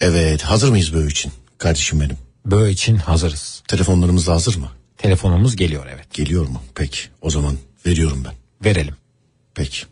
Evet hazır mıyız böyle için kardeşim benim? Böyle için hazırız. Telefonlarımız da hazır mı? Telefonumuz geliyor evet. Geliyor mu? Peki o zaman veriyorum ben. Verelim. Peki.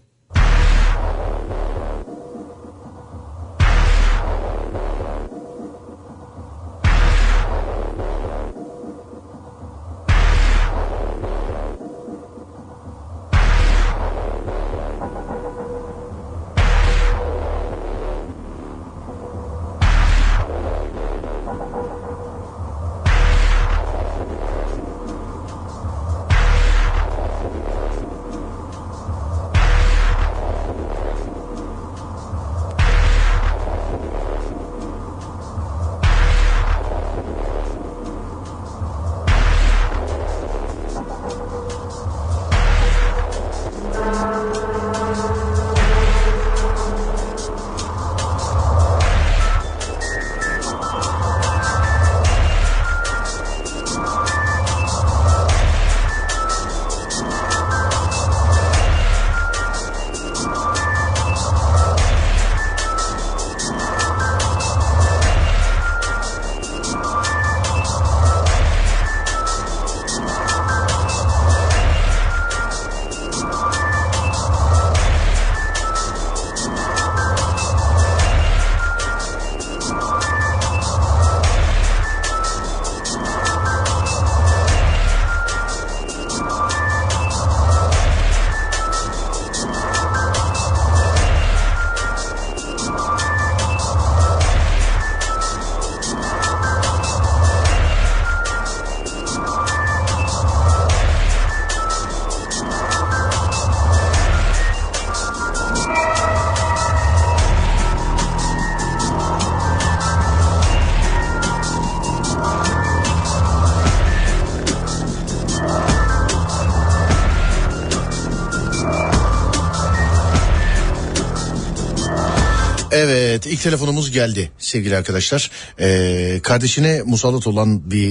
İlk telefonumuz geldi sevgili arkadaşlar. Ee, kardeşine musallat olan bir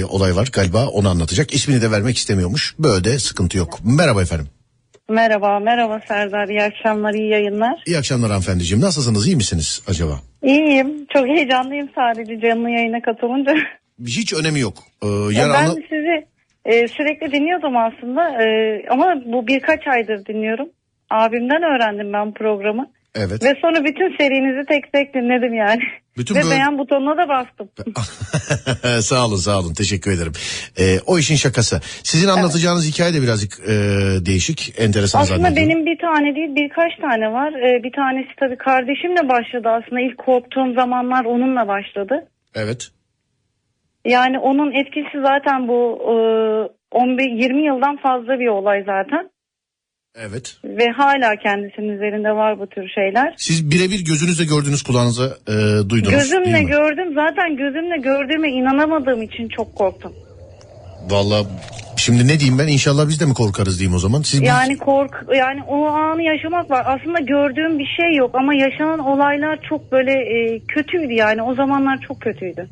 e, olay var galiba onu anlatacak. İsmini de vermek istemiyormuş. Böyle de sıkıntı yok. Merhaba efendim. Merhaba, merhaba Serdar. İyi akşamlar, iyi yayınlar. İyi akşamlar hanımefendiciğim. Nasılsınız iyi misiniz acaba? İyiyim. Çok heyecanlıyım sadece canlı yayına katılınca. Hiç önemi yok. Ee, Ya yer ben anla- sizi e, sürekli dinliyordum aslında. E, ama bu birkaç aydır dinliyorum. Abimden öğrendim ben programı. Evet. Ve sonra bütün serinizi tek tek dinledim yani. Bütün Ve böyle- beğen butonuna da bastım. sağ olun sağ olun teşekkür ederim. Ee, o işin şakası. Sizin anlatacağınız hikaye de birazcık e, değişik, enteresan Aslında benim bir tane değil birkaç tane var. E, bir tanesi tabii kardeşimle başladı aslında. İlk korktuğum zamanlar onunla başladı. Evet. Yani onun etkisi zaten bu e, 15 20 yıldan fazla bir olay zaten Evet. ve hala kendisinin üzerinde var bu tür şeyler. Siz birebir gözünüzle gördüğünüz kulağınıza e, duydunuz Gözümle gördüm zaten gözümle gördüğüme inanamadığım için çok korktum. Valla şimdi ne diyeyim ben inşallah biz de mi korkarız diyeyim o zaman. Siz Yani kork yani o anı yaşamak var. Aslında gördüğüm bir şey yok ama yaşanan olaylar çok böyle e, kötüydü yani o zamanlar çok kötüydü.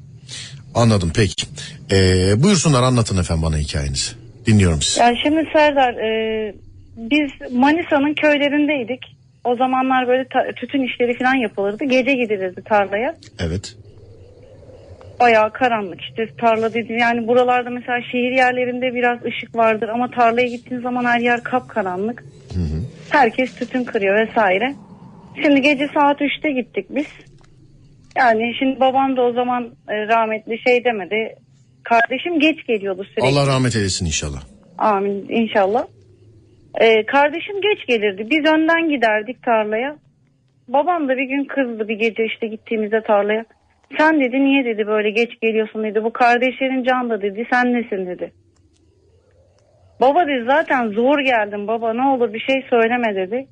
Anladım peki. E, buyursunlar anlatın efendim bana hikayenizi. Dinliyorum sizi. Yani şimdi Serdar e, biz Manisa'nın köylerindeydik. O zamanlar böyle tütün işleri falan yapılırdı. Gece gidilirdi tarlaya. Evet. Bayağı karanlık işte tarla dedi. Yani buralarda mesela şehir yerlerinde biraz ışık vardır ama tarlaya gittiğin zaman her yer kapkaranlık. Herkes tütün kırıyor vesaire. Şimdi gece saat 3'te gittik biz. Yani şimdi babam da o zaman e, rahmetli şey demedi. Kardeşim geç geliyordu sürekli. Allah rahmet eylesin inşallah. Amin inşallah. Ee, kardeşim geç gelirdi. Biz önden giderdik tarlaya. Babam da bir gün kızdı bir gece işte gittiğimizde tarlaya. Sen dedi niye dedi böyle geç geliyorsun dedi. Bu kardeşlerin can da dedi sen nesin dedi. Baba dedi zaten zor geldim baba ne olur bir şey söyleme dedi.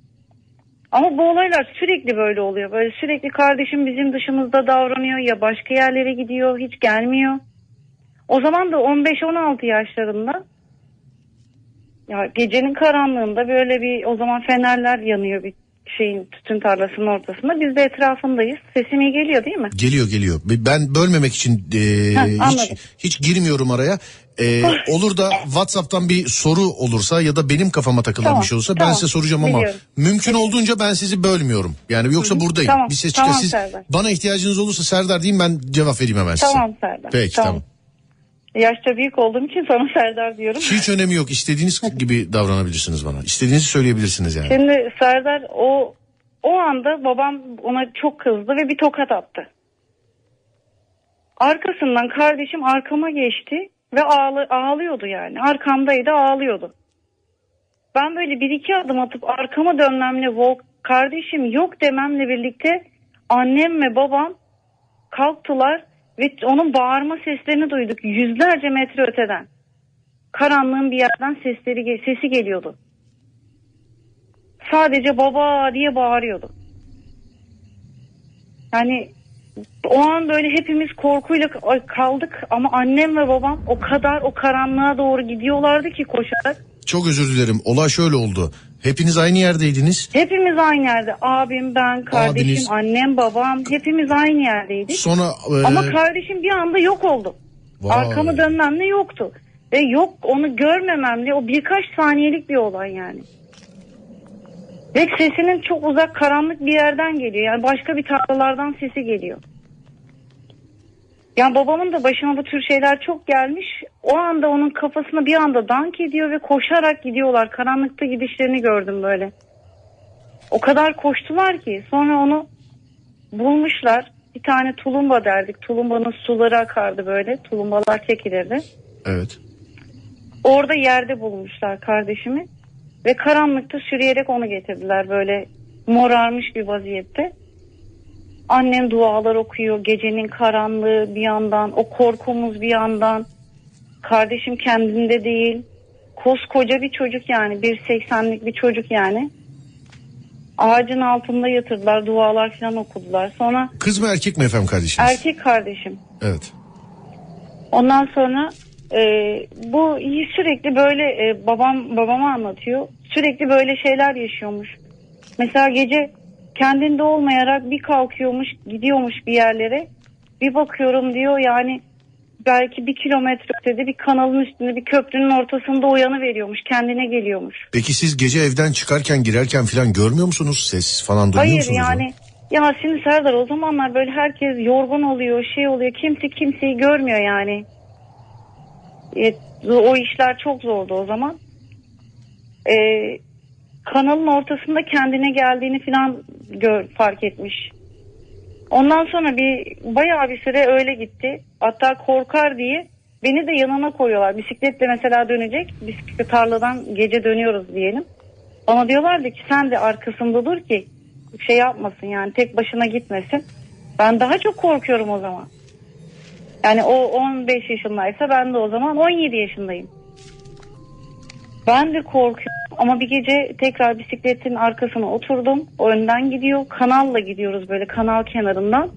Ama bu olaylar sürekli böyle oluyor. Böyle sürekli kardeşim bizim dışımızda davranıyor ya başka yerlere gidiyor hiç gelmiyor. O zaman da 15-16 yaşlarında ya gecenin karanlığında böyle bir o zaman fenerler yanıyor bir şeyin tütün tarlasının ortasında. Biz de etrafındayız. Sesim iyi geliyor değil mi? Geliyor geliyor. Ben bölmemek için e, Ha, hiç anladım. hiç girmiyorum araya. E, olur da WhatsApp'tan bir soru olursa ya da benim kafama takılan Tamam, bir şey olsa ben tamam. size soracağım ama Biliyorum. mümkün olduğunca ben sizi bölmüyorum. Yani yoksa buradayım. Tamam, Bir ses tamam çıkar siz Serdar. bana ihtiyacınız olursa Serdar diyeyim ben cevap vereyim hemen size. Tamam Serdar. Peki tamam. Yaşça büyük olduğum için sana Serdar diyorum. Hiç önemi yok. İstediğiniz gibi davranabilirsiniz bana. İstediğinizi söyleyebilirsiniz yani. Şimdi Serdar o o anda babam ona çok kızdı ve bir tokat attı. Arkasından kardeşim arkama geçti ve ağlı, ağlıyordu yani. Arkamdaydı ağlıyordu. Ben böyle bir iki adım atıp arkama dönmemle Volk kardeşim yok dememle birlikte annem ve babam kalktılar ve onun bağırma seslerini duyduk yüzlerce metre öteden. Karanlığın bir yerden sesleri sesi geliyordu. Sadece baba diye bağırıyordu. Yani o an böyle hepimiz korkuyla kaldık ama annem ve babam o kadar o karanlığa doğru gidiyorlardı ki koşarak. Çok özür dilerim. Olay şöyle oldu. Hepiniz aynı yerdeydiniz. Hepimiz aynı yerde. Abim, ben, kardeşim, Abiniz- annem, babam hepimiz aynı yerdeydik. Sonra e, Ama kardeşim bir anda yok oldu. Vay. Arkamı dönmemle yoktu. Ve yok onu görmememle o birkaç saniyelik bir olay yani. Ve sesinin çok uzak karanlık bir yerden geliyor. Yani başka bir tarlalardan sesi geliyor. Yani babamın da başına bu tür şeyler çok gelmiş. O anda onun kafasına bir anda dank ediyor ve koşarak gidiyorlar. Karanlıkta gidişlerini gördüm böyle. O kadar koştular ki sonra onu bulmuşlar. Bir tane tulumba derdik. Tulumbanın suları akardı böyle. Tulumbalar çekilirdi. evet. Orada yerde bulmuşlar kardeşimi. Ve karanlıkta sürüyerek onu getirdiler böyle morarmış bir vaziyette. Annem dualar okuyor gecenin karanlığı bir yandan o korkumuz bir yandan. Kardeşim kendinde değil. Koskoca bir çocuk yani 1.80'lik bir çocuk yani. Ağacın altında yatırdılar dualar falan okudular. Sonra Kız mı erkek mi efendim kardeşiniz? erkek kardeşim Evet. Ondan sonra e, bu sürekli böyle e, babam babama anlatıyor. Sürekli böyle şeyler yaşıyormuş. Mesela gece kendinde olmayarak bir kalkıyormuş, gidiyormuş bir yerlere. Bir bakıyorum diyor yani belki bir kilometre ötede bir kanalın üstünde bir köprünün ortasında uyanı veriyormuş. Kendine geliyormuş. Peki siz gece evden çıkarken girerken falan görmüyor musunuz? Ses falan duymuyor Hayır musunuz? yani ya şimdi Serdar o zamanlar böyle herkes yorgun oluyor şey oluyor kimse kimseyi görmüyor yani. E, o işler çok zordu o zaman. E, kanalın ortasında kendine geldiğini falan gör, fark etmiş. Ondan sonra bir bayağı bir süre öyle gitti. Hatta korkar diye beni de yanına koyuyorlar. Bisikletle mesela dönecek. Bisiklet tarladan gece dönüyoruz diyelim. Bana diyorlardı ki sen de arkasında dur ki şey yapmasın yani tek başına gitmesin. Ben daha çok korkuyorum o zaman. Yani o 15 yaşındaysa ben de o zaman 17 yaşındayım. Ben de korkuyorum ama bir gece tekrar bisikletin arkasına oturdum. O önden gidiyor. Kanalla gidiyoruz böyle kanal kenarından.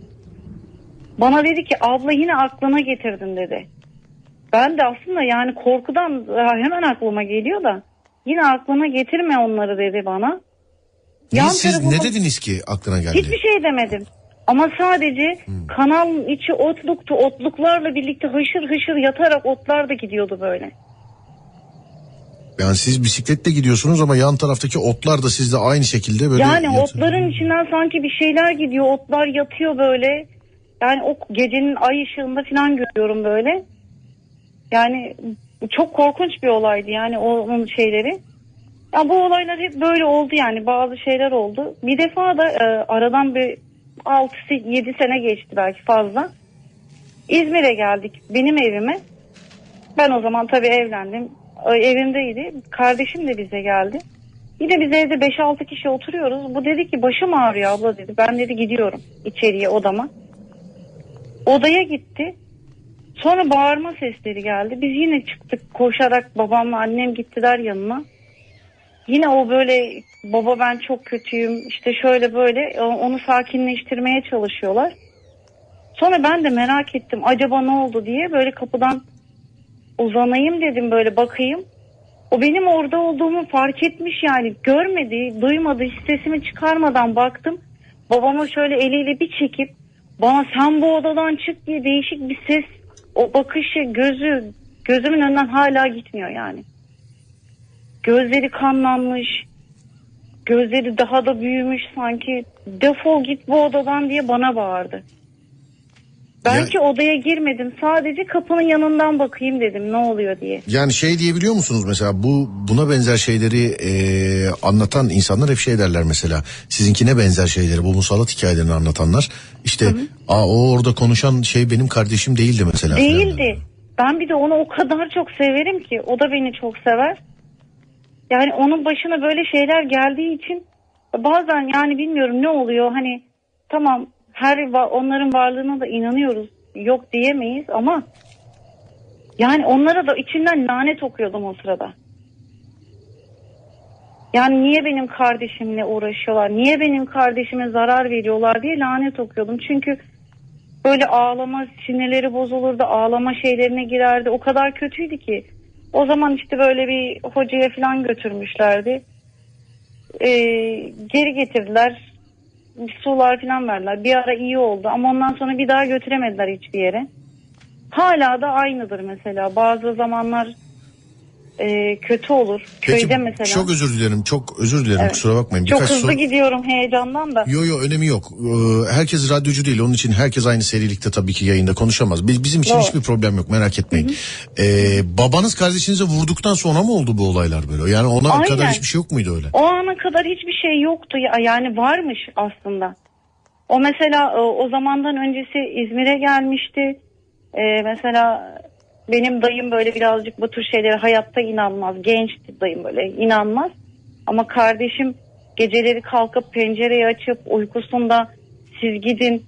Bana dedi ki abla yine aklına getirdin dedi. Ben de aslında yani korkudan hemen aklıma geliyor da yine aklına getirme onları dedi bana. Niye Yan siz tarafıma- ne dediniz ki aklına geldi? Hiçbir şey demedim. Ama sadece kanalın içi otluktu. Otluklarla birlikte hışır hışır yatarak otlar da gidiyordu böyle. Yani siz bisikletle gidiyorsunuz ama yan taraftaki otlar da sizde aynı şekilde böyle... yani yatıyor. otların içinden sanki bir şeyler gidiyor. Otlar yatıyor böyle. Yani o gecenin ay ışığında falan görüyorum böyle. Yani çok korkunç bir olaydı yani o- onun şeyleri. Ya bu olaylar hep böyle oldu yani bazı şeyler oldu. Bir defa da e, aradan bir 6-7 sene geçti belki fazla. İzmir'e geldik benim evime. Ben o zaman tabii evlendim. Evimdeydi. Kardeşim de bize geldi. Yine biz evde 5-6 kişi oturuyoruz. Bu dedi ki başım ağrıyor abla dedi. Ben dedi gidiyorum içeriye odama. Odaya gitti. Sonra bağırma sesleri geldi. Biz yine çıktık koşarak babamla annem gittiler yanına. Yine o böyle baba ben çok kötüyüm işte şöyle böyle onu sakinleştirmeye çalışıyorlar. Sonra ben de merak ettim acaba ne oldu diye böyle kapıdan uzanayım dedim böyle bakayım. O benim orada olduğumu fark etmiş yani görmedi, duymadı, hiç sesimi çıkarmadan baktım. Babama şöyle eliyle bir çekip bana sen bu odadan çık diye değişik bir ses, o bakışı, gözü gözümün önünden hala gitmiyor yani. Gözleri kanlanmış, gözleri daha da büyümüş sanki defol git bu odadan diye bana bağırdı. Belki odaya girmedim sadece kapının yanından bakayım dedim ne oluyor diye. Yani şey diyebiliyor musunuz mesela bu buna benzer şeyleri e, anlatan insanlar hep şey derler mesela sizinkine benzer şeyleri bu musallat hikayelerini anlatanlar işte Aa, o orada konuşan şey benim kardeşim değildi mesela. Değildi. Ben bir de onu o kadar çok severim ki o da beni çok sever. Yani onun başına böyle şeyler geldiği için bazen yani bilmiyorum ne oluyor hani tamam her onların varlığına da inanıyoruz yok diyemeyiz ama yani onlara da içinden lanet okuyordum o sırada. Yani niye benim kardeşimle uğraşıyorlar? Niye benim kardeşime zarar veriyorlar diye lanet okuyordum. Çünkü böyle ağlama sinirleri bozulurdu ağlama şeylerine girerdi o kadar kötüydü ki o zaman işte böyle bir hocaya falan götürmüşlerdi Ee, geri getirdiler sular falan verdiler. Bir ara iyi oldu ama ondan sonra bir daha götüremediler hiçbir yere. Hala da aynıdır mesela. Bazı zamanlar e, kötü olur Peki köyde mesela çok özür dilerim çok özür dilerim Evet. kusura bakmayın. çok Birkaç hızlı soru- gidiyorum heyecandan da Yo yo önemi yok. Ee, herkes radyocu değil. Onun için herkes aynı serilikte tabii ki yayında konuşamaz. Biz, bizim için Doğru. hiçbir problem yok merak etmeyin. Ee, babanız kardeşinize vurduktan sonra mı oldu bu olaylar böyle? Yani ona Aynen. kadar hiçbir şey yok muydu öyle? O ana kadar hiçbir şey yoktu ya yani varmış aslında. O mesela e, o zamandan öncesi İzmir'e gelmişti. E, mesela benim dayım böyle birazcık bu tür şeylere hayatta inanmaz. Gençti dayım böyle inanmaz. Ama kardeşim geceleri kalkıp pencereyi açıp uykusunda siz gidin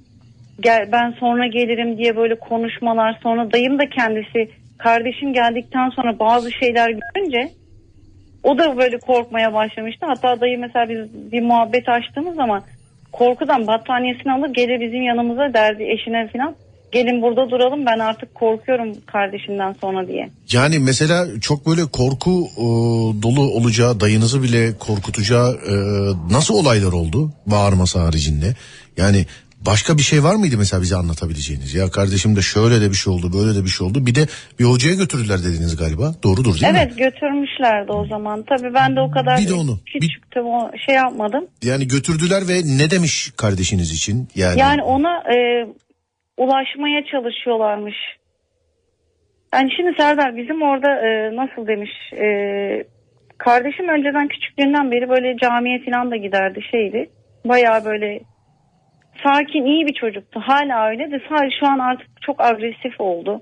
gel ben sonra gelirim diye böyle konuşmalar. Sonra dayım da kendisi kardeşim geldikten sonra bazı şeyler görünce o da böyle korkmaya başlamıştı. Hatta dayı mesela biz bir muhabbet açtığımız zaman korkudan battaniyesini alır gelir bizim yanımıza derdi eşine falan. Gelin burada duralım ben artık korkuyorum kardeşimden sonra diye. Yani mesela çok böyle korku e, dolu olacağı, dayınızı bile korkutacağı e, nasıl olaylar oldu bağırması haricinde? Yani başka bir şey var mıydı mesela bize anlatabileceğiniz? Ya kardeşim de şöyle de bir şey oldu, böyle de bir şey oldu. Bir de bir hocaya götürdüler dediniz galiba. Doğrudur değil mi? evet götürmüşlerdi o zaman. Tabii ben de o kadar Bir de onu, küçüktüm o şey yapmadım. Yani götürdüler ve ne demiş kardeşiniz için? Yani, Yani ona e, ulaşmaya çalışıyorlarmış. Yani şimdi Serdar bizim orada e, nasıl demiş e, kardeşim önceden küçüklüğünden beri böyle camiye falan da giderdi şeydi. Bayağı böyle sakin iyi bir çocuktu. Hala öyle de sadece şu an artık çok agresif oldu.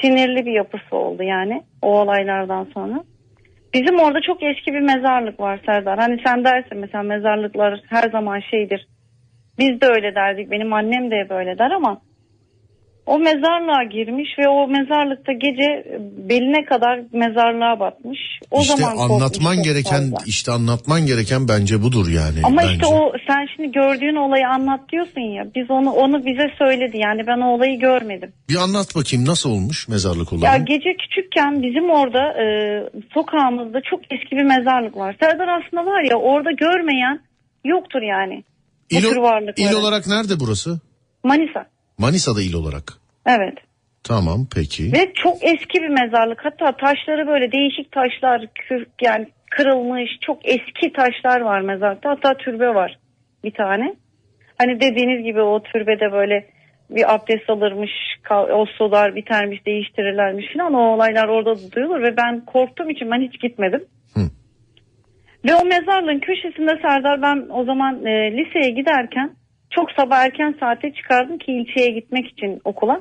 Sinirli bir yapısı oldu yani o olaylardan sonra. Bizim orada çok eski bir mezarlık var Serdar. Hani sen dersin mesela mezarlıklar her zaman şeydir. Biz de öyle derdik. Benim annem de böyle der ama o mezarlığa girmiş ve o mezarlıkta gece beline kadar mezarlığa batmış. O işte zaman anlatman gereken fazla. işte anlatman gereken bence budur yani. Ama bence. işte o sen şimdi gördüğün olayı anlat diyorsun ya. Biz onu onu bize söyledi. Yani ben o olayı görmedim. Bir anlat bakayım nasıl olmuş mezarlık Ya olayı? gece küçükken bizim orada e, sokağımızda çok eski bir mezarlık var. Serdar aslında var ya orada görmeyen yoktur yani. İl, tür varlıkları. il olarak nerede burası? Manisa. Manisa'da il olarak. Evet. Tamam peki. Ve çok eski bir mezarlık. Hatta taşları böyle değişik taşlar yani kırılmış çok eski taşlar var mezarlıkta. Hatta türbe var bir tane. Hani dediğiniz gibi o türbede böyle bir abdest alırmış, o sular bitermiş, değiştirirlermiş falan. O olaylar orada da duyulur ve ben korktuğum için ben hiç gitmedim. Ve o mezarlığın köşesinde Serdar ben o zaman e, liseye giderken çok sabah erken saate çıkardım ki ilçeye gitmek için okula.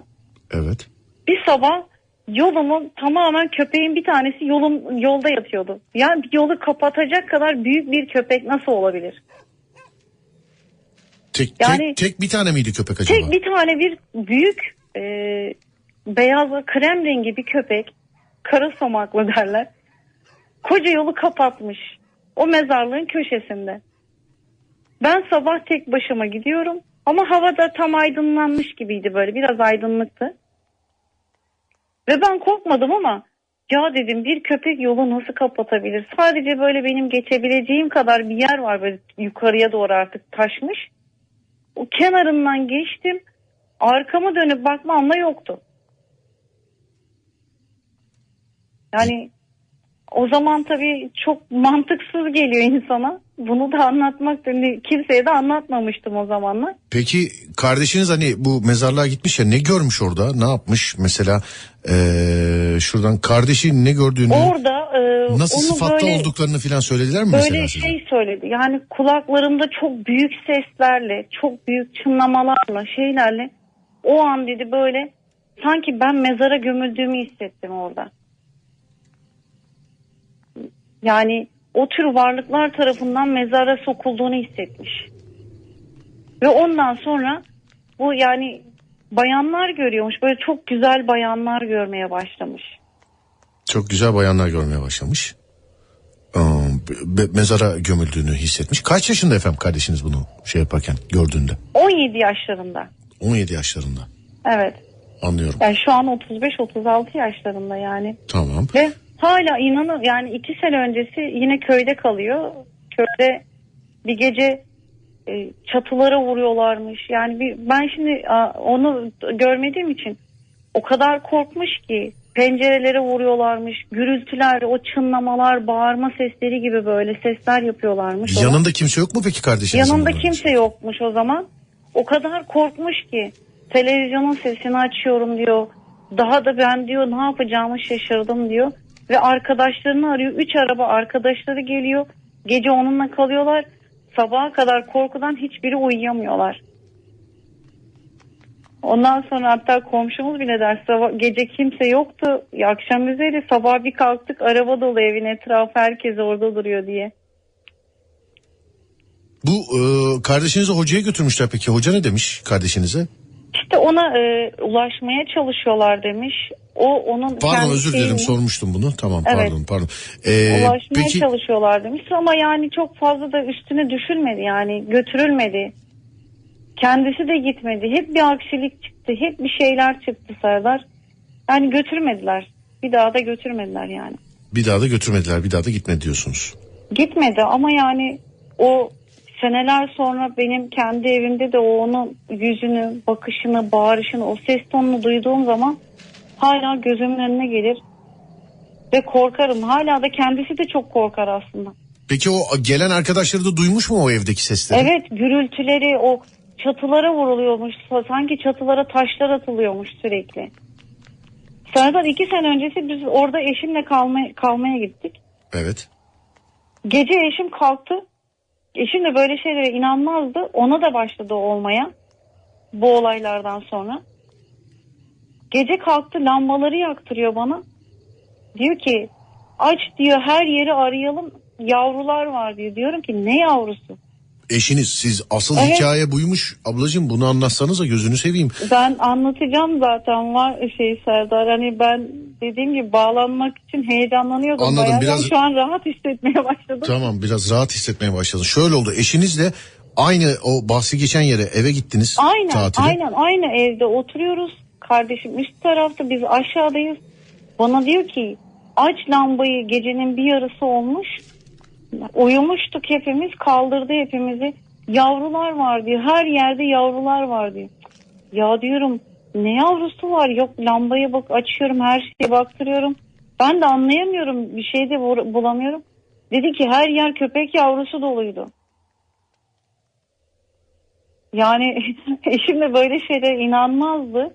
Evet. Bir sabah yolumun tamamen köpeğin bir tanesi yolun yolda yatıyordu. Yani yolu kapatacak kadar büyük bir köpek nasıl olabilir? Tek, Yani- tek, tek bir tane miydi köpek acaba? Tek bir tane bir büyük e, beyaz ve krem rengi bir köpek kara somaklı derler. Koca yolu kapatmış. O mezarlığın köşesinde. Ben sabah tek başıma gidiyorum ama havada tam aydınlanmış gibiydi böyle biraz aydınlıktı. Ve ben korkmadım ama Ya dedim bir köpek yolu nasıl kapatabilir? Sadece böyle benim geçebileceğim kadar bir yer var böyle yukarıya doğru artık taşmış. O kenarından geçtim. Arkama dönüp bakmamla yoktu. Yani o zaman tabii çok mantıksız geliyor insana. Bunu da anlatmak hani kimseye de anlatmamıştım o zamanlar. Peki kardeşiniz hani bu mezarlığa gitmiş ya ne görmüş orada? Ne yapmış? Mesela eee, şuradan kardeşi ne gördüğünü, Orada e, nasıl onu sıfatta böyle olduklarını falan söylediler mi böyle mesela size? şey söyledi. Yani kulaklarımda çok büyük seslerle, çok büyük çınlamalarla, şeylerle o an dedi böyle sanki ben mezara gömüldüğümü hissettim orada. Yani o tür varlıklar tarafından mezara sokulduğunu hissetmiş. Ve ondan sonra bu yani bayanlar görüyormuş. Böyle çok güzel bayanlar görmeye başlamış. Çok güzel bayanlar görmeye başlamış. Be- mezara gömüldüğünü hissetmiş. Kaç yaşında efendim kardeşiniz bunu şey yaparken gördüğünde? 17 yaşlarında. 17 yaşlarında. Evet. Anlıyorum. Yani şu an 35-36 yaşlarında yani. Tamam. Ve hala inanın yani iki sene öncesi yine köyde kalıyor. Köyde bir gece e, çatılara vuruyorlarmış. Yani bir, ben şimdi a, onu görmediğim için o kadar korkmuş ki pencerelere vuruyorlarmış. Gürültüler, o çınlamalar, bağırma sesleri gibi böyle sesler yapıyorlarmış. ona. Yanında kimse yok mu peki kardeşinizin? Yanında kimse yokmuş o zaman. O kadar korkmuş ki televizyonun sesini açıyorum diyor. Daha da ben diyor ne yapacağımı şaşırdım diyor. Ve arkadaşlarını arıyor. Üç araba arkadaşları geliyor. Gece onunla kalıyorlar. Sabaha kadar korkudan hiçbiri uyuyamıyorlar. Ondan sonra hatta komşumuz bile der sabah, gece kimse yoktu. Akşam üzeri sabah bir kalktık araba dolu evin etrafı herkes orada duruyor diye. Bu e, kardeşinizi hocaya götürmüşler peki. Hoca ne demiş kardeşinize? İşte ona e, ulaşmaya çalışıyorlar demiş. O onun Pardon kendi özür dilerim sormuştum bunu. Tamam Evet. pardon pardon. Ee, ulaşmaya peki çalışıyorlar demiş ama yani çok fazla da üstüne düşülmedi yani götürülmedi. Kendisi de gitmedi. Hep bir aksilik çıktı. Hep bir şeyler çıktı Serdar. Yani götürmediler. Bir daha da götürmediler yani. bir daha da götürmediler bir daha da gitmedi diyorsunuz. Gitmedi ama yani o seneler sonra benim kendi evimde de o onun yüzünü, bakışını, bağırışını, o ses tonunu duyduğum zaman hala gözümün önüne gelir ve korkarım. Hala da kendisi de çok korkar aslında. Peki o gelen arkadaşları da duymuş mu o evdeki sesleri? Evet gürültüleri o çatılara vuruluyormuş. Sanki çatılara taşlar atılıyormuş sürekli. Serdar iki sene öncesi biz orada eşimle kalmaya, kalmaya gittik. Evet. Gece eşim kalktı. Eşim de böyle şeylere inanmazdı. Ona da başladı olmaya. Bu olaylardan sonra. Gece kalktı lambaları yaktırıyor bana. Diyor ki aç diyor her yeri arayalım yavrular var diyor. Diyorum ki ne yavrusu? Eşiniz siz asıl Evet. hikaye buymuş. Ablacığım bunu anlatsanıza gözünü seveyim. Ben anlatacağım zaten var şey Serdar. Hani ben dediğim gibi bağlanmak için heyecanlanıyordum. Anladım, bayağı. biraz- Şu an rahat hissetmeye başladım. Tamam biraz rahat hissetmeye başladın. Şöyle oldu eşinizle aynı o bahsi geçen yere eve gittiniz Aynen tatile. aynen aynı evde oturuyoruz. Kardeşim üst tarafta biz aşağıdayız. Bana diyor ki aç lambayı gecenin bir yarısı olmuş. Uyumuştuk hepimiz kaldırdı hepimizi. Yavrular var diyor. Her yerde yavrular var diyor. Ya diyorum ne yavrusu var yok lambaya bak açıyorum her şeye baktırıyorum. Ben de anlayamıyorum bir şey de bul- bulamıyorum. Dedi ki her yer köpek yavrusu doluydu. Yani eşim de böyle şeylere inanmazdı.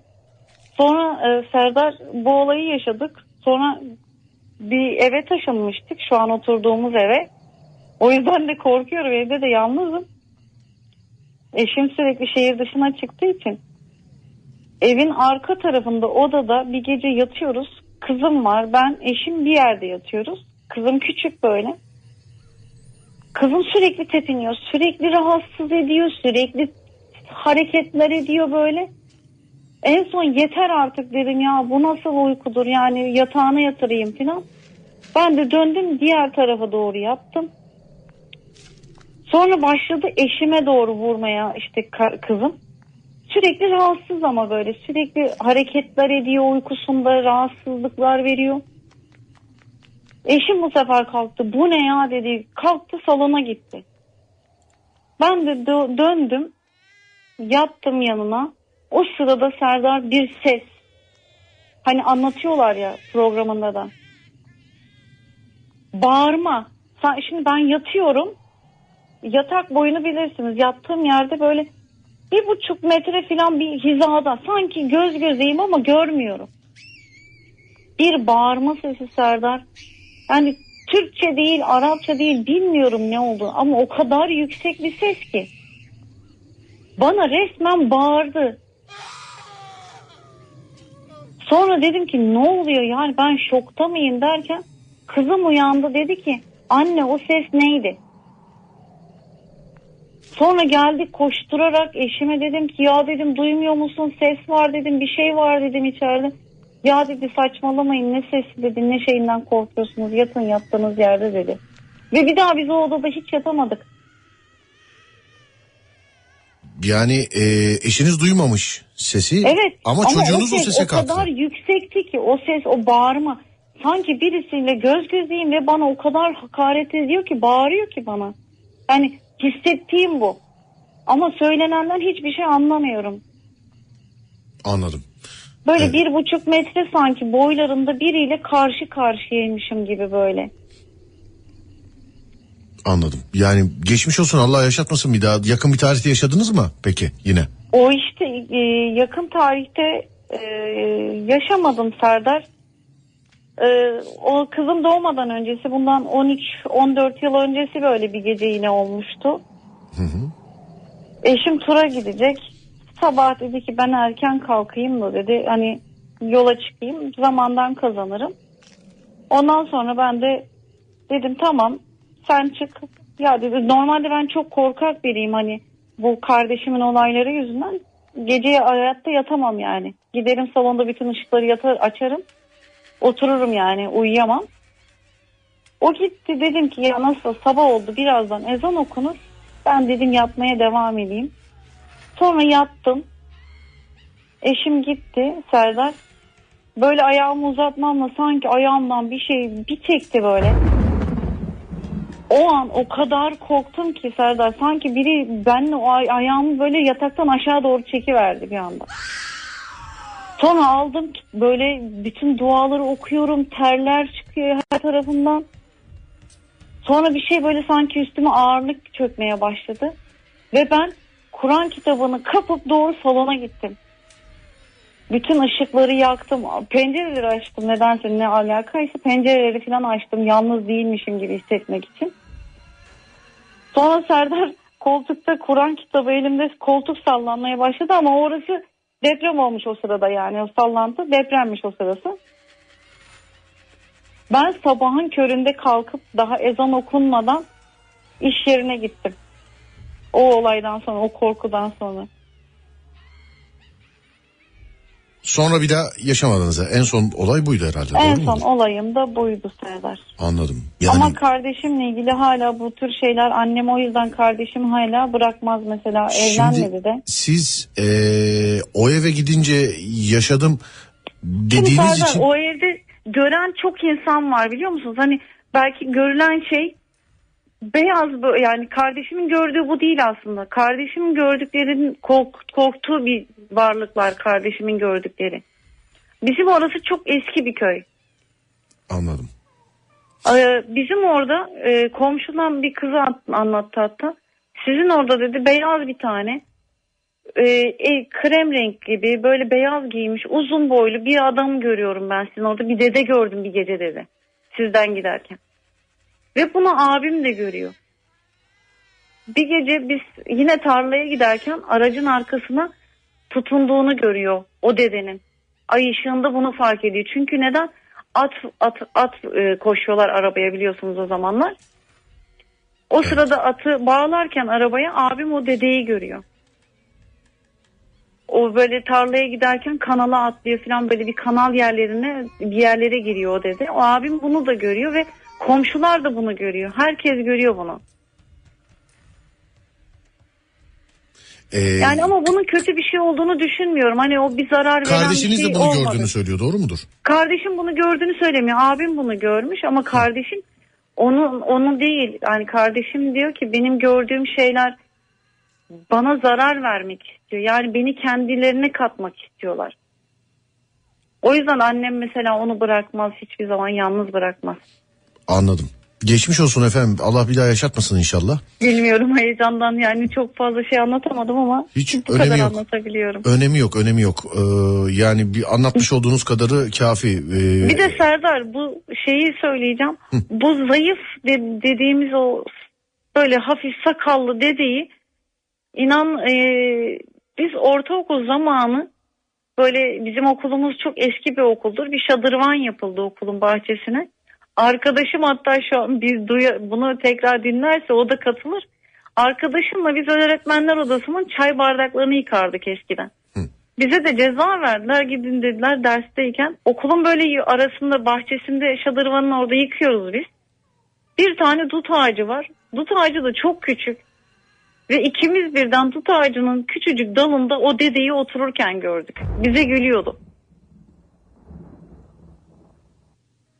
Sonra e, Serdar bu olayı yaşadık. Sonra bir eve taşınmıştık şu an oturduğumuz eve. O yüzden de korkuyorum evde de yalnızım. Eşim sürekli şehir dışına çıktığı için. Evin arka tarafında odada bir gece yatıyoruz. Kızım var ben eşim bir yerde yatıyoruz. Kızım küçük böyle. Kızım sürekli tepiniyor. Sürekli rahatsız ediyor. Sürekli hareketler ediyor böyle. En son yeter artık dedim ya bu nasıl uykudur yani yatağına yatırayım falan. Ben de döndüm diğer tarafa doğru yattım. Sonra başladı eşime doğru vurmaya işte kızım. Sürekli rahatsız ama böyle sürekli hareketler ediyor uykusunda rahatsızlıklar veriyor. Eşim bu sefer kalktı. Bu ne ya dedi. Kalktı salona gitti. Ben de dö- döndüm. Yattım yanına. O sırada Serdar bir ses. Hani anlatıyorlar ya programında da. Bağırma. Şimdi ben yatıyorum. Yatak boyunu bilirsiniz. Yattığım yerde böyle bir buçuk metre falan bir hizada. Sanki göz gözeyim ama görmüyorum. Bir bağırma sesi Serdar. Yani Türkçe değil, Arapça değil bilmiyorum ne oldu ama o kadar yüksek bir ses ki. Bana resmen bağırdı. Sonra dedim ki ne oluyor yani ben şokta mıyım derken kızım uyandı dedi ki anne o ses neydi? Sonra geldik koşturarak eşime dedim ki ya dedim duymuyor musun ses var dedim bir şey var dedim içeride. Ya dedi saçmalamayın ne sesi dedi ne şeyinden korkuyorsunuz yatın yattığınız yerde dedi. Ve bir daha biz o odada hiç yatamadık. Yani e, eşiniz duymamış sesi Evet ama, çocuğunuz o, ses sese o kalktı. kadar yüksekti ki o ses o bağırma. Sanki birisiyle göz gözeyim ve bana o kadar hakaret ediyor ki bağırıyor ki bana. Yani hissettiğim bu. Ama söylenenden hiçbir şey anlamıyorum. Anladım. Böyle Evet. bir buçuk metre sanki boylarında biriyle karşı karşıyaymışım gibi böyle. Anladım. Yani geçmiş olsun Allah yaşatmasın bir daha. Yakın bir tarihte yaşadınız mı peki yine? O işte e, yakın tarihte e, yaşamadım Serdar. E, o kızım doğmadan öncesi bundan 13-14 yıl öncesi böyle bir gece yine olmuştu. Eşim tura gidecek. Sabah dedi ki ben erken kalkayım da dedi. Hani yola çıkayım zamandan kazanırım. Ondan sonra ben de dedim tamam sen çık. Ya dedi normalde ben çok korkak biriyim hani bu kardeşimin olayları yüzünden geceye hayatta yatamam yani. Giderim salonda bütün ışıkları yatar açarım. Otururum yani uyuyamam. O gitti dedim ki ya nasıl sabah oldu birazdan ezan okunur. Ben dedim yatmaya devam edeyim. Sonra yattım. Eşim gitti Serdar. Böyle ayağımı uzatmamla sanki ayağımdan bir şey bir çekti böyle. O an o kadar korktum ki Serdar sanki biri benle o ay- ayağımı böyle yataktan aşağı doğru çekiverdi bir anda. Sonra aldım böyle bütün duaları okuyorum terler çıkıyor her tarafından. Sonra bir şey böyle sanki üstüme ağırlık çökmeye başladı. Ve ben Kur'an kitabını kapıp doğru salona gittim. Bütün ışıkları yaktım. Pencereleri açtım. Nedense ne alakaysa pencereleri falan açtım. Yalnız değilmişim gibi hissetmek için. Sonra Serdar koltukta Kur'an kitabı elimde koltuk sallanmaya başladı ama orası deprem olmuş o sırada yani o sallantı depremmiş o sırası. Ben sabahın köründe kalkıp daha ezan okunmadan iş yerine gittim. O olaydan sonra, o korkudan sonra. Sonra bir daha yaşamadınız. En son olay buydu herhalde. en doğru son mudur? olayım da buydu Serdar. Anladım. Yani Ama kardeşimle ilgili hala bu tür şeyler annem o yüzden kardeşim hala bırakmaz mesela evlenmedi şimdi de. siz e, o eve gidince yaşadım Şimdi dediğiniz Serdar, için o evde gören çok insan var biliyor musunuz? Hani belki görülen şey beyaz bö- yani kardeşimin gördüğü bu değil aslında. Kardeşimin gördüklerinin kork- korktuğu bir varlıklar kardeşimin gördükleri. Bizim orası çok eski bir köy. anladım. Ee, bizim orada e, komşudan bir kızı an- anlattı hatta. Sizin orada dedi beyaz bir tane e, e, krem renk gibi böyle beyaz giymiş uzun boylu bir adam görüyorum ben sizin orada. Bir dede gördüm bir gece dedi. Sizden giderken. Ve bunu abim de görüyor. Bir gece biz yine tarlaya giderken aracın arkasına tutunduğunu görüyor o dedenin. Ay ışığında bunu fark ediyor. Çünkü neden? At at at e, koşuyorlar arabaya biliyorsunuz o zamanlar. O sırada atı bağlarken arabaya abim o dedeyi görüyor. O böyle tarlaya giderken kanala atlıyor falan böyle bir kanal yerlerine bir yerlere giriyor o dede. O abim bunu da görüyor ve komşular da bunu görüyor. Herkes görüyor bunu. Ee, Yani ama bunun kötü bir şey olduğunu düşünmüyorum. Hani o bir zarar veren kardeşiniz bir şey de bunu olmadı. gördüğünü söylüyor doğru mudur? Kardeşim bunu gördüğünü söylemiyor. Abim bunu görmüş ama kardeşim onu onu değil. Yani kardeşim diyor ki benim gördüğüm şeyler bana zarar vermek istiyor. Yani beni kendilerine katmak istiyorlar. O yüzden annem mesela onu bırakmaz. Hiçbir zaman yalnız bırakmaz. Anladım. Geçmiş olsun efendim. Allah bir daha yaşatmasın inşallah. Bilmiyorum heyecandan yani çok fazla şey anlatamadım ama Hiç bu önemi kadar yok. anlatabiliyorum. Önemi yok, önemi yok. Ee, yani bir anlatmış olduğunuz kadarı kafi. Ee, Bir de Serdar bu şeyi söyleyeceğim. Bu zayıf de- dediğimiz o böyle hafif sakallı dedeyi inan e, biz ortaokul zamanı böyle bizim okulumuz çok eski bir okuldur. Bir şadırvan yapıldı okulun bahçesine. Arkadaşım hatta şu an biz duya, bunu tekrar dinlerse o da katılır. Arkadaşımla biz öğretmenler odasının çay bardaklarını yıkardık eskiden. Bize de ceza verdiler gidin dediler dersteyken. Okulun böyle arasında bahçesinde şadırvanın orada yıkıyoruz biz. Bir tane dut ağacı var. Dut ağacı da çok küçük. Ve ikimiz birden dut ağacının küçücük dalında o dedeyi otururken gördük. Bize gülüyordu.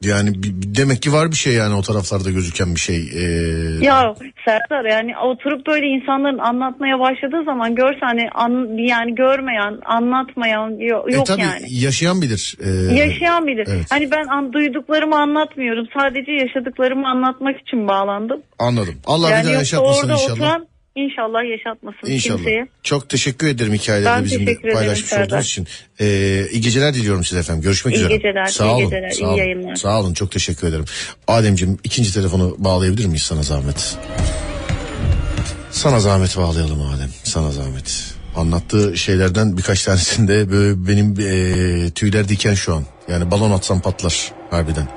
Yani bir- demek ki var bir şey yani o taraflarda gözüken bir şey. Ee, Ya Serdar yani oturup böyle insanların anlatmaya başladığı zaman görse hani an, yani görmeyen, anlatmayan e yok tabii yani. yaşayan bilir. Ee, Yaşayan bilir. evet. Hani ben an, duyduklarımı anlatmıyorum. Sadece yaşadıklarımı anlatmak için bağlandım. Anladım. Allah bir yani daha yoksa yaşatmasın inşallah. oturan inşallah yaşatmasın İnşallah. kimseye. Çok teşekkür ederim hikayeleri Ben bizimle ederim paylaşmış Serdar. olduğunuz için. Ee, iyi geceler diliyorum size efendim. Görüşmek İyi üzere. geceler, Sağ iyi olun. geceler, sağ iyi olun. yayınlar. Sağ olun. Çok teşekkür ederim. Ademciğim ikinci telefonu bağlayabilir miyiz sana zahmet? Sana zahmet bağlayalım Adem. Sana zahmet. Anlattığı şeylerden birkaç tanesinde böyle benim eee, tüyler diken şu an. Yani balon atsam patlar harbiden.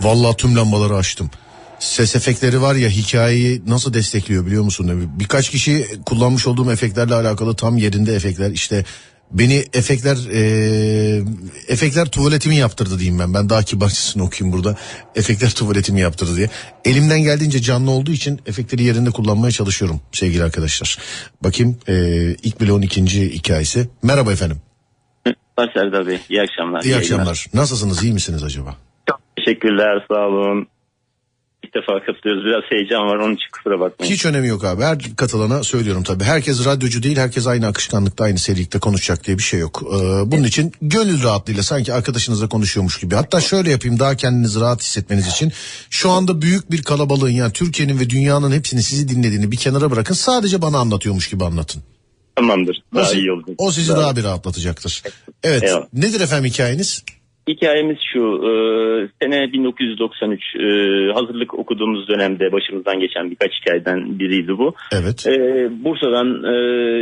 Vallahi tüm lambaları açtım. Ses efektleri var ya hikayeyi nasıl destekliyor biliyor musun? Birkaç kişi kullanmış olduğum efektlerle alakalı tam yerinde efektler işte beni efektler eee, efektler tuvaletimi yaptırdı diyeyim ben. Ben daha kibarcısını okuyayım burada. Efektler tuvaletimi yaptırdı diye. Elimden geldiğince canlı olduğu için efektleri yerinde kullanmaya çalışıyorum sevgili arkadaşlar. Bakayım eee ilk bloğun ikinci hikayesi. Merhaba efendim. Merhaba Serdar Bey. İyi akşamlar. İyi akşamlar. Nasılsınız? iyi misiniz acaba? Çok teşekkürler. Sağ olun. İlk defa katılıyoruz. Biraz heyecan var. Onun için kusura bakmayın. Hiç önemi yok abi. Her katılana söylüyorum tabii. Herkes radyocu değil, herkes aynı akışkanlıkta, aynı serilikte konuşacak diye bir şey yok. Ee, bunun için gönül rahatlığıyla sanki arkadaşınızla konuşuyormuş gibi. Hatta şöyle yapayım daha kendinizi rahat hissetmeniz için. Şu anda büyük bir kalabalığın yani Türkiye'nin ve dünyanın hepsini sizi dinlediğini bir kenara bırakın. Sadece bana anlatıyormuş gibi anlatın. Tamamdır. O, Daha si- iyi oldu. o sizi daha, bir rahatlatacaktır. Evet. Eyvallah. Nedir efendim hikayeniz? Hikayemiz şu. e, sene 1993 e, hazırlık okuduğumuz dönemde başımızdan geçen birkaç hikayeden biriydi bu. Evet. E, Bursa'dan e,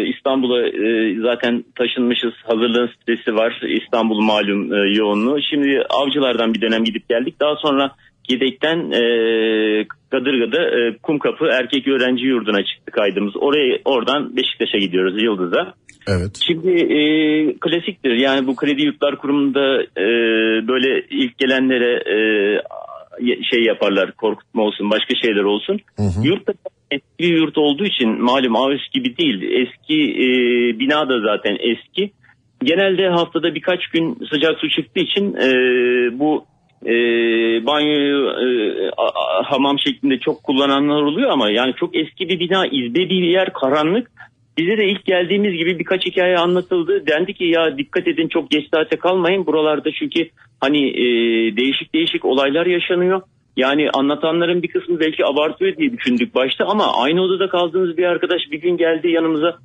İstanbul'a e, zaten taşınmışız. Hazırlığın stresi var. İstanbul malum e, yoğunluğu. Şimdi avcılardan bir dönem gidip geldik. Daha sonra Gedek'ten e, Kadırga'da e, Kumkapı Erkek Öğrenci Yurdu'na çıktık kaydımız. Oraya oradan Beşiktaş'a gidiyoruz Yıldız'a. Evet. Şimdi e, klasiktir yani bu kredi yurtlar kurumunda e, böyle ilk gelenlere e, şey yaparlar korkutma olsun başka şeyler olsun. Hı hı. Yurt da eski bir yurt olduğu için malum Ağüs gibi değil eski e, bina da zaten eski. Genelde haftada birkaç gün sıcak su çıktığı için e, bu e, banyoyu e, hamam şeklinde çok kullananlar oluyor ama yani çok eski bir bina izbe bir yer karanlık. Bize de ilk geldiğimiz gibi birkaç hikaye anlatıldı. Dendi ki ya dikkat edin çok geç saate kalmayın buralarda çünkü hani e, değişik değişik olaylar yaşanıyor. Yani anlatanların bir kısmı belki abartıyor diye düşündük başta ama aynı odada kaldığımız bir arkadaş bir gün geldi yanımıza.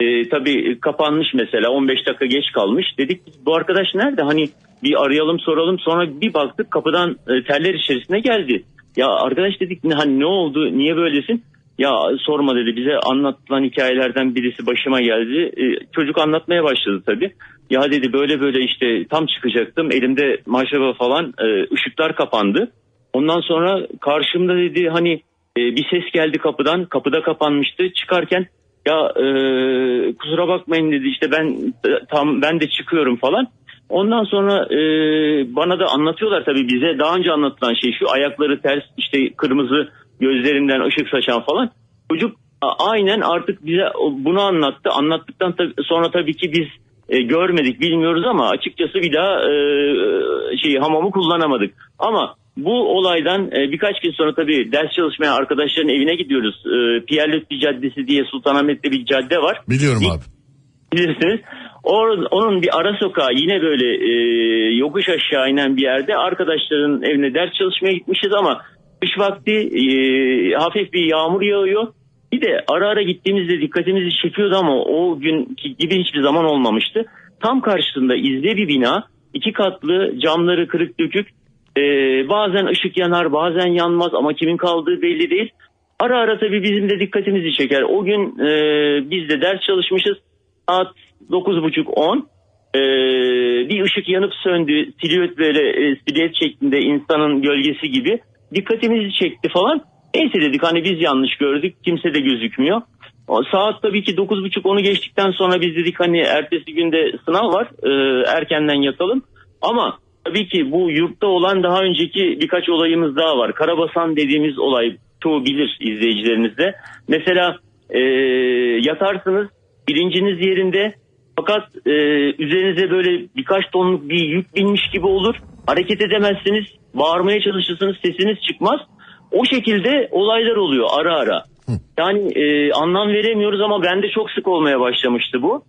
E, tabii kapanmış mesela 15 dakika geç kalmış. Dedik bu arkadaş nerede? Hani bir arayalım soralım. Sonra bir baktık kapıdan e, terler içerisine geldi. Ya arkadaş dedik hani ne oldu? Niye böylesin? Ya sorma dedi bize anlatılan hikayelerden birisi başıma geldi. E, çocuk anlatmaya başladı tabii. Ya dedi böyle böyle işte tam çıkacaktım elimde maşraba falan e, ışıklar kapandı. Ondan sonra karşımda dedi hani e, bir ses geldi kapıdan kapıda kapanmıştı çıkarken ya e, kusura bakmayın dedi işte ben e, tam ben de çıkıyorum falan. Ondan sonra e, bana da anlatıyorlar tabii bize daha önce anlatılan şey şu ayakları ters işte kırmızı gözlerinden ışık saçan falan. Çocuk Aynen artık bize bunu anlattı. Anlattıktan sonra tabii ki biz e, görmedik, bilmiyoruz ama açıkçası bir daha e, şey hamamı kullanamadık. Ama bu olaydan e, birkaç gün sonra tabii ders çalışmaya arkadaşların evine gidiyoruz. E, Pierre Lütfi Caddesi diye Sultanahmet'te bir cadde var Biliyorum abi. bilirsiniz. Or- onun bir ara sokağı yine böyle e, yokuş aşağı inen bir yerde arkadaşların evine ders çalışmaya gitmişiz ama kış vakti e, hafif bir yağmur yağıyor. Bir de ara ara gittiğimizde dikkatimizi çekiyordu ama o günkü gibi hiçbir zaman olmamıştı. Tam karşısında izle bir bina iki katlı camları kırık dökük e, bazen ışık yanar bazen yanmaz ama kimin kaldığı belli değil. Ara ara tabii bizim de dikkatimizi çeker. O gün e, biz de ders çalışmışız. Saat 9.30-10. E, bir ışık yanıp söndü. Silüet böyle e, silüet şeklinde insanın gölgesi gibi. Dikkatimizi çekti falan. Neyse dedik hani biz yanlış gördük. Kimse de gözükmüyor. O saat tabii ki 9.30-10'u geçtikten sonra biz dedik hani ertesi günde sınav var. E, erkenden yatalım. Ama tabii ki bu yurtta olan daha önceki birkaç olayımız daha var. Karabasan dediğimiz olay çoğu bilir izleyicilerimiz de. Mesela e, yatarsınız bilinciniz yerinde fakat e, üzerinize böyle birkaç tonluk bir yük binmiş gibi olur. Hareket edemezsiniz. Bağırmaya çalışırsınız sesiniz çıkmaz. O şekilde olaylar oluyor ara ara. Yani e, anlam veremiyoruz ama bende çok sık olmaya başlamıştı bu.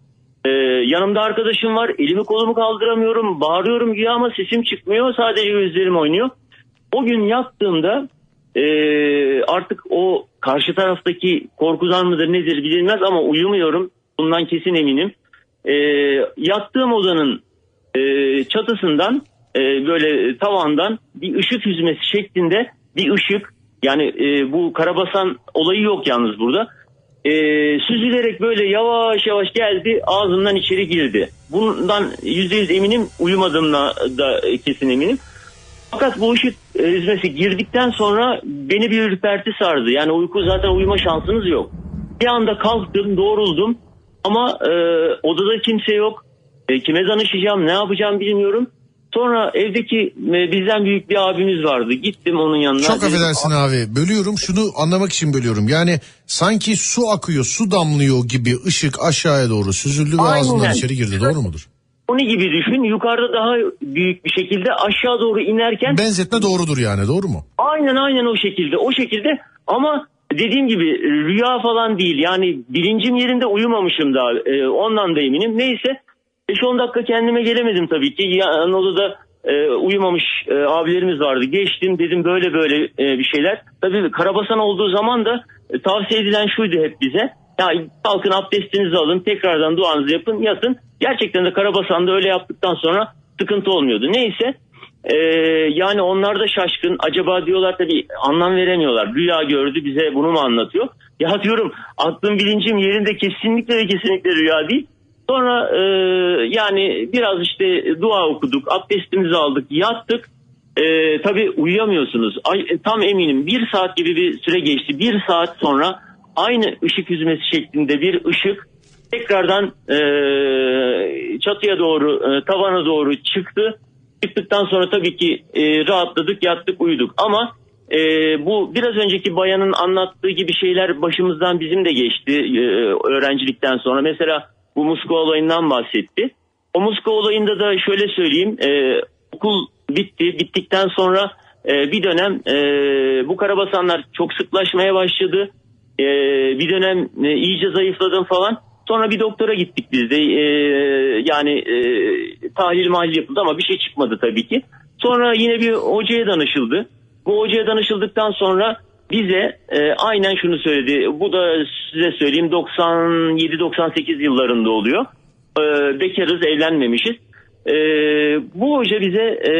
Ee, yanımda arkadaşım var. Elimi kolumu kaldıramıyorum. Bağırıyorum güya ama sesim çıkmıyor. Sadece gözlerim oynuyor. O gün yattığımda e, artık o karşı taraftaki korkudan mıdır nedir bilinmez ama uyumuyorum. Bundan kesin eminim. E, yattığım odanın e, çatısından e, böyle tavandan bir ışık hüzmesi şeklinde bir ışık yani e, bu karabasan olayı yok yalnız burada e, süzülerek böyle yavaş yavaş geldi ağzımdan içeri girdi. Bundan yüzde yüz eminim uyumadığımda da kesin eminim. Fakat bu ışık e, hüzmesi girdikten sonra beni bir ürperti sardı. Yani uyku zaten uyuma şansınız yok. Bir anda kalktım doğruldum ama e, odada kimse yok. E, kime danışacağım ne yapacağım bilmiyorum. Sonra evdeki e, bizden büyük bir abimiz vardı. Gittim onun yanına. Çok Dedim, affedersin abi. Bölüyorum. Şunu anlamak için bölüyorum. Yani sanki su akıyor, su damlıyor gibi ışık aşağıya doğru süzüldü ve Aynen. ağzından içeri girdi. Doğru mudur? Onu gibi düşün. Yukarıda daha büyük bir şekilde aşağı doğru inerken Benzetme doğrudur yani. Doğru mu? aynen aynen o şekilde. O şekilde ama dediğim gibi rüya falan değil. Yani bilincim yerinde uyumamışım daha. Ee, ondan da eminim. Neyse 5-10 dakika kendime gelemedim tabii ki. Yan odada e, uyumamış e, abilerimiz vardı. Geçtim dedim böyle böyle e, bir şeyler. Tabii karabasan olduğu zaman da e, tavsiye edilen şuydu hep bize. Ya kalkın abdestinizi alın tekrardan duanızı yapın yatın. Gerçekten de Karabasan'da öyle yaptıktan sonra sıkıntı olmuyordu. Neyse e, yani onlar da şaşkın. Acaba diyorlar tabii anlam veremiyorlar. Rüya gördü bize bunu mu anlatıyor? Ya diyorum aklım bilincim yerinde kesinlikle ve kesinlikle rüya değil. Sonra e, yani biraz işte dua okuduk, abdestimizi aldık, yattık. E, tabii uyuyamıyorsunuz. Ay, tam eminim bir saat gibi bir süre geçti. Bir saat sonra aynı ışık hüzmesi şeklinde bir ışık tekrardan e, çatıya doğru, e, tavana doğru çıktı. Çıktıktan sonra tabii ki e, rahatladık, yattık, uyuduk. Ama e, bu biraz önceki bayanın anlattığı gibi şeyler başımızdan bizim de geçti e, öğrencilikten sonra. Mesela bu Muska olayından bahsetti. O Muska olayında da şöyle söyleyeyim. e, okul bitti. Bittikten sonra e, bir dönem e, bu karabasanlar çok sıklaşmaya başladı. E, bir dönem e, iyice zayıfladım falan. Sonra bir doktora gittik biz de. E, yani e, tahlil mahil yapıldı ama bir şey çıkmadı tabii ki. Sonra yine bir hocaya danışıldı. Bu hocaya danışıldıktan sonra bize e, aynen şunu söyledi. Bu da size söyleyeyim 97-98 yıllarında oluyor. E, bekarız, evlenmemişiz. E, bu hoca bize e,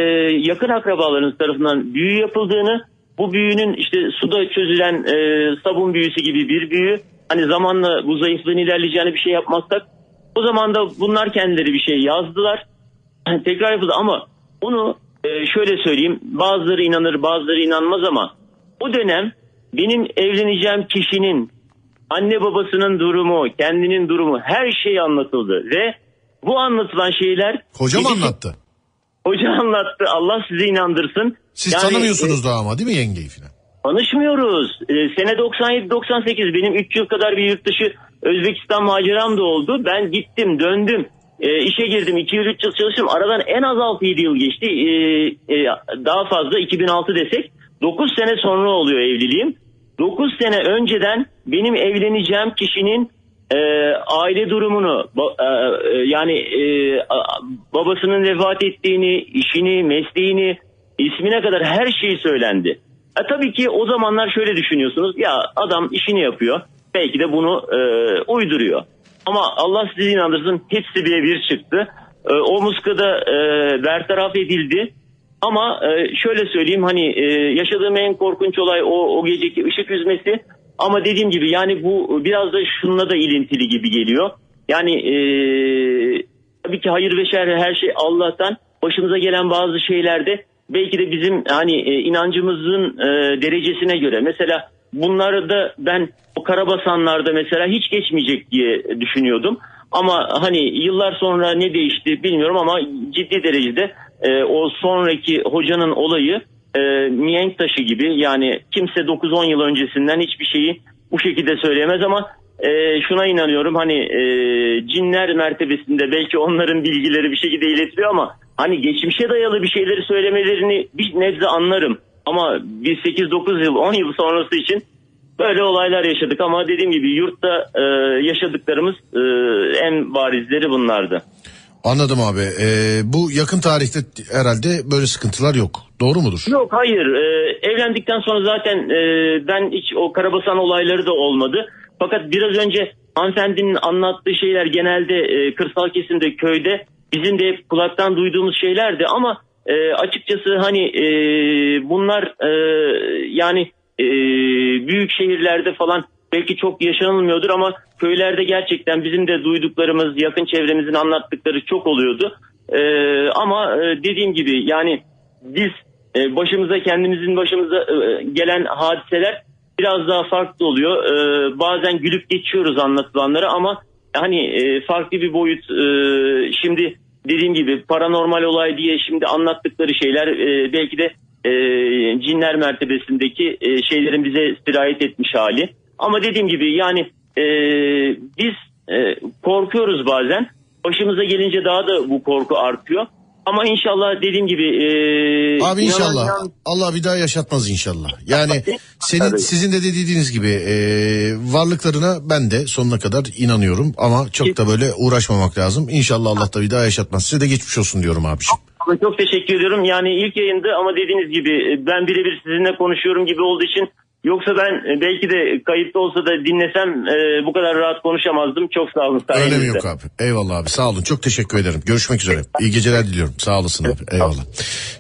yakın akrabalarınız tarafından büyü yapıldığını, bu büyünün işte suda çözülen e, sabun büyüsü gibi bir büyü. Hani zamanla bu zayıflığın ilerleyeceğini bir şey yapmazsak o zaman da bunlar kendileri bir şey yazdılar. Tekrar yapıldı ama onu e, şöyle söyleyeyim bazıları inanır bazıları inanmaz ama o dönem benim evleneceğim kişinin anne babasının durumu, kendinin durumu her şey anlatıldı ve bu anlatılan şeyler Dedi ki- anlattı? Hoca anlattı. Allah sizi inandırsın. Siz Yani, tanımıyorsunuz daha ama değil mi yengeyi falan? e, Tanışmıyoruz. Ee, sene 97-98 benim 3 yıl kadar bir yurt dışı Özbekistan maceram da oldu. Ben gittim döndüm. Ee, işe girdim 2 yıl 3 yıl çalıştım. Aradan en az 6-7 yıl geçti. Ee, e, daha fazla 2006 desek 9 sene sonra oluyor evliliğim. 9 sene önceden benim evleneceğim kişinin e, aile durumunu e, e, yani e, babasının vefat ettiğini, işini, mesleğini, ismine kadar her şeyi söylendi. E, tabii ki o zamanlar şöyle düşünüyorsunuz ya adam işini yapıyor belki de bunu e, uyduruyor. Ama Allah sizi inandırsın hepsi birebir çıktı. E, o muskada e, bertaraf edildi. Ama e, şöyle söyleyeyim hani e, yaşadığım en korkunç olay o, o geceki ışık üzmesi. Ama dediğim gibi yani bu biraz da şununla da ilintili gibi geliyor. Yani e, tabii ki hayır ve şer her şey Allah'tan. Başımıza gelen bazı şeylerde belki de bizim hani e, inancımızın e, derecesine göre. Mesela bunları da ben o karabasanlarda mesela hiç geçmeyecek diye düşünüyordum. Ama hani yıllar sonra ne değişti bilmiyorum ama ciddi derecede e, o sonraki hocanın olayı e, mihenk taşı gibi yani kimse 9-10 yıl öncesinden hiçbir şeyi bu şekilde söyleyemez ama e, şuna inanıyorum hani e, cinler mertebesinde belki onların bilgileri bir şekilde iletiliyor ama hani geçmişe dayalı bir şeyleri söylemelerini bir nebze anlarım. Ama biz 8-9 yıl 10 yıl sonrası için böyle olaylar yaşadık ama dediğim gibi yurtta e, yaşadıklarımız e, en barizleri bunlardı. Anladım abi. Ee, bu yakın tarihte herhalde böyle sıkıntılar yok. Doğru mudur? Yok hayır Ee, evlendikten sonra zaten e, ben hiç o karabasan olayları da olmadı. Fakat biraz önce hanımefendinin anlattığı şeyler genelde e, kırsal kesimde köyde bizim de hep kulaktan duyduğumuz şeylerdi ama e, açıkçası hani e, bunlar e, yani e, büyük şehirlerde falan belki çok yaşanılmıyordur ama köylerde gerçekten bizim de duyduklarımız yakın çevremizin anlattıkları çok oluyordu. E, ama dediğim gibi yani biz e, başımıza kendimizin başımıza e, gelen hadiseler biraz daha farklı oluyor. E, bazen gülüp geçiyoruz anlatılanları ama hani e, farklı bir boyut e, şimdi dediğim gibi paranormal olay diye şimdi anlattıkları şeyler e, belki de e, cinler mertebesindeki e, şeylerin bize sirayet etmiş hali. Ama dediğim gibi yani e, biz e, korkuyoruz bazen. Başımıza gelince daha da bu korku artıyor. Ama inşallah dediğim gibi e, Abi inşallah. Allah bir daha yaşatmaz inşallah. Yani senin Tabii. sizin de dediğiniz gibi e, varlıklarına ben de sonuna kadar inanıyorum ama çok da böyle uğraşmamak lazım. İnşallah Allah da bir daha yaşatmaz. Size de geçmiş olsun diyorum abiciğim. Çok teşekkür ediyorum. Yani ilk yayındı ama dediğiniz gibi e, ben birebir sizinle konuşuyorum gibi olduğu için yoksa ben e, belki de kayıtlı olsa da dinlesem e, bu kadar rahat konuşamazdım. Çok sağ olun. Öyle mi yok abi? Eyvallah abi sağ olun çok teşekkür ederim. Görüşmek üzere. İyi geceler diliyorum. Sağ olasın abi. Eyvallah.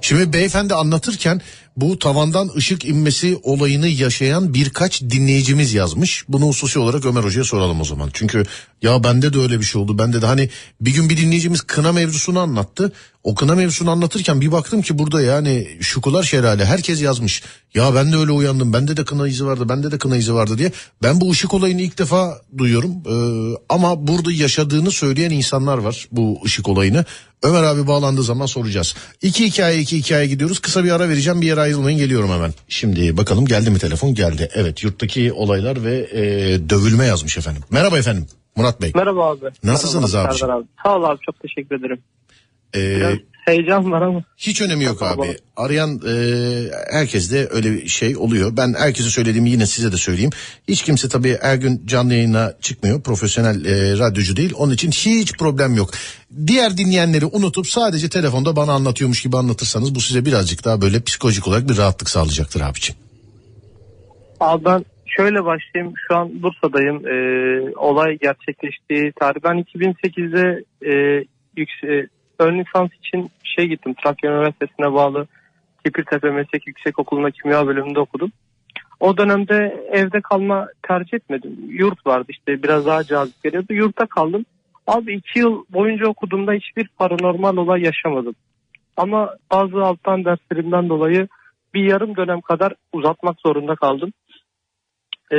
Şimdi beyefendi anlatırken bu tavandan ışık inmesi olayını yaşayan birkaç dinleyicimiz yazmış. Bunu hususi olarak Ömer Hoca'ya soralım o zaman. Çünkü ya bende de öyle bir şey oldu. Bende de hani bir gün bir dinleyicimiz kına mevzusunu anlattı. O kına mevzusunu anlatırken bir baktım ki burada yani şukular şelale herkes yazmış. Ya ben de öyle uyandım. Bende de kına izi vardı. Bende de kına izi vardı diye. Ben bu ışık olayını ilk defa duyuyorum. Ee, ama burada yaşadığını söyleyen insanlar var bu ışık olayını. Ömer abi bağlandığı zaman soracağız. İki hikaye iki hikaye gidiyoruz. Kısa bir ara vereceğim bir yere ayrılmayın geliyorum hemen. Şimdi bakalım geldi mi telefon geldi. Evet yurttaki olaylar ve e, dövülme yazmış efendim. Merhaba efendim Murat Bey. Merhaba abi. Nasılsınız Merhaba, abi? Sağ ol abi çok teşekkür ederim. Ee, Biraz heyecan var ama. Hiç önemi yok abi. Arayan e, herkes de öyle bir şey oluyor. Ben herkese söylediğimi yine size de söyleyeyim. Hiç kimse tabii her gün canlı yayına çıkmıyor. Profesyonel e, radyocu değil. Onun için hiç problem yok. Diğer dinleyenleri unutup sadece telefonda bana anlatıyormuş gibi anlatırsanız bu size birazcık daha böyle psikolojik olarak bir rahatlık sağlayacaktır abiciğim. Abi ben şöyle başlayayım. Şu an Bursa'dayım. Ee, olay gerçekleştiği tarih. Ben 2008'de e, yükse, ön lisans için şey gittim. Trakya Üniversitesi'ne bağlı Kipirtepe Meslek Yüksekokulu'nda kimya bölümünde okudum. O dönemde evde kalma tercih etmedim. Yurt vardı işte biraz daha cazip geliyordu. Yurtta kaldım. Abi iki yıl boyunca okuduğumda hiçbir paranormal olay yaşamadım. Ama bazı alttan derslerimden dolayı bir yarım dönem kadar uzatmak zorunda kaldım. Ee,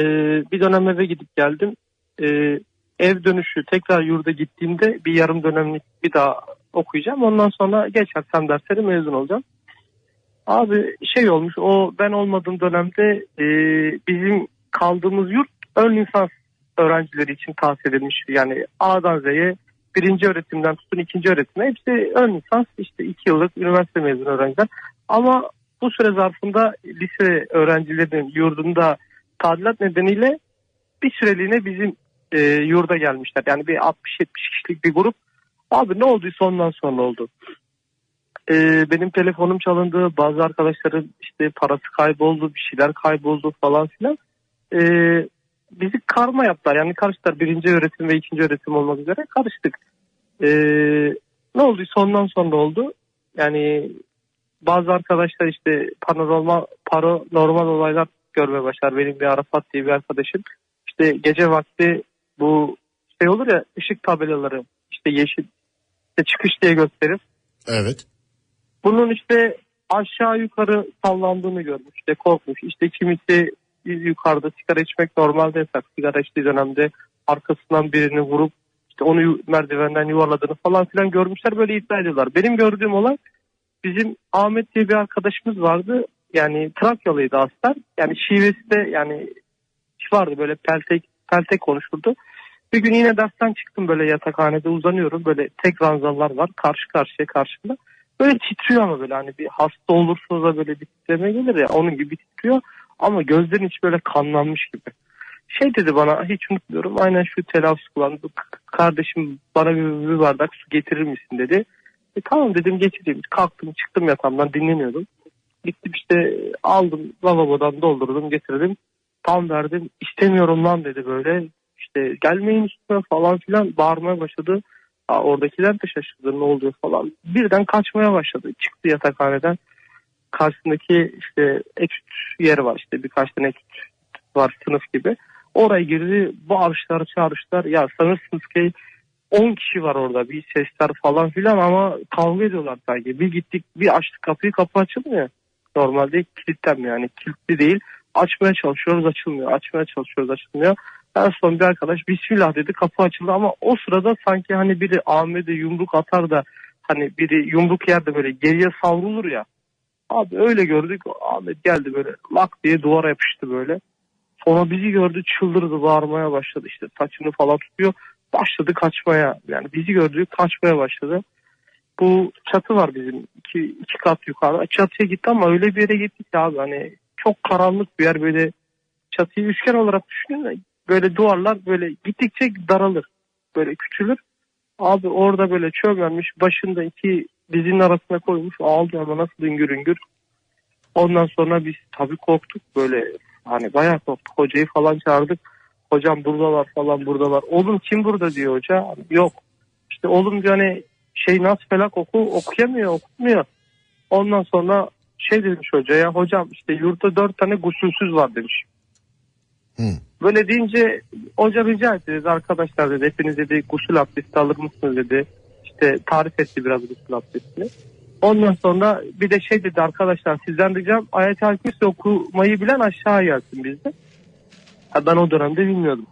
bir dönem eve gidip geldim. Ee, ev dönüşü tekrar yurda gittiğimde bir yarım dönemlik bir daha okuyacağım. Ondan sonra geçersem dersleri mezun olacağım. Abi şey olmuş o ben olmadığım dönemde e, bizim kaldığımız yurt ön lisans öğrencileri için tahsis edilmiş. Yani A'dan Z'ye birinci öğretimden tutun ikinci öğretime hepsi ön lisans işte iki yıllık üniversite mezunu öğrenciler. Ama bu süre zarfında lise öğrencilerinin yurdunda tadilat nedeniyle bir süreliğine bizim e, yurda gelmişler. Yani bir 60-70 kişilik bir grup. Abi ne olduysa ondan sonra oldu. E, benim telefonum çalındı. Bazı arkadaşların işte parası kayboldu. Bir şeyler kayboldu falan filan. E, bizi karma yaptılar. Yani karıştılar. Birinci öğretim ve ikinci öğretim olmak üzere karıştık. E, ne olduysa ondan sonra oldu. Yani bazı arkadaşlar işte paranormal, paranormal olaylar görmeye başlar. Benim bir Arafat diye bir arkadaşım işte gece vakti bu şey olur ya ışık tabelaları işte yeşil işte çıkış diye gösterir. Evet. Bunun işte aşağı yukarı sallandığını görmüş. İşte korkmuş. İşte kimisi yukarıda sigara içmek normalde yasak. Sigara içtiği dönemde arkasından birini vurup işte onu merdivenden yuvarladığını falan filan görmüşler. Böyle iddia ediyorlar. Benim gördüğüm olay bizim Ahmet diye bir arkadaşımız vardı. Yani Trakyalıydı aslen. Yani şivesi de yani vardı böyle peltek peltek konuşurdu. Bir gün yine dersten çıktım böyle yatakhanede uzanıyorum. Böyle tek ranzalar var karşı karşıya karşımda. Böyle titriyor ama böyle hani bir hasta olursunuz da böyle bir titreme gelir ya onun gibi titriyor. Ama gözlerin içi böyle kanlanmış gibi. Şey dedi bana hiç unutmuyorum aynen şu telaffuz kullandı. Kardeşim bana bir, bir bardak su getirir misin dedi. E, tamam dedim getireyim. Kalktım çıktım yatağımdan dinleniyordum. Gittim işte aldım lavabodan doldurdum getirdim. Tam verdim istemiyorum lan dedi böyle. İşte gelmeyin üstüne falan filan bağırmaya başladı. Aa, oradakiler de şaşırdı ne oluyor falan. Birden kaçmaya başladı. Çıktı yatakhaneden. Karşısındaki işte etüt yeri var işte birkaç tane etüt var sınıf gibi. Oraya girdi bağırışlar çağrışlar. Ya sanırsınız ki 10 kişi var orada bir sesler falan filan ama kavga ediyorlar sanki. Bir gittik bir açtık kapıyı kapı açılmıyor. Normalde kilitlenmiyor yani kilitli değil. Açmaya çalışıyoruz açılmıyor. Açmaya çalışıyoruz açılmıyor. En son bir arkadaş Bismillah dedi kapı açıldı ama o sırada sanki hani biri Ahmet'e yumruk atar da hani biri yumruk yerde böyle geriye savrulur ya. Abi öyle gördük Ahmet geldi böyle lak diye duvara yapıştı böyle. Sonra bizi gördü çıldırdı bağırmaya başladı işte saçını falan tutuyor. Başladı kaçmaya yani bizi gördü kaçmaya başladı. Bu çatı var bizim iki, iki kat yukarıda. Çatıya gitti ama öyle bir yere gitti ki abi hani çok karanlık bir yer böyle çatıyı üçgen olarak düşünün de böyle duvarlar böyle gittikçe daralır. Böyle küçülür. Abi orada böyle çömelmiş başında iki dizinin arasına koymuş ağlıyor ama nasıl üngür üngür. Ondan sonra biz tabii korktuk böyle hani bayağı korktuk. Hocayı falan çağırdık. Hocam buradalar falan buradalar. Oğlum kim burada diyor hoca. Yok. İşte oğlum diyor hani şey nas felak oku okuyamıyor okumuyor. Ondan sonra şey demiş hocaya hocam işte yurtta dört tane gusülsüz var demiş. Hı. Böyle deyince hoca rica etti dedi arkadaşlar dedi hepiniz dedi gusül abdesti alır mısınız dedi. İşte tarif etti biraz gusül abdestini. Ondan sonra bir de şey dedi arkadaşlar sizden ricam ayet-i kürsü okumayı bilen aşağı gelsin bizde. Ha, ben o dönemde bilmiyordum.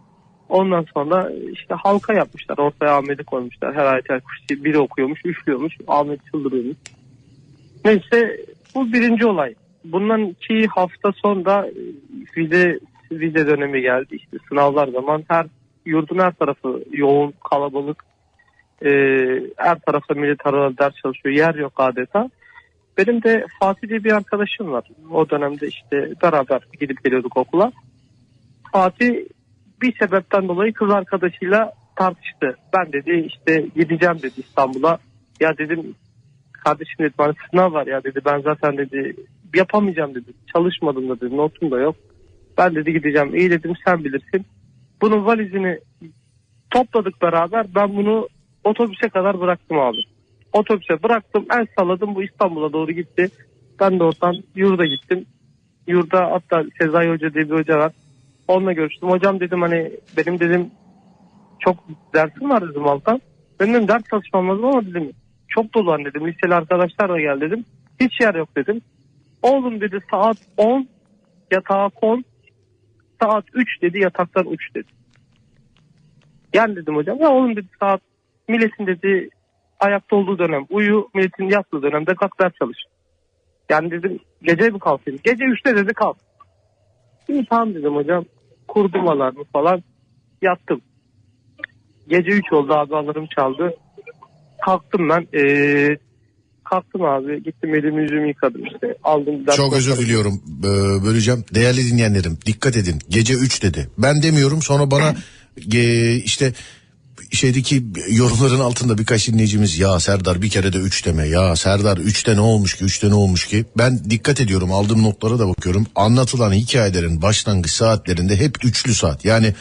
Ondan sonra işte halka yapmışlar. Ortaya Ahmet'i koymuşlar. Her ayet-i kürsü biri okuyormuş, üflüyormuş. Ahmet çıldırıyormuş. Neyse bu birinci olay. Bundan iki hafta sonra e, vize, dönemi geldi. İşte sınavlar zaman her yurdun her tarafı yoğun, kalabalık. Ee, her tarafta millet arada ders çalışıyor. Yer yok adeta. Benim de Fatih diye bir arkadaşım var. O dönemde işte beraber gidip geliyorduk okula. Fatih bir sebepten dolayı kız arkadaşıyla tartıştı. Ben dedi işte gideceğim dedi İstanbul'a. Ya dedim kardeşim dedi bana sınav var ya dedi ben zaten dedi yapamayacağım dedi. Çalışmadım da dedi notum da yok. Ben dedi gideceğim iyi dedim sen bilirsin. Bunun valizini topladık beraber ben bunu otobüse kadar bıraktım abi. Otobüse bıraktım el salladım bu İstanbul'a doğru gitti. Ben de oradan yurda gittim. Yurda hatta Sezai Hoca diye bir hoca var. Onunla görüştüm. Hocam dedim hani benim dedim çok dersim var dedim Altan. Benim dedim ders çalışmam lazım ama dedim çok dolu hani dedim. Liseli arkadaşlar da gel dedim. Hiç yer yok dedim. Oğlum dedi saat 10 yatağa kon. Saat 3 dedi yataktan 3 dedi. Gel dedim hocam. Ya oğlum dedi saat milletin dedi ayakta olduğu dönem uyu milletin yattığı dönemde kalk ders çalış. Yani dedim gece mi kalkayım? Gece 3'te dedi kalk. İyi tamam dedim hocam. Kurdum alarmı falan. Yattım. Gece 3 oldu abi çaldı. Kalktım ben. Ee, kalktım abi. Gittim elimi yüzümü yıkadım işte. Aldım. Çok özür diliyorum Ee, böleceğim. Değerli dinleyenlerim dikkat edin. Gece 3 dedi. Ben demiyorum sonra bana e, işte şeydeki yorumların altında birkaç dinleyicimiz ya Serdar bir kere de 3 deme ya Serdar 3'te ne olmuş ki 3'te ne olmuş ki ben dikkat ediyorum aldığım notlara da bakıyorum anlatılan hikayelerin başlangıç saatlerinde hep üçlü saat yani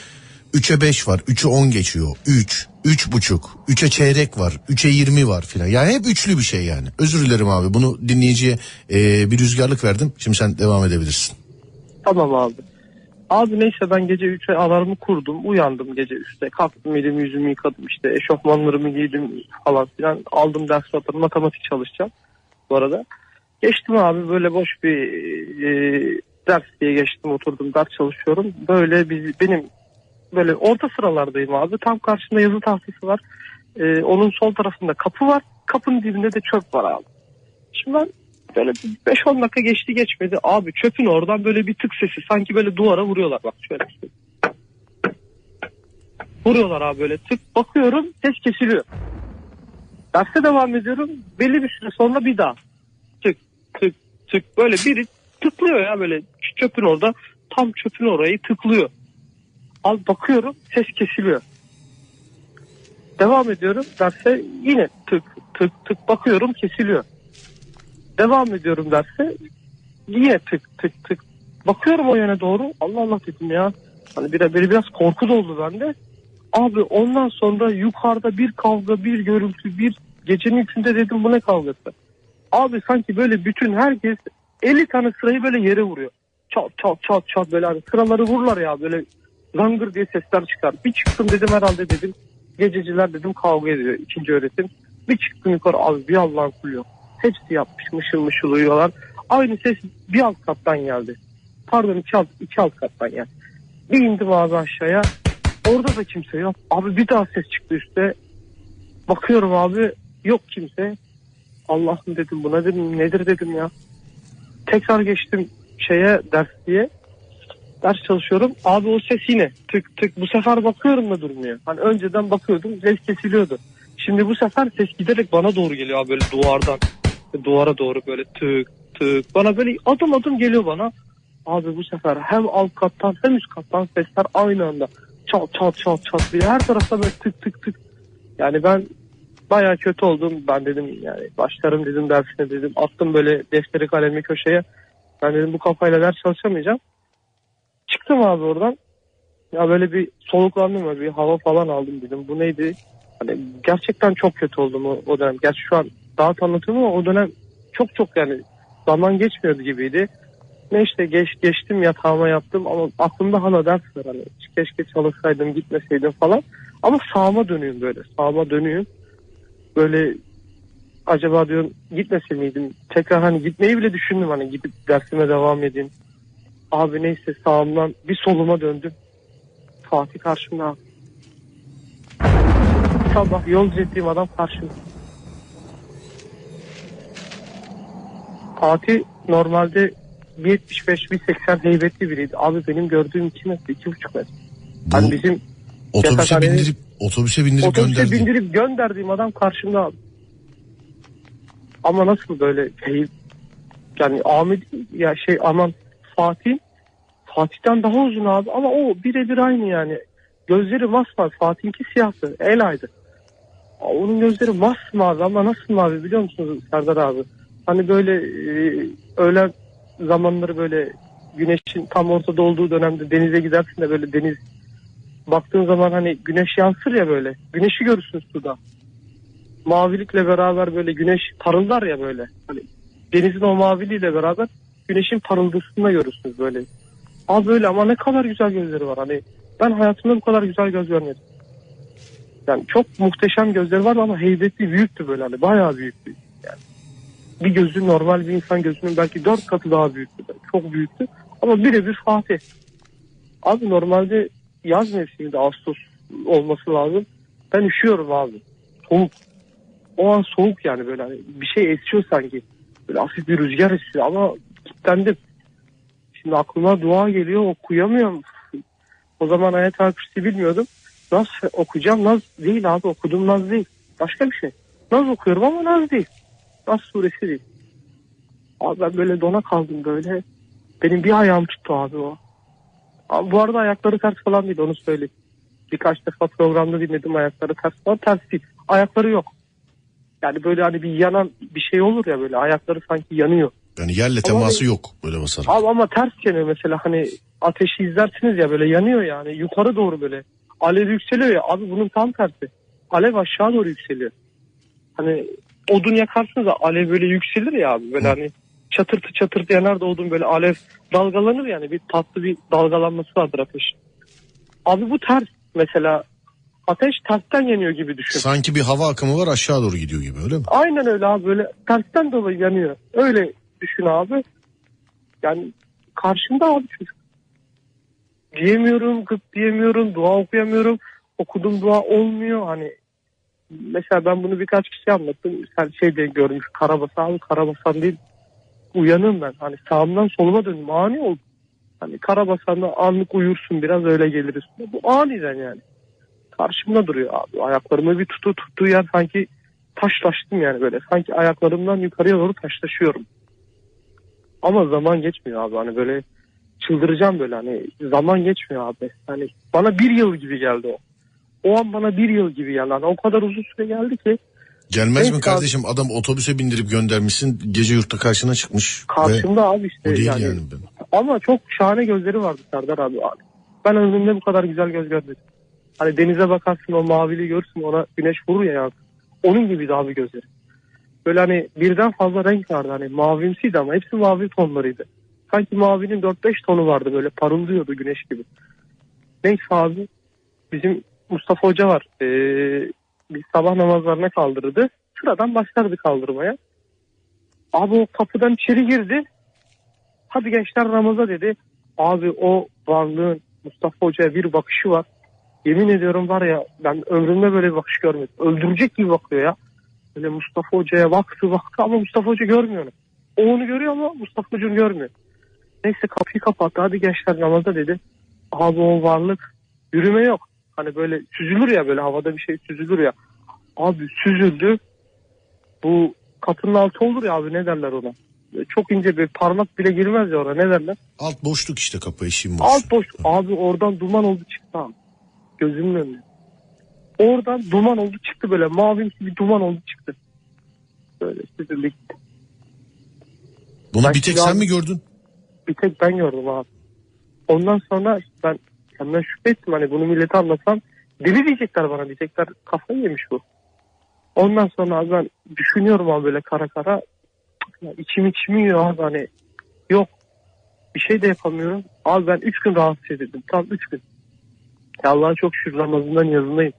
3'e 5 var 3'e 10 geçiyor 3 üç buçuk 3'e çeyrek var 3'e 20 var filan yani hep üçlü bir şey yani özür dilerim abi bunu dinleyiciye e, bir rüzgarlık verdim şimdi sen devam edebilirsin. Tamam abi. Abi neyse ben gece 3'e alarmı kurdum. Uyandım gece 3'te. Kalktım elimi yüzümü yıkadım işte. Eşofmanlarımı giydim falan filan. Aldım ders notlarını matematik çalışacağım bu arada. Geçtim abi böyle boş bir e, ders diye geçtim oturdum ders çalışıyorum. Böyle biz, benim böyle orta sıralardayım abi. Tam karşımda yazı tahtası var. E, onun sol tarafında kapı var. Kapının dibinde de çöp var abi. Şimdi ben böyle bir 5-10 dakika geçti geçmedi. Abi çöpün oradan böyle bir tık sesi. Sanki böyle duvara vuruyorlar bak şöyle. Vuruyorlar abi böyle tık. Bakıyorum ses kesiliyor. Derse devam ediyorum. Belli bir süre sonra bir daha. Tık tık tık. Böyle biri tıklıyor ya böyle çöpün orada. Tam çöpün orayı tıklıyor. Al bakıyorum ses kesiliyor. Devam ediyorum derse yine tık tık tık bakıyorum kesiliyor. Devam ediyorum derse yine tık tık tık. Bakıyorum o yöne doğru. Allah Allah dedim ya. Hani bir, bir biraz korku doldu bende. Abi ondan sonra yukarıda bir kavga, bir görüntü, bir gecenin üçünde dedim bu ne kavgası? Abi sanki böyle bütün herkes 50 tane sırayı böyle yere vuruyor. Çat çat çat çat böyle hani sıraları vururlar ya böyle zangır diye sesler çıkar. Bir çıktım dedim herhalde dedim gececiler dedim kavga ediyor ikinci öğretim. Bir çıktım yukarı abi bir Allah'ın kulu yok. Hepsi yapmış mışıl mışıl uyuyorlar. Aynı ses bir alt kattan geldi. Pardon iki alt, iki alt kattan geldi. Bir indim abi aşağıya. Orada da kimse yok. Abi bir daha ses çıktı üstte. Bakıyorum abi yok kimse. Allah'ım dedim buna dedim nedir dedim ya. Tekrar geçtim şeye ders diye. Ders çalışıyorum. Abi o ses yine tık tık. Bu sefer bakıyorum da durmuyor. Hani önceden bakıyordum ses kesiliyordu. Şimdi bu sefer ses giderek bana doğru geliyor abi böyle duvardan. Duvara doğru böyle tık tık. Bana böyle adım adım geliyor bana. Abi bu sefer hem alt kattan hem üst kattan sesler aynı anda. Çat çat çat çat diye her tarafta böyle tık tık tık. Yani ben bayağı kötü oldum. Ben dedim yani başlarım dedim dersine dedim. Attım böyle defteri kalemi köşeye. Ben dedim bu kafayla ders çalışamayacağım. Çıktım abi oradan. Ya böyle bir soluklandım böyle bir hava falan aldım dedim. Bu neydi? Hani gerçekten çok kötü oldum o, o dönem. Gerçi şu an daha anlatıyorum ama o dönem çok çok yani zaman geçmiyordu gibiydi. Ne işte geç, geçtim yatağıma yaptım ama aklımda hala ders var. Hani keşke çalışsaydım gitmeseydim falan. Ama sağıma dönüyorum böyle. Sağıma dönüyorum. Böyle acaba diyorum gitmese miydim? Tekrar hani gitmeyi bile düşündüm hani gidip dersime devam edeyim. Abi neyse sağımdan bir soluma döndüm. Fatih karşımda abi. Sabah yolcu ettiğim adam karşımda. Fatih normalde 1.75-1.80 heybetli biriydi. Abi benim gördüğüm 2 metre, 2.5 metre. Bu Hani bizim otobüse bindirip otobüse bindirip otobüse gönderdi. bindirip gönderdiğim adam karşımda abi. Ama nasıl böyle hey, yani Ahmet ya şey aman Fatih Fatih'ten daha uzun abi ama o birebir aynı yani. Gözleri masmavi. Fatih'inki siyahtı. El aydı. Onun gözleri masmavi ama nasıl mavi biliyor musunuz Serdar abi? Hani böyle e, öğlen zamanları böyle güneşin tam ortada olduğu dönemde denize gidersin de böyle deniz baktığın zaman hani güneş yansır ya böyle. Güneşi görürsün suda. Mavilikle beraber böyle güneş parıldar ya böyle. Hani denizin o maviliğiyle beraber güneşin parıldısını da görürsünüz böyle. Abi böyle ama ne kadar güzel gözleri var. Hani ben hayatımda bu kadar güzel göz görmedim. Yani çok muhteşem gözleri var ama heybetli büyüktü böyle hani bayağı büyüktü. Yani bir gözü normal bir insan gözünün belki dört katı daha büyüktü. Çok büyüktü ama birebir Fatih. Abi normalde yaz mevsiminde Ağustos olması lazım. Ben üşüyorum abi. Soğuk. O an soğuk yani böyle hani bir şey esiyor sanki. Böyle hafif bir rüzgar esiyor ama kilitlendim. Şimdi aklıma dua geliyor okuyamıyorum. O zaman ayet kürsü bilmiyordum. Nasıl okuyacağım? Naz değil abi okudum Naz değil. Başka bir şey. Naz okuyorum ama Naz değil. Naz suresi değil. Abi ben böyle dona kaldım böyle. Benim bir ayağım tuttu abi o. Abi bu arada ayakları ters falan değil onu söyleyeyim. Birkaç defa programda dinledim ayakları ters falan ters değil. Ayakları yok. Yani böyle hani bir yanan bir şey olur ya böyle ayakları sanki yanıyor. Yani yerle Ama teması yok böyle basarak. Abi ama ters yanıyor mesela hani ateşi izlersiniz ya böyle yanıyor yani yukarı doğru böyle. Alev yükseliyor ya abi bunun tam tersi. Alev aşağı doğru yükseliyor. Hani odun yakarsınız da alev böyle yükselir ya abi böyle hani çatırtı çatırtı yanar da odun böyle alev dalgalanır yani bir tatlı bir dalgalanması vardır ateş. Abi bu ters mesela ateş tersten yanıyor gibi düşün. Sanki bir hava akımı var aşağı doğru gidiyor gibi öyle mi? Aynen öyle abi böyle tersten dolayı yanıyor. Öyle düşün abi. Yani karşımda abi çocuk. Diyemiyorum, gıt diyemiyorum, dua okuyamıyorum. Okudum dua olmuyor. Hani mesela ben bunu birkaç kişi anlattım. Sen şey de görmüş karabasan karabasan değil. Uyanım ben. Hani sağımdan soluma döndüm. Ani oldu. Hani karabasanda anlık uyursun biraz öyle geliriz. Bu aniden yani. Karşımda duruyor abi. Ayaklarımı bir tutu tuttuğu yer sanki taşlaştım yani böyle. Sanki ayaklarımdan yukarıya doğru taşlaşıyorum. Ama zaman geçmiyor abi. Hani böyle çıldıracağım böyle hani zaman geçmiyor abi. Hani bana bir yıl gibi geldi o. O an bana bir yıl gibi geldi. Hani o kadar uzun süre geldi ki Gelmez Neyse mi abi. kardeşim adam otobüse bindirip göndermişsin gece yurtta karşına çıkmış. Karşımda abi işte o değil yani. yani. ben. Ama çok şahane gözleri vardı Serdar abi. Ben ömrümde bu kadar güzel göz görmedim. Hani denize bakarsın o maviliği görürsün ona güneş vurur ya. Onun gibiydi abi gözleri. Böyle hani birden fazla renk vardı hani mavimsiydi ama hepsi mavi tonlarıydı. Sanki mavinin 4-5 tonu vardı böyle parıldıyordu güneş gibi. Neyse abi bizim Mustafa Hoca var. Ee, biz sabah namazlarına kaldırdı. Sıradan başlardı kaldırmaya. Abi o kapıdan içeri girdi. Hadi gençler namaza dedi. Abi o varlığın Mustafa Hoca'ya bir bakışı var. Yemin ediyorum var ya ben ömrümde böyle bir bakış görmedim. Öldürecek gibi bakıyor ya. Böyle Mustafa Hoca'ya baktı baktı ama Mustafa Hoca görmüyor onu. O onu görüyor ama Mustafa Hoca onu görmüyor. Neyse kapıyı kapattı. Hadi gençler namaza dedi. Abi o varlık yürüme yok. Hani böyle süzülür ya böyle havada bir şey süzülür ya. Abi süzüldü. Bu kapının altı olur ya abi ne derler ona. Çok ince bir parmak bile girmez ya oraya ne derler. Alt boşluk işte kapı eşiğin boşluğu. Alt boş. Abi oradan duman oldu çıktı abi. Gözümün önünde. Oradan duman oldu çıktı böyle mavimsi bir duman oldu çıktı. Böyle süzüldü gitti. Bunu Ben bir tek sen mi gördün? Bir tek ben gördüm abi. Ondan sonra ben kendimden şüphe ettim hani bunu millete anlatsam deli diyecekler bana diyecekler kafayı yemiş bu. Ondan sonra abi ben düşünüyorum abi böyle kara kara ya içim içim yiyor abi hani yok bir şey de yapamıyorum. Abi ben 3 gün rahatsız edildim tam 3 gün. Ya Allah'a çok şükür namazından yazındayım.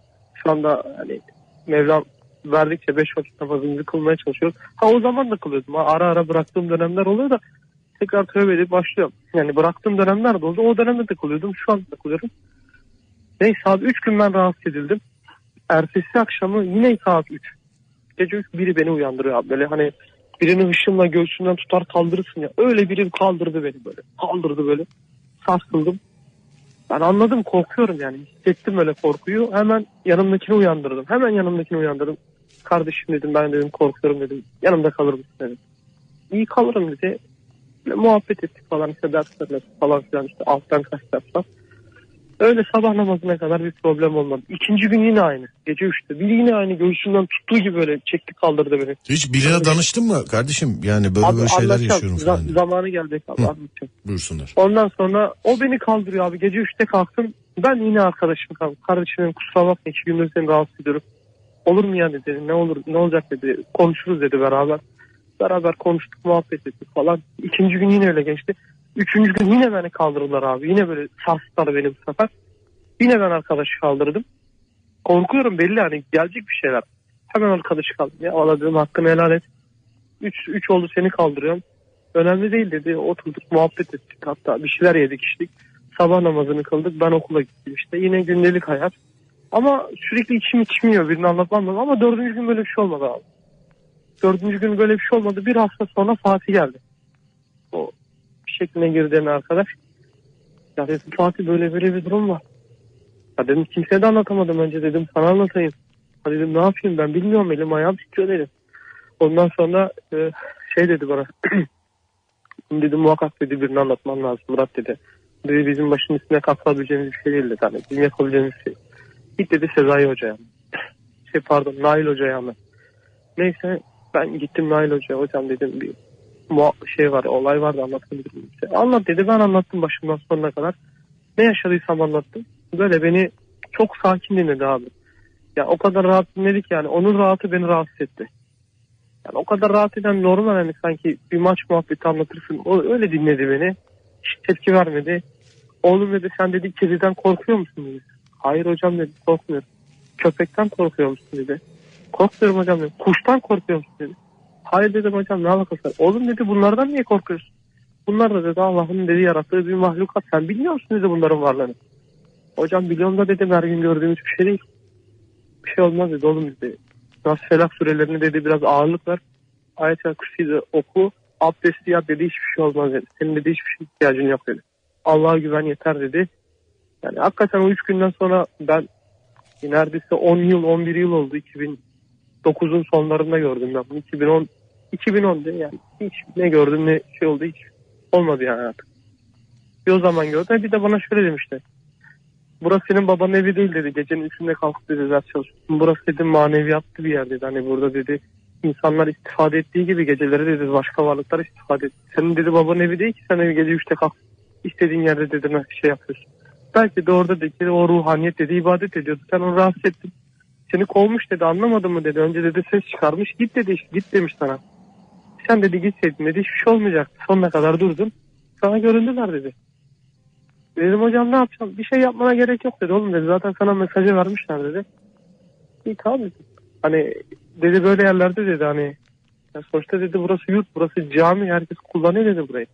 Şu anda hani Mevlam verdikçe 5 vakit namazımızı kılmaya çalışıyoruz. Ha o zaman da kılıyordum. Ara ara bıraktığım dönemler oluyor da tekrar tövbe edip başlıyorum. Yani bıraktığım dönemler de oldu. O dönemde de kılıyordum. Şu anda da kılıyorum. Neyse abi 3 gün ben rahatsız edildim. Ertesi akşamı yine saat 3. Gece 3 biri beni uyandırıyor abi. Böyle hani birini hışımla göğsünden tutar kaldırırsın ya. Öyle biri kaldırdı beni böyle. Kaldırdı böyle. Sarsıldım. Ben anladım korkuyorum yani. Hissettim öyle korkuyu. Hemen yanımdakini uyandırdım. Hemen yanımdakini uyandırdım. Kardeşim dedim ben dedim korkuyorum dedim. Yanımda kalır mısın dedim. İyi kalırım dedi. Böyle muhabbet ettik falan işte dersler nasıl falan filan işte alttan kaç ders var. Öyle sabah namazına kadar bir problem olmadı. İkinci gün yine aynı. Gece üçte. Bir yine aynı göğsünden tuttuğu gibi böyle çekti kaldırdı beni. Hiç birine danıştın mı kardeşim? Yani böyle Abi böyle şeyler yaşıyorum falan. diye. zamanı geldi. Abi, Hı. anlatacağım. Buyursunlar. Ondan sonra o beni kaldırıyor abi. Gece 3'te kalktım. Ben yine arkadaşım kaldım. Kardeşim kusura bakma iki gündür seni rahatsız ediyorum. Olur mu ya dedi. Ne olur ne olacak dedi. Konuşuruz dedi beraber. Beraber konuştuk muhabbet ettik falan. İkinci gün yine öyle geçti. Üçüncü gün yine beni kaldırdılar abi. Yine böyle sarstılar beni bu sefer. Yine ben arkadaşı kaldırdım. Korkuyorum belli hani gelecek bir şeyler. Hemen arkadaşı kaldırdım. Ya valla hakkını helal et. Üç, üç oldu seni kaldırıyorum. Önemli değil dedi. Oturduk muhabbet ettik. Hatta bir şeyler yedik içtik. Sabah namazını kıldık. Ben okula gittim işte. Yine gündelik hayat. Ama sürekli içim içmiyor. Birini anlatmam lazım. Ama dördüncü gün böyle bir şey olmadı abi. Dördüncü gün böyle bir şey olmadı. Bir hafta sonra Fatih geldi. O şekline girdiğin arkadaş. Ya dedim Fatih böyle böyle bir durum var. Ya dedim kimseye de anlatamadım önce dedim sana anlatayım. Ha dedim ne yapayım ben bilmiyorum elim ayağım titriyor dedim. Ondan sonra e, şey dedi bana. Dedi muhakkak dedi birini anlatman lazım Murat dedi. Dedi bizim başımın üstüne kalkabileceğimiz bir şey değil dedi. Hani bizim yapabileceğimiz şey. Git dedi Sezai Hoca'ya. Şey pardon Nail Hoca'ya mı? Neyse ben gittim Nail Hoca'ya. Hocam dedim bir şey var olay vardı anlatabilirim. Size. Anlat dedi ben anlattım başımdan sonuna kadar. Ne yaşadıysam anlattım. Böyle beni çok sakin dinledi abi. Ya o kadar rahat dinledi ki yani onun rahatı beni rahatsız etti. Yani o kadar rahat eden normal hani sanki bir maç muhabbeti anlatırsın. O öyle dinledi beni. Hiç tepki vermedi. Oğlum dedi sen dedi kediden korkuyor musun dedi. Hayır hocam dedi korkmuyorum. Köpekten korkuyor musun dedi. Korkmuyorum hocam dedi. Kuştan korkuyor musun dedi. Hayır dedim hocam ne alakası var. Oğlum dedi bunlardan niye korkuyorsun? Bunlar da dedi Allah'ın dedi yarattığı bir mahlukat. Sen bilmiyor musun dedi bunların varlığını. Hocam biliyorum da dedim her gün gördüğümüz bir şey değil. Bir şey olmaz dedi oğlum dedi. Nas felak surelerini dedi biraz ağırlık ver. Ayet-el Kürsi'yi oku. Abdesti yap dedi hiçbir şey olmaz dedi. Senin dedi hiçbir şey ihtiyacın yok dedi. Allah'a güven yeter dedi. Yani hakikaten o üç günden sonra ben neredeyse 10 yıl 11 yıl oldu 2009'un sonlarında gördüm ben bunu. 2010 2010'da yani hiç ne gördüm ne şey oldu hiç olmadı yani artık. Bir o zaman gördüm. Bir de bana şöyle demişti. Burası senin babanın evi değil dedi. Gecenin üçünde kalkıp dedi ders çalışıyorsun. Burası dedi maneviyatlı bir yer dedi. Hani burada dedi insanlar istifade ettiği gibi geceleri dedi başka varlıklar istifade et. Senin dedi babanın evi değil ki sen evi gece üçte kalk. istediğin yerde dedi ne şey yapıyorsun. Belki de orada dedi o ruhaniyet dedi ibadet ediyordu. Sen onu rahatsız ettin. Seni kovmuş dedi anlamadın mı dedi. Önce dedi ses çıkarmış git dedi işte git demiş sana. Sen dedi gitseydin dedi hiçbir şey olmayacaktı. Sonuna kadar durdun. Sana göründüler dedi. Dedim hocam ne yapacağım? Bir şey yapmana gerek yok dedi. Oğlum dedi zaten sana mesajı vermişler dedi. İyi tamam dedim. Hani dedi böyle yerlerde dedi hani ya sonuçta dedi burası yurt burası cami herkes kullanıyor dedi burayı.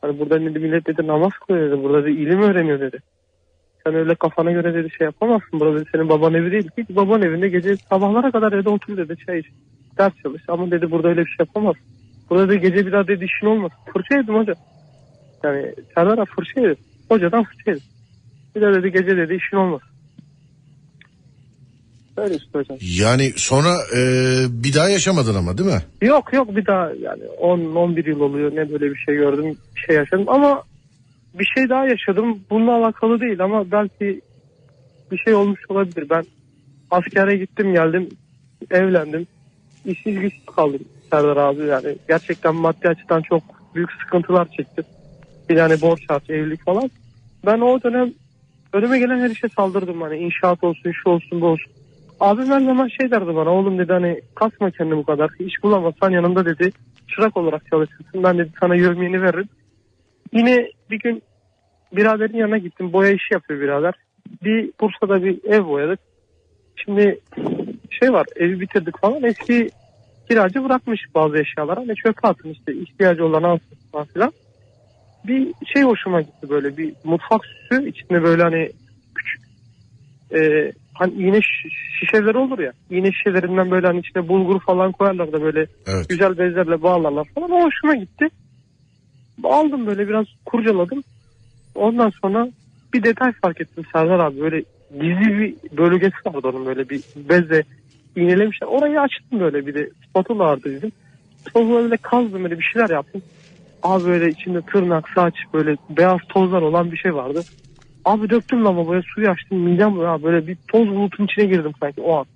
Hani burada dedi millet dedi namaz kılıyor dedi. Burada dedi ilim öğreniyor dedi. Sen öyle kafana göre dedi şey yapamazsın. Burada dedi senin baban evi değil. Git baban evinde gece sabahlara kadar evde otur dedi çay iç. Ders çalış. Ama dedi burada öyle bir şey yapamazsın. Burada dedi gece bir daha dedi işin olmaz. Fırça yedim hocam. Yani Serdar abi fırça yedim. Hocadan fırça yedim. Bir de dedi gece dedi işin olmaz. Öyle işte hocam. Yani sonra e, bir daha yaşamadın ama değil mi? Yok yok bir daha yani 10-11 yıl oluyor ne böyle bir şey gördüm bir şey yaşadım ama bir şey daha yaşadım bununla alakalı değil ama belki bir şey olmuş olabilir. Ben askere gittim geldim evlendim işsiz güçsüz kaldım Serdar abi yani gerçekten maddi açıdan çok büyük sıkıntılar çektim. Bir yani borç harç evlilik falan. Ben o dönem önüme gelen her işe saldırdım hani inşaat olsun şu olsun bu olsun. Abim her zaman şey derdi bana oğlum dedi hani kasma kendini bu kadar. İş bulamazsan yanımda dedi çırak olarak çalışırsın. Ben dedi sana yövmiyeni veririm. Yine bir gün biraderin yanına gittim. Boya işi yapıyor birader. Bir Bursa'da bir ev boyadık. Şimdi şey var evi bitirdik falan. Eski kiracı bırakmış bazı eşyalar. Hani çöpe atın işte ihtiyacı olan alsın falan filan. Bir şey hoşuma gitti böyle bir mutfak süsü içinde böyle hani küçük e, hani iğne şi- şişeleri olur ya. İğne şişelerinden böyle hani içine bulgur falan koyarlar da böyle Evet. güzel bezlerle bağlarlar falan. O hoşuma gitti. Aldım böyle biraz kurcaladım. Ondan sonra bir detay fark ettim Serdar abi. Böyle gizli bir bölgesi vardı onun böyle bir bezle iğnelemişler. Orayı açtım böyle bir de spatula vardı dedim. Sonra böyle kazdım böyle bir şeyler yaptım. Abi böyle içinde tırnak, saç böyle beyaz tozlar olan bir şey vardı. Abi döktüm lavaboya suyu açtım midem ya böyle bir toz bulutun içine girdim sanki o an.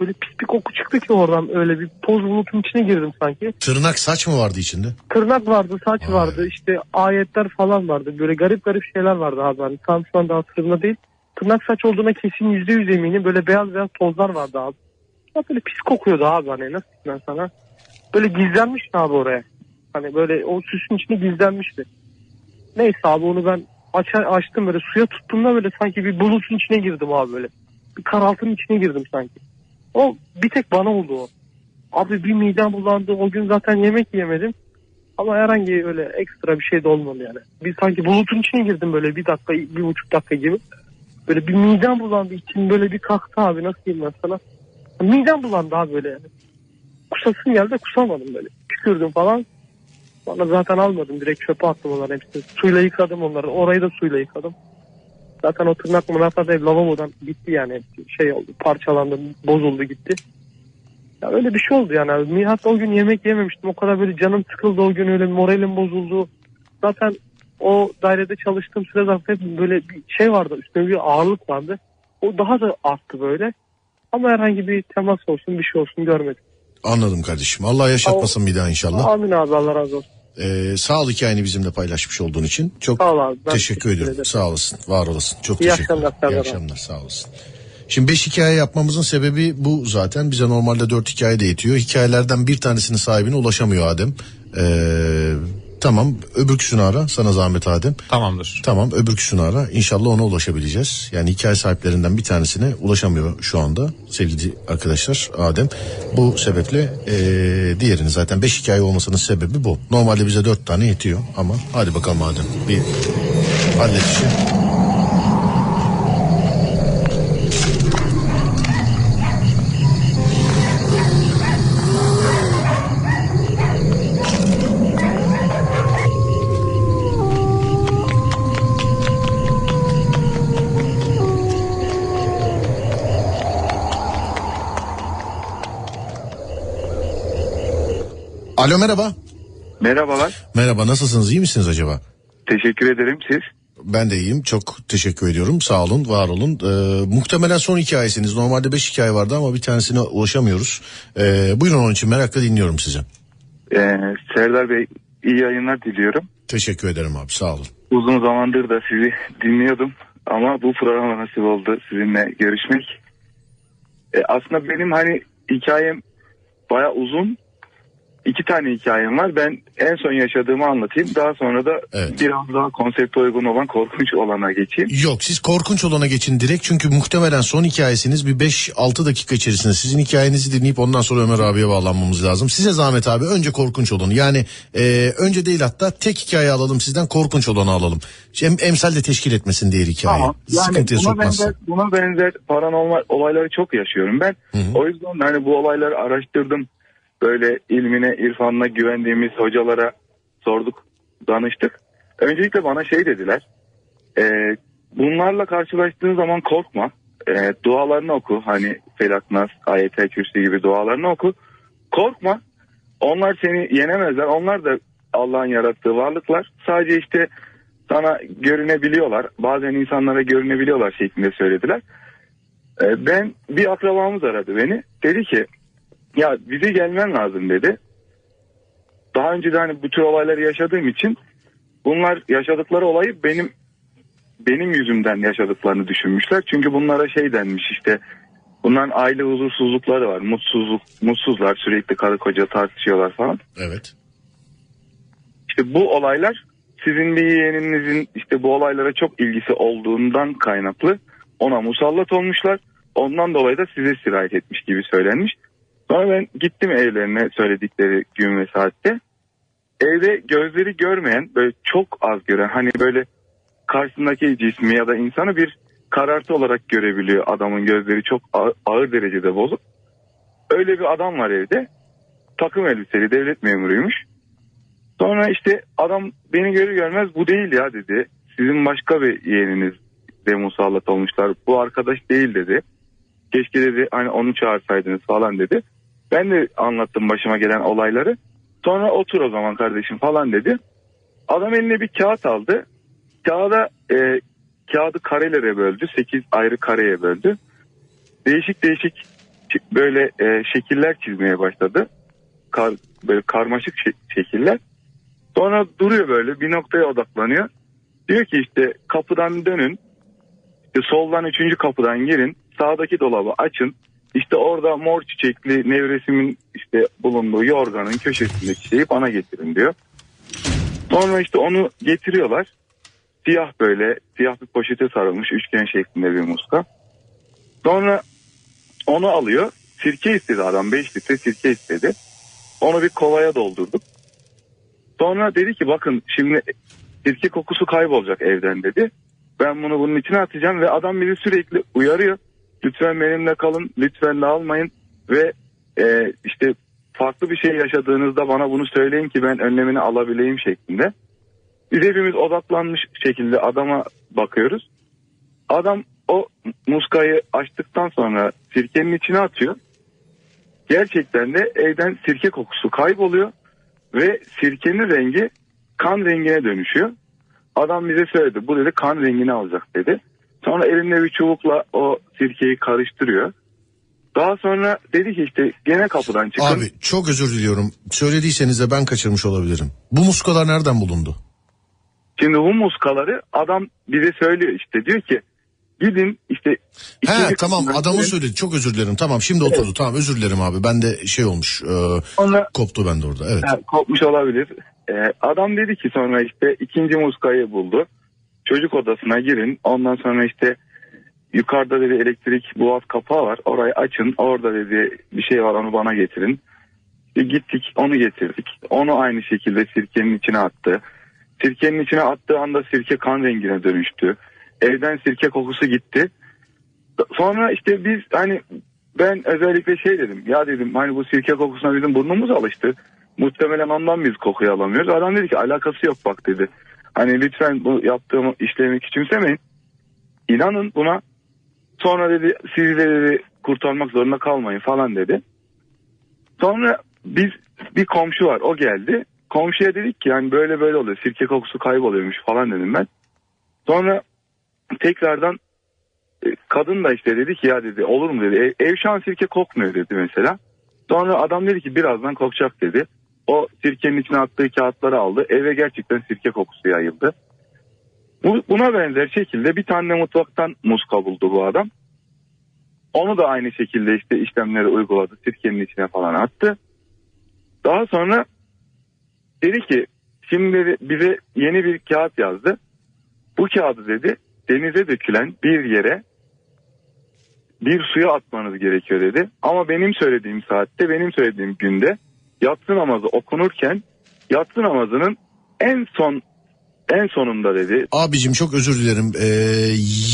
Böyle pis bir koku çıktı ki oradan öyle bir toz bulutun içine girdim sanki. Tırnak saç mı vardı içinde? Tırnak vardı, saç Vay. vardı, işte ayetler falan vardı. Böyle garip garip şeyler vardı abi. Hani tam şu anda hatırımda değil. Tırnak saç olduğuna kesin yüzde yüz eminim. Böyle beyaz beyaz tozlar vardı abi. Ya böyle pis kokuyordu abi hani nasıl ben sana. Böyle gizlenmişti abi oraya. Hani böyle o süsün içine gizlenmişti. Neyse abi onu ben aç, açtım böyle suya tuttuğumda böyle sanki bir bulutun içine girdim abi böyle. Bir karaltının içine girdim sanki. O bir tek bana oldu o. Abi bir midem bulandı. O gün zaten yemek yemedim. Ama herhangi öyle ekstra bir şey de olmadı yani. Bir sanki bulutun içine girdim böyle bir dakika, bir buçuk dakika gibi. Böyle bir midem bulandı. içim böyle bir kalktı abi nasıl diyeyim ben sana. Midem bulandı abi böyle kusasım geldi kusamadım böyle. Tükürdüm falan. Bana zaten almadım. Direkt çöpe attım onların hepsini. Suyla yıkadım onları. Orayı da suyla yıkadım. Zaten o tırnak mırnaklar da hep lavabodan gitti yani. Hepsi Şey oldu parçalandı bozuldu gitti. Ya öyle bir şey oldu yani. Nihat o gün yemek yememiştim. O kadar böyle canım sıkıldı o gün öyle moralim bozuldu. Zaten o dairede çalıştığım süre zarfında böyle bir şey vardı. Üstüne bir ağırlık vardı. O daha da arttı böyle. Ama herhangi bir temas olsun bir şey olsun görmedim. Anladım kardeşim. Allah yaşatmasın bir daha inşallah. Amin abi Allah razı olsun. Ee, sağ ol hikayeni bizimle paylaşmış olduğun için. Çok Sağ ol abi. Ben teşekkür teşekkür ediyorum. ederim. Sağ olasın. Var olasın. Çok İyi teşekkür akşamlar, İyi Serdar abi. akşamlar. Sağ olasın. Şimdi 5 hikaye yapmamızın sebebi bu zaten. Bize normalde 4 hikaye de yetiyor. Hikayelerden bir tanesinin sahibine ulaşamıyor Adem. Ee, tamam öbürküsünü ara. Sana zahmet Adem. Tamamdır. Tamam öbürküsünü ara. İnşallah ona ulaşabileceğiz. Yani hikaye sahiplerinden bir tanesine ulaşamıyor şu anda sevgili arkadaşlar Adem. Bu sebeple eee diğerini zaten 5 hikaye olmasının sebebi bu. Normalde bize 4 tane yetiyor ama hadi bakalım Adem bir hallet işi. Alo merhaba. Merhabalar. Merhaba nasılsınız iyi misiniz acaba? Teşekkür ederim siz. Ben de iyiyim. Çok teşekkür ediyorum. Sağ olun, var olun. Ee, muhtemelen son hikayesiniz. Normalde 5 hikaye vardı ama bir tanesine ulaşamıyoruz. Ee, buyurun onun için merakla dinliyorum sizi. Ee, Serdar Bey iyi yayınlar diliyorum. Teşekkür ederim abi sağ olun. Uzun zamandır da sizi dinliyordum ama bu programa nasip oldu sizinle görüşmek. Ee, aslında benim hani hikayem baya uzun. İki tane hikayem var. Ben en son yaşadığımı anlatayım. Daha sonra da Evet. biraz daha konsepte uygun olan korkunç olana geçeyim. Yok siz korkunç olana geçin direkt çünkü muhtemelen son hikayesiniz bir 5-6 dakika içerisinde sizin hikayenizi dinleyip ondan sonra Ömer abiye bağlanmamız lazım. Size zahmet abi önce korkunç olanı yani e, önce değil hatta tek hikaye alalım sizden korkunç olanı alalım. Em, emsal de teşkil etmesin diğer hikaye. Tamam. Yani Sıkıntıya buna sokmazsa. benzer, buna benzer paranormal olayları çok yaşıyorum ben. Hı hı. O yüzden hani bu olayları araştırdım. Böyle ilmine, irfanına güvendiğimiz hocalara sorduk, danıştık. Öncelikle bana şey dediler. e, bunlarla karşılaştığın zaman korkma. E, dualarını oku. Hani Felak Nas, Ayet-el Kürsi gibi dualarını oku. Korkma. Onlar seni yenemezler. Onlar da Allah'ın yarattığı varlıklar. Sadece işte sana görünebiliyorlar. Bazen insanlara görünebiliyorlar şeklinde söylediler. Ee, ben bir akrabamız aradı beni. Dedi ki ya bize gelmen lazım dedi. Daha önce de hani bu tür olayları yaşadığım için bunlar yaşadıkları olayı benim benim yüzümden yaşadıklarını düşünmüşler. Çünkü bunlara şey denmiş işte bunların aile huzursuzlukları var. Mutsuzluk, mutsuzlar sürekli karı koca tartışıyorlar falan. Evet. İşte bu olaylar sizin bir yeğeninizin işte bu olaylara çok ilgisi olduğundan kaynaklı ona musallat olmuşlar. Ondan dolayı da size sirayet etmiş gibi söylenmiş. Sonra ben gittim evlerine söyledikleri gün ve saatte. Evde gözleri görmeyen böyle çok az gören hani böyle karşısındaki cismi ya da insanı bir karartı olarak görebiliyor adamın gözleri çok ağır, derecede bozuk. Öyle bir adam var evde. Takım elbiseli devlet memuruymuş. Sonra işte adam beni görür görmez bu değil ya dedi. Sizin başka bir yeğeniniz de musallat olmuşlar. Bu arkadaş değil dedi. Keşke dedi hani onu çağırsaydınız falan dedi. Ben de anlattım başıma gelen olayları. Sonra otur o zaman kardeşim falan dedi. Adam eline bir kağıt aldı. Kağıda e, kağıdı karelere böldü. 8 ayrı kareye böldü. Değişik değişik böyle e, şekiller çizmeye başladı. Kar, böyle karmaşık şe- şekiller. Sonra duruyor böyle bir noktaya odaklanıyor. Diyor ki işte kapıdan dönün. Soldan üçüncü kapıdan girin. Sağdaki dolabı açın. İşte orada mor çiçekli nevresimin işte bulunduğu yorganın köşesindeki şeyi bana getirin diyor. Sonra işte onu getiriyorlar. Siyah böyle siyah bir poşete sarılmış üçgen şeklinde bir muska. Sonra onu alıyor. Sirke istedi adam 5 litre sirke istedi. Onu bir kovaya doldurduk. Sonra dedi ki bakın şimdi sirke kokusu kaybolacak evden dedi. Ben bunu bunun içine atacağım ve adam bizi sürekli uyarıyor. Lütfen benimle kalın, lütfen dağılmayın ve e, işte farklı bir şey yaşadığınızda bana bunu söyleyin ki ben önlemini alabileyim şeklinde. Biz hepimiz odaklanmış şekilde adama bakıyoruz. Adam o muskayı açtıktan sonra sirkenin içine atıyor. Gerçekten de evden sirke kokusu kayboluyor ve sirkenin rengi kan rengine dönüşüyor. Adam bize söyledi bu dedi kan rengini alacak dedi. Sonra elinde bir çubukla o sirkeyi karıştırıyor. Daha sonra dedi ki işte gene kapıdan çıkın. Abi çok özür diliyorum. Söylediyseniz de ben kaçırmış olabilirim. Bu muskalar nereden bulundu? Şimdi bu muskaları adam bize söylüyor işte diyor ki gidin işte He tamam girin. söyledi. Çok özür dilerim. Tamam şimdi oturdu. Tamam özür dilerim abi. Ben de şey olmuş. e, Sonra koptu bende orada. Evet. Ha, kopmuş olabilir. Ee, adam dedi ki sonra işte ikinci muskayı buldu. Çocuk odasına girin. Ondan sonra işte yukarıda dedi elektrik boğaz kapağı var. Orayı açın. Orada dedi bir şey var onu bana getirin. E, gittik onu getirdik. Onu aynı şekilde sirkenin içine attı. Sirkenin içine attığı anda sirke kan rengine dönüştü. Evden sirke kokusu gitti. Sonra işte biz hani ben özellikle şey dedim. Ya dedim hani bu sirke kokusuna bizim burnumuz alıştı. Muhtemelen ondan biz kokuyu alamıyoruz. Adam dedi ki alakası yok bak dedi. Hani lütfen bu yaptığım işlemi küçümsemeyin. İnanın buna. Sonra dedi sizi de dedi kurtarmak zorunda kalmayın falan dedi. Sonra biz bir komşu var o geldi. Komşuya dedik ki yani böyle böyle oluyor sirke kokusu kayboluyormuş falan dedim ben. Sonra tekrardan e, kadın da işte dedi ki ya dedi olur mu dedi ev, ev şu an sirke kokmuyor dedi mesela. Sonra adam dedi ki birazdan kokacak dedi. O sirkenin içine attığı kağıtları aldı. Eve gerçekten sirke kokusu yayıldı. Bu, buna benzer şekilde bir tane mutfaktan muska buldu bu adam. Onu da aynı şekilde işte işlemleri uyguladı. Sirkenin içine falan attı. Daha sonra dedi ki şimdi bize yeni bir kağıt yazdı. Bu kağıdı dedi denize dökülen bir yere bir suya atmanız gerekiyor dedi. Ama benim söylediğim saatte benim söylediğim günde yatsı namazı okunurken yatsı namazının en son en sonunda dedi Abicim çok özür dilerim. Ee,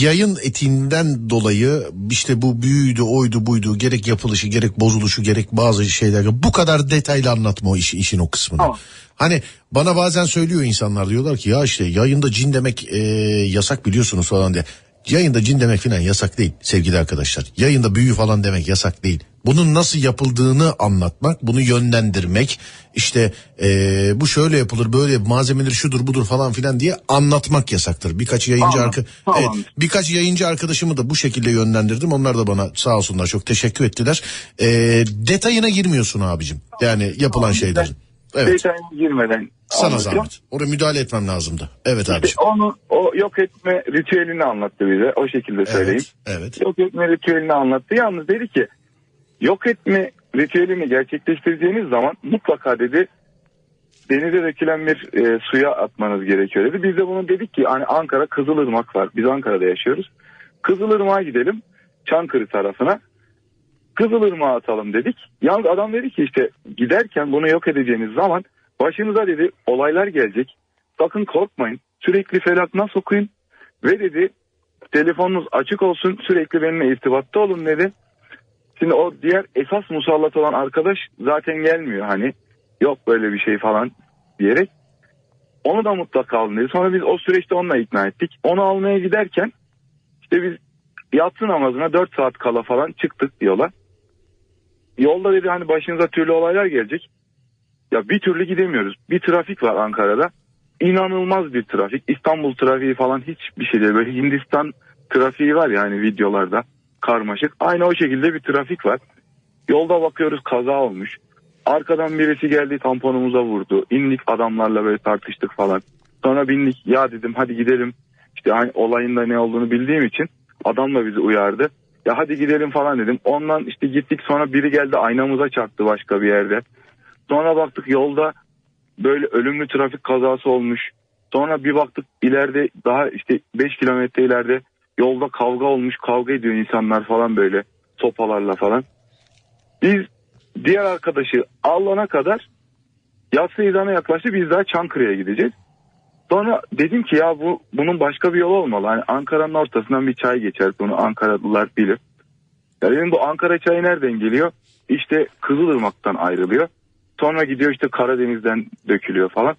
yayın etiğinden dolayı işte bu büyüydü, oydu, buydu. Gerek yapılışı, gerek bozuluşu, gerek bazı şeyler. Bu kadar detaylı anlatma o işi, işin o kısmını. Tamam. Hani bana bazen söylüyor insanlar diyorlar ki ya işte yayında cin demek e, yasak biliyorsunuz falan diye. Yayında cin demek falan yasak değil sevgili arkadaşlar. Yayında büyü falan demek yasak değil. Bunun nasıl yapıldığını anlatmak, bunu yönlendirmek, işte eee, bu şöyle yapılır, böyle malzemeleri şudur budur falan filan diye anlatmak yasaktır. Birkaç yayıncı Tamam, arka, tamam. evet, birkaç yayıncı arkadaşımı da bu şekilde yönlendirdim. Onlar da bana sağ olsunlar çok teşekkür ettiler. Eee, detayına girmiyorsun abicim. Yani yapılan şeylerin. Evet. detayına girmeden Sana anlatacağım. zahmet. Oraya müdahale etmem lazımdı. Evet abicim. İşte onu o yok etme ritüelini anlattı bize. O şekilde söyleyeyim. Evet. Evet. Yok etme ritüelini anlattı. Yalnız dedi ki yok etme ritüelini gerçekleştireceğiniz zaman mutlaka dedi denize dökülen bir e, suya atmanız gerekiyor dedi. Biz de bunu dedik ki hani Ankara Kızılırmak var. Biz Ankara'da yaşıyoruz. Kızılırmak'a gidelim. Çankırı tarafına. Kızılırmak'a atalım dedik. Yalnız adam dedi ki işte giderken bunu yok edeceğiniz zaman başınıza dedi olaylar gelecek. Sakın korkmayın. Sürekli felak nasıl okuyun. Ve dedi telefonunuz açık olsun sürekli benimle irtibatta olun dedi. Şimdi o diğer esas musallat olan arkadaş zaten gelmiyor hani yok böyle bir şey falan diyerek. Onu da mutlaka alın dedi. Sonra biz o süreçte onunla ikna ettik. Onu almaya giderken işte biz yatsı namazına 4 saat kala falan çıktık yola. Yolda dedi hani başınıza türlü olaylar gelecek. Ya bir türlü gidemiyoruz. Bir trafik var Ankara'da. İnanılmaz bir trafik. İstanbul trafiği falan hiçbir şey değil. Böyle Hindistan trafiği var yani videolarda karmaşık. Aynı o şekilde bir trafik var. Yolda bakıyoruz kaza olmuş. Arkadan birisi geldi tamponumuza vurdu. İndik adamlarla böyle tartıştık falan. Sonra bindik ya dedim hadi gidelim. İşte hani olayın da ne olduğunu bildiğim için adam da bizi uyardı. Ya hadi gidelim falan dedim. Ondan işte gittik sonra biri geldi aynamıza çarptı başka bir yerde. Sonra baktık yolda böyle ölümlü trafik kazası olmuş. Sonra bir baktık ileride daha işte 5 kilometre ileride yolda kavga olmuş. Kavga ediyor insanlar falan böyle sopalarla falan. Biz diğer arkadaşı alana kadar yatsı idana yaklaştı. Biz daha Çankırı'ya gideceğiz. Sonra dedim ki ya bu bunun başka bir yolu olmalı. Hani Ankara'nın ortasından bir çay geçer. Bunu Ankaralılar bilir. Ya dedim bu Ankara çayı nereden geliyor? işte Kızılırmak'tan ayrılıyor. Sonra gidiyor işte Karadeniz'den dökülüyor falan.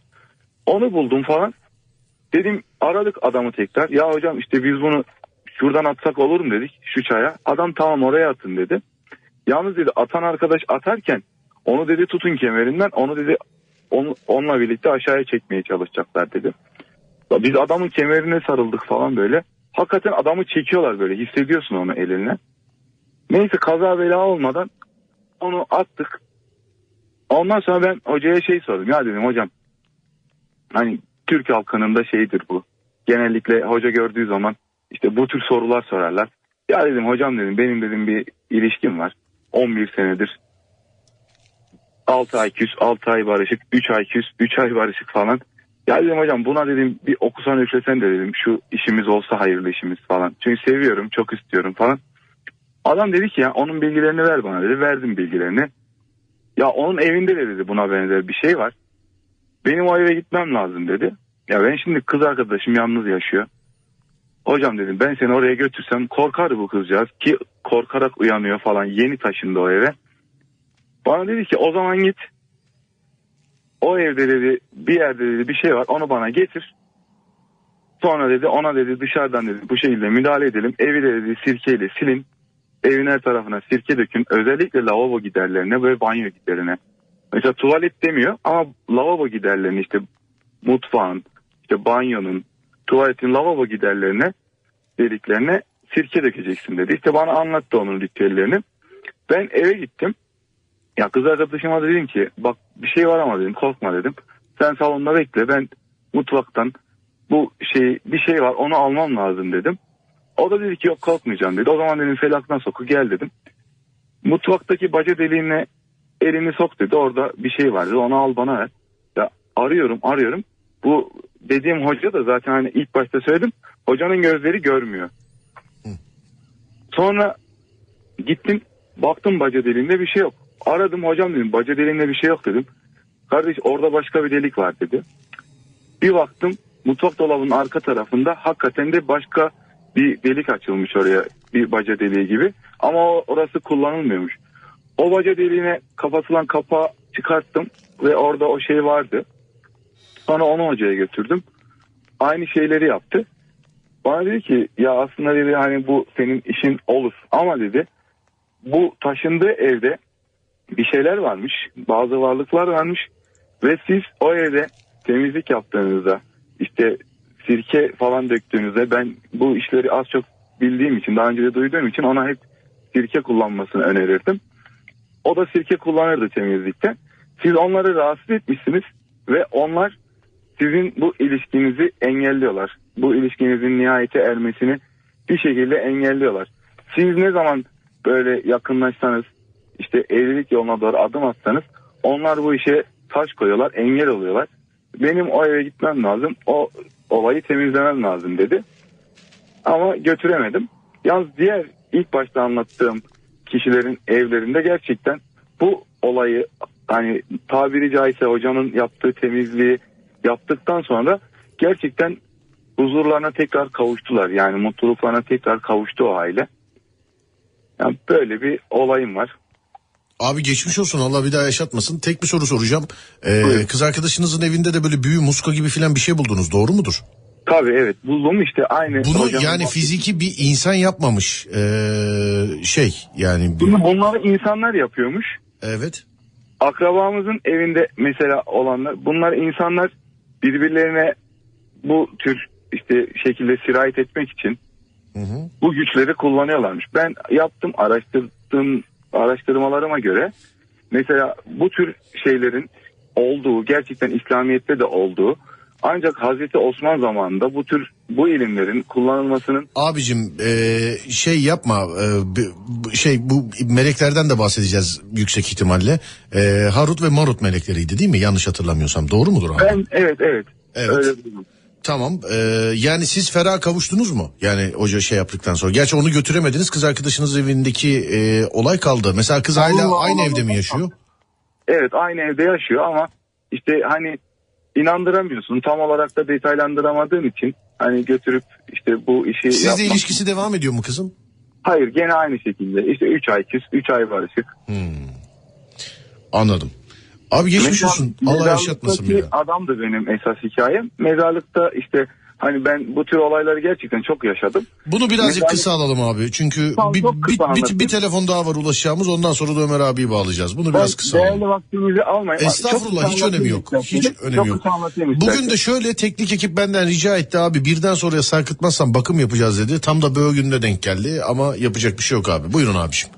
Onu buldum falan. Dedim aradık adamı tekrar. Ya hocam işte biz bunu şuradan atsak olur mu dedik şu çaya. Adam tamam oraya atın dedi. Yalnız dedi atan arkadaş atarken onu dedi tutun kemerinden onu dedi onu, onunla birlikte aşağıya çekmeye çalışacaklar dedi. Biz adamın kemerine sarıldık falan böyle. Hakikaten adamı çekiyorlar böyle hissediyorsun onu eline. Neyse kaza bela olmadan onu attık. Ondan sonra ben hocaya şey sordum. Ya dedim hocam hani Türk halkının da şeyidir bu. Genellikle hoca gördüğü zaman işte bu tür sorular sorarlar. Ya dedim hocam dedim benim dedim bir ilişkim var. 11 senedir 6 ay küs, 6 ay barışık, 3 ay küs, 3 ay barışık falan. Ya dedim hocam buna dedim bir okusan üflesen de dedim şu işimiz olsa hayırlı işimiz falan. Çünkü seviyorum çok istiyorum falan. Adam dedi ki ya onun bilgilerini ver bana dedi. Verdim bilgilerini. Ya onun evinde de dedi buna benzer bir şey var. Benim o eve gitmem lazım dedi. Ya ben şimdi kız arkadaşım yalnız yaşıyor. Hocam dedim ben seni oraya götürsem korkar bu kızcağız ki korkarak uyanıyor falan yeni taşındı o eve. Bana dedi ki o zaman git. O evde dedi bir yerde dedi bir şey var onu bana getir. Sonra dedi ona dedi dışarıdan dedi bu şekilde müdahale edelim. Evi de dedi sirkeyle silin. Evin her tarafına sirke dökün. Özellikle lavabo giderlerine ve banyo giderine. Mesela tuvalet demiyor ama lavabo giderlerini işte mutfağın, işte banyonun, tuvaletin lavabo giderlerine deliklerine sirke dökeceksin dedi. İşte bana anlattı onun ritüellerini. Ben eve gittim. Ya kız arkadaşıma dedim ki bak bir şey var ama dedim korkma dedim. Sen salonda bekle ben mutfaktan bu şey bir şey var onu almam lazım dedim. O da dedi ki yok korkmayacağım dedi. O zaman dedim felaktan soku gel dedim. Mutfaktaki baca deliğine elini sok dedi. Orada bir şey var dedi. Onu al bana ver. Ya arıyorum arıyorum. Bu dediğim hoca da zaten hani ilk başta söyledim. Hocanın gözleri görmüyor. Sonra gittim baktım baca deliğinde bir şey yok. Aradım hocam dedim baca deliğinde bir şey yok dedim. Kardeş orada başka bir delik var dedi. Bir baktım mutfak dolabının arka tarafında hakikaten de başka bir delik açılmış oraya bir baca deliği gibi. Ama orası kullanılmıyormuş. O baca deliğine kapatılan kapağı çıkarttım ve orada o şey vardı. Sonra onu hocaya götürdüm. Aynı şeyleri yaptı. Bana dedi ki ya aslında dedi hani bu senin işin olur ama dedi bu taşındığı evde bir şeyler varmış. Bazı varlıklar varmış ve siz o evde temizlik yaptığınızda işte sirke falan döktüğünüzde ben bu işleri az çok bildiğim için daha önce de duyduğum için ona hep sirke kullanmasını önerirdim. O da sirke kullanırdı temizlikte. Siz onları rahatsız etmişsiniz ve onlar sizin bu ilişkinizi engelliyorlar. Bu ilişkinizin nihayete ermesini bir şekilde engelliyorlar. Siz ne zaman böyle yakınlaşsanız işte evlilik yoluna doğru adım atsanız onlar bu işe taş koyuyorlar, engel oluyorlar. Benim o eve gitmem lazım, o olayı temizlemem lazım dedi. Ama götüremedim. Yalnız diğer ilk başta anlattığım kişilerin evlerinde gerçekten bu olayı hani tabiri caizse hocanın yaptığı temizliği yaptıktan sonra gerçekten huzurlarına tekrar kavuştular. Yani mutluluklarına tekrar kavuştu o aile. Yani böyle bir olayım var. Abi geçmiş olsun Allah bir daha yaşatmasın. Tek bir soru soracağım. Ee, Buyurun. kız arkadaşınızın evinde de böyle büyü muska gibi filan bir şey buldunuz doğru mudur? Tabii evet buldum işte aynı. Bunu yani bahsettiği- fiziki bir insan yapmamış. Ee, şey yani bir- Bunu bunları insanlar yapıyormuş. evet. Akrabamızın evinde mesela olanlar bunlar insanlar birbirlerine bu tür işte şekilde sirayet etmek için Hı hı. bu güçleri kullanıyorlarmış. Ben yaptım araştırdığım araştırmalarıma göre mesela bu tür şeylerin olduğu gerçekten İslamiyet'te de olduğu ancak Hazreti Osman zamanında bu tür bu ilimlerin kullanılmasının Abicim ee, şey yapma b- şey bu meleklerden de bahsedeceğiz yüksek ihtimalle. Ee, Harut ve Marut melekleriydi değil mi? Yanlış hatırlamıyorsam doğru mudur abi? ben evet evet, Evet. öyle duydum. Tamam. ee, yani siz ferah kavuştunuz mu? Yani hoca şey yaptıktan sonra. Gerçi onu götüremediniz. Kız arkadaşınız evindeki ee, olay kaldı. Mesela kız hala Allah aynı Allah. evde mi yaşıyor? Evet aynı evde yaşıyor ama işte hani inandıramıyorsun. Tam olarak da detaylandıramadığın için hani götürüp işte bu işi Sizle yapmak- ilişkisi devam ediyor mu kızım? Hayır gene aynı şekilde. İşte 3 ay küs, 3 ay barışık. Hmm. Anladım. Abi geçmiş olsun. Allah yaşatmasın bir adam da benim esas hikayem. Mezarlıkta işte hani ben bu tür olayları gerçekten çok yaşadım. Bunu birazcık Mezarlık- kısa alalım abi. Çünkü Tamam, bir, bir, bir, bir telefon daha var ulaşacağımız. Ondan sonra da Ömer abiyi bağlayacağız. Bunu biraz Ben kısa değerli alalım. vaktinizi almayın. Estağfurullah hiç önemi yok. Hiç önemi çok yok. Bugün de şöyle teknik ekip benden rica etti abi birden sonraya sarkıtmazsan bakım yapacağız dedi. Tam da böyle günde denk geldi ama yapacak bir şey yok abi. Buyurun abiciğim.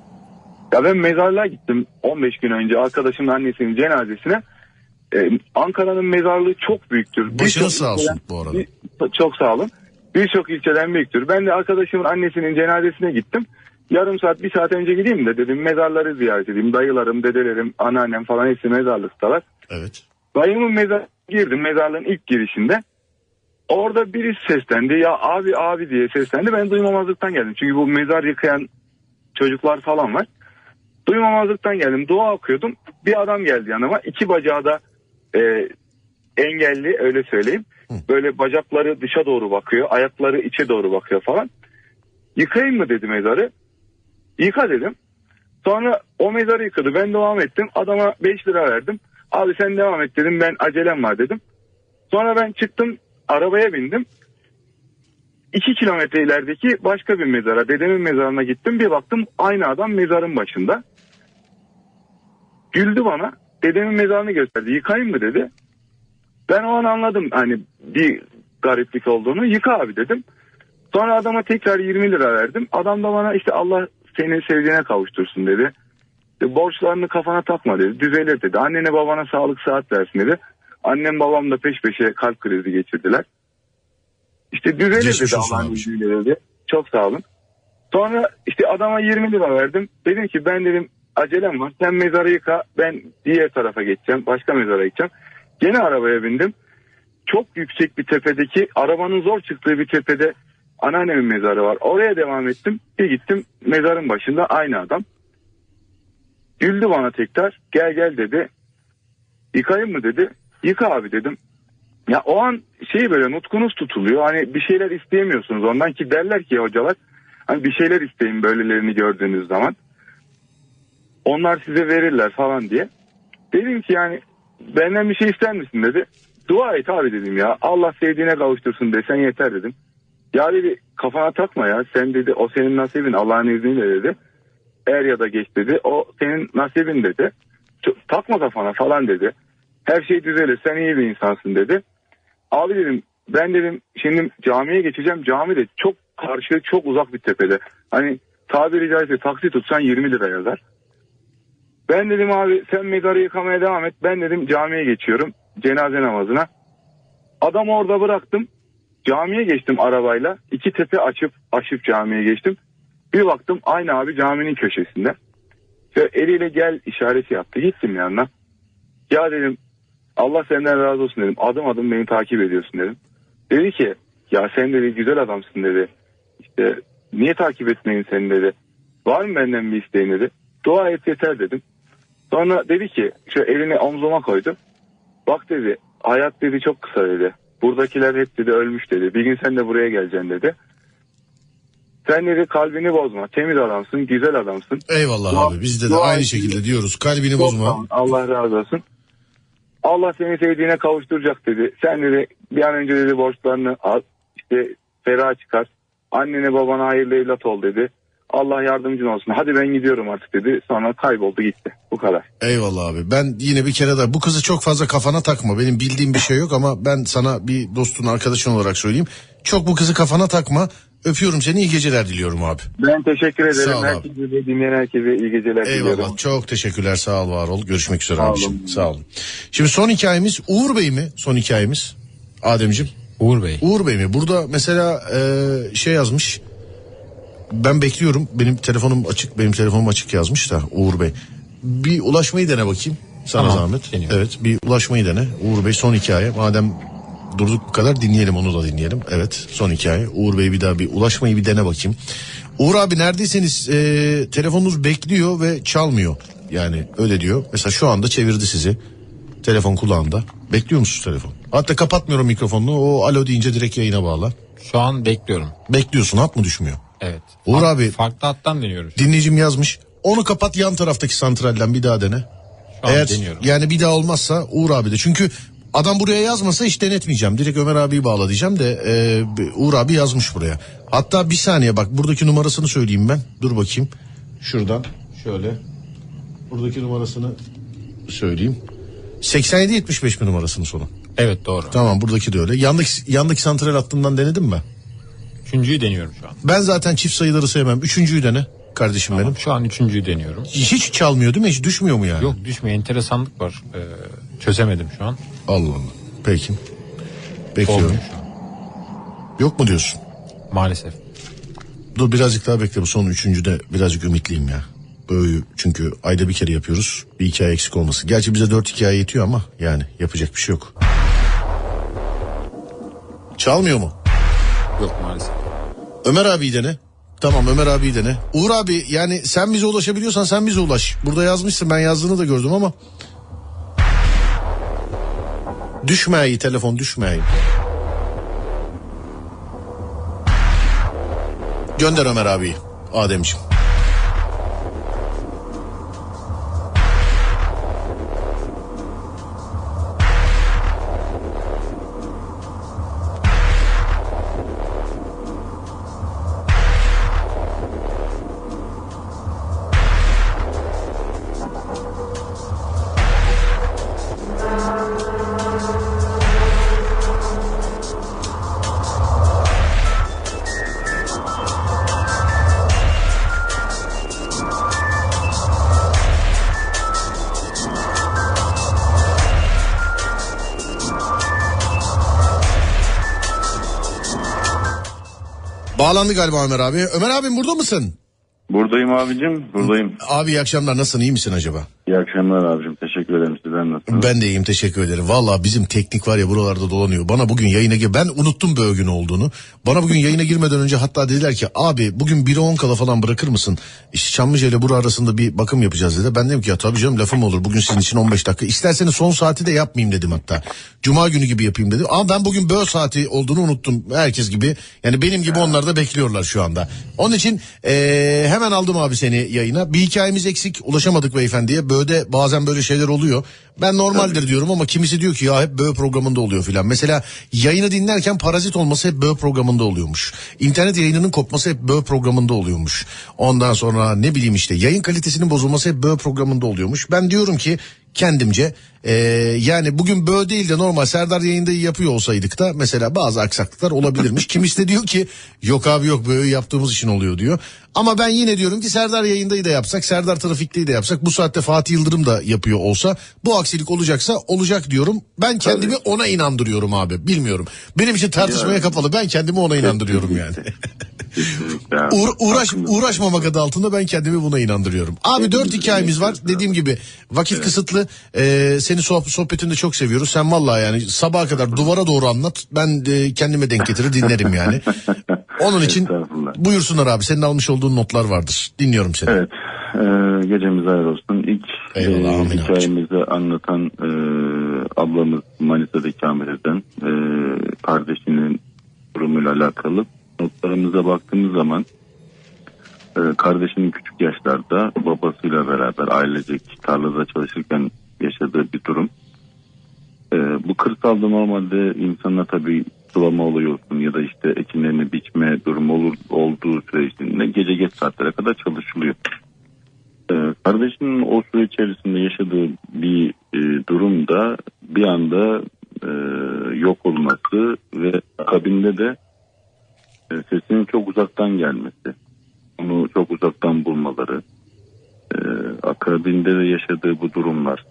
Ya ben mezarlığa gittim 15 gün önce arkadaşımın annesinin cenazesine. Ee, Ankara'nın mezarlığı çok büyüktür. Birçok sağ olsun ilçeden- bu arada. Bir- çok sağ olun. Birçok ilçeden büyüktür. Ben de arkadaşımın annesinin cenazesine gittim. Yarım saat bir saat önce gideyim de dedim mezarları ziyaret edeyim. Dayılarım, dedelerim, anneannem falan hepsi mezarlıktalar. Evet. Dayımın mezar girdim mezarlığın ilk girişinde. Orada birisi seslendi. Ya abi abi diye seslendi. Ben duymamazlıktan geldim. Çünkü bu mezar yıkayan çocuklar falan var. Duymamazlıktan geldim. Dua okuyordum. Bir adam geldi yanıma. İki bacağı da e, engelli öyle söyleyeyim. Böyle bacakları dışa doğru bakıyor. Ayakları içe doğru bakıyor falan. Yıkayayım mı dedi mezarı. Yıka dedim. Sonra o mezarı yıkadı. Ben devam ettim. Adama 5 lira verdim. Abi sen devam et dedim. Ben acelem var dedim. Sonra ben çıktım. Arabaya bindim. 2 kilometre ilerideki başka bir mezara, dedemin mezarına gittim. Bir baktım aynı adam mezarın başında. Güldü bana. Dedemin mezarını gösterdi. Yıkayım mı dedi. Ben o an anladım hani bir gariplik olduğunu. Yıka abi dedim. Sonra adama tekrar 20 lira verdim. Adam da bana işte Allah seni sevdiğine kavuştursun dedi. İşte borçlarını kafana takma dedi. Düzelir dedi. Annene babana sağlık saat versin dedi. Annem babam da peş peşe kalp krizi geçirdiler. İşte düzelir dedi Allah'ın izniyle dedi. Çok sağ olun. Sonra işte adama 20 lira verdim. Dedim ki ben dedim acelem var. Sen mezarı yıka ben diğer tarafa geçeceğim. Başka mezara gideceğim. Gene arabaya bindim. Çok yüksek bir tepedeki arabanın zor çıktığı bir tepede anneannemin mezarı var. Oraya devam ettim. Bir gittim mezarın başında aynı adam. Güldü bana tekrar. Gel gel dedi. Yıkayım mı dedi. Yıka abi dedim. Ya o an şey böyle nutkunuz tutuluyor. Hani bir şeyler isteyemiyorsunuz ondan ki derler ki hocalar. Hani bir şeyler isteyin böylelerini gördüğünüz zaman. Onlar size verirler falan diye. Dedim ki yani benden bir şey ister misin dedi. Dua et abi dedim ya. Allah sevdiğine kavuştursun desen yeter dedim. Ya dedi kafana takma ya. Sen dedi o senin nasibin Allah'ın izniyle dedi. Er ya da geç dedi. O senin nasibin dedi. Çok- Takma kafana falan dedi. Her şey düzelir sen iyi bir insansın dedi. Abi dedim ben dedim şimdi camiye geçeceğim. Cami de çok karşı çok uzak bir tepede. Hani tabiri caizse taksi tutsan 20 lira yazar. Ben dedim abi sen mezarı yıkamaya devam et. Ben dedim camiye geçiyorum cenaze namazına. Adamı orada bıraktım. Camiye geçtim arabayla. İki tepe açıp aşıp camiye geçtim. Bir baktım aynı abi caminin köşesinde. Ve eliyle gel işareti yaptı. Gittim yanına. Ya dedim Allah senden razı olsun dedim. Adım adım beni takip ediyorsun dedim. Dedi ki ya sen dedi güzel adamsın dedi. İşte niye takip etmeyin seni dedi. Var mı benden bir isteğin dedi. Dua et yeter dedim. Sonra dedi ki şu elini omzuma koydu. Bak dedi hayat dedi çok kısa dedi. Buradakiler hep dedi ölmüş dedi. Bir gün sen de buraya geleceksin dedi. Sen dedi kalbini bozma. Temiz adamsın, güzel adamsın. Eyvallah Dua- abi bizde de dua aynı şekilde diyoruz. Kalbini bozma. Allah razı olsun. Allah seni sevdiğine kavuşturacak dedi. Sen dedi bir an önce dedi borçlarını al. işte ferah çıkar. Annene babana hayırlı evlat ol dedi. Allah yardımcın olsun. Hadi ben gidiyorum artık dedi. Sonra kayboldu gitti. Bu kadar. Eyvallah abi. Ben yine bir kere daha bu kızı çok fazla kafana takma. Benim bildiğim bir şey yok ama ben sana bir dostun arkadaşın olarak söyleyeyim. Çok bu kızı kafana takma. Öpüyorum seni iyi geceler diliyorum abi. Ben teşekkür ederim. Sağ ol abi. Herkese dinleyen herkese iyi geceler diliyorum. Eyvallah çok teşekkürler sağ ol var ol. Görüşmek üzere Sağ abiciğim. olun. Sağ olun. Şimdi son hikayemiz Uğur Bey mi? Son hikayemiz. Ademciğim. Uğur Bey. Uğur Bey mi? Burada mesela e, şey yazmış. Ben bekliyorum. Benim telefonum açık. Benim telefonum açık yazmış da Uğur Bey. Bir ulaşmayı dene bakayım. Sana Tamam, zahmet. deniyorum. Evet bir ulaşmayı dene. Uğur Bey son hikaye. Madem durduk bu kadar dinleyelim onu da dinleyelim. Evet son hikaye. Uğur Bey bir daha bir ulaşmayı bir dene bakayım. Uğur abi neredeyseniz e, telefonunuz bekliyor ve çalmıyor. Yani öyle diyor. Mesela şu anda çevirdi sizi. Telefon kulağında. Bekliyor musunuz telefon? Hatta kapatmıyorum mikrofonunu. O alo deyince direkt yayına bağla. Şu an bekliyorum. Bekliyorsun hat mı düşmüyor? Evet. Uğur Fark- abi- Farklı hattan deniyoruz. Dinleyicim yazmış. Onu kapat yan taraftaki santralden bir daha dene. Şu Eğer deniyorum. yani bir daha olmazsa Uğur abi de. Çünkü adam buraya yazmasa hiç denetmeyeceğim. Direkt Ömer abiyi bağla diyeceğim de e, Uğur abi yazmış buraya. Hatta bir saniye bak buradaki numarasını söyleyeyim ben. Dur bakayım. Şuradan şöyle. Buradaki numarasını söyleyeyim. 87-75 mi numarasının sonu? Evet doğru. Tamam buradaki de öyle. Yandaki, yandaki santral hattından denedin mi? Üçüncüyü deniyorum şu an. Ben zaten çift sayıları sevmem. Üçüncüyü dene kardeşim benim. Şu an üçüncüyü deniyorum. Hiç çalmıyor değil mi? Hiç düşmüyor mu yani? Yok düşmüyor enteresanlık var. Ee, çözemedim şu an. Allah Allah. Peki. Bekliyorum. Yok mu diyorsun? Maalesef. Dur birazcık daha bekle bu son üçüncüde birazcık ümitliyim ya. Böyle çünkü ayda bir kere yapıyoruz. Bir hikaye eksik olması. Gerçi bize dört hikaye yetiyor ama yani yapacak bir şey yok. Çalmıyor mu? Yok maalesef. Ömer abi dene. Tamam Ömer abi dene. Uğur abi yani sen bize ulaşabiliyorsan sen bize ulaş. Burada yazmışsın ben yazdığını da gördüm ama. Düşmeyi telefon düşmeyi. Gönder Ömer abi. Ademciğim. Bağlandı galiba Ömer abi. Ömer abim burada mısın? Buradayım abicim buradayım. Abi iyi akşamlar nasılsın iyi misin acaba? İyi akşamlar abicim teşekkür ederim sizden nasılsınız? Ben de iyiyim teşekkür ederim. Valla bizim teknik var ya buralarda dolanıyor. Bana bugün yayına gir. Ben unuttum böyle gün olduğunu. Bana bugün yayına girmeden önce hatta dediler ki abi bugün 1'e 10 kala falan bırakır mısın? İşte Çamlıca ile Buru arasında bir bakım yapacağız dedi. Ben dedim ki ya tabii canım lafım olur. Bugün sizin için 15 dakika. İsterseniz son saati de yapmayayım dedim hatta. Cuma günü gibi yapayım dedim. Ama ben bugün böyle saati olduğunu unuttum. Herkes gibi. Yani benim gibi onlar da bekliyorlar şu anda. Onun için eee, hemen aldım abi seni yayına. Bir hikayemiz eksik. Ulaşamadık beyefendiye. Böyle bazen böyle şeyler oluyor. Ben normaldir diyorum ama kimisi diyor ki ya hep böyle programında oluyor filan. Mesela yayını dinlerken parazit olması hep böyle programında oluyormuş. İnternet yayınının kopması hep böyle programında oluyormuş. Ondan sonra ne bileyim işte yayın kalitesinin bozulması hep böyle programında oluyormuş. Ben diyorum ki kendimce eee, yani bugün böyle değil de normal Serdar yayında yapıyor olsaydık da mesela bazı aksaklıklar olabilirmiş. Kimisi de diyor ki yok abi yok böyle yaptığımız için oluyor diyor. Ama ben yine diyorum ki Serdar yayındayı da yapsak Serdar trafikteyi de yapsak bu saatte Fatih Yıldırım da yapıyor olsa bu aksilik olacaksa olacak diyorum. Ben kendimi ona inandırıyorum abi bilmiyorum. Benim için tartışmaya Yani- kapalı ben kendimi ona inandırıyorum yani. Uğra- uğraş, uğraşmamak adı altında ben kendimi buna inandırıyorum. Abi dört hikayemiz var. Dediğim gibi vakit kısıtlı. Ee, seni sohb- sohbetinde çok seviyoruz. Sen vallahi yani sabaha kadar duvara doğru anlat. Ben de kendime denk getirir dinlerim yani. Onun için buyursunlar abi. Senin almış olduğun notlar vardır. Dinliyorum seni. Evet. E, gecemiz hayır olsun. İlk Eyvallah, e, hikayemizi anlatan e, ablamız Manisa'da ikamet eden e, kardeşinin durumuyla alakalı notlarımıza baktığımız zaman e, kardeşinin küçük yaşlarda babasıyla beraber ailecek tarlada çalışırken yaşadığı bir durum. E, bu kırsalda normalde insanlar tabii sulama olayı olsun ya da işte ekinlerini biçme durumu olur, olduğu süreçte gece geç saatlere kadar çalışılıyor. Ee, kardeşinin o süre içerisinde yaşadığı bir e, durumda bir anda e, yok olması ve akabinde de e, sesinin çok uzaktan gelmesi. Onu çok uzaktan bulmaları. E, akabinde de yaşadığı bu durumlar.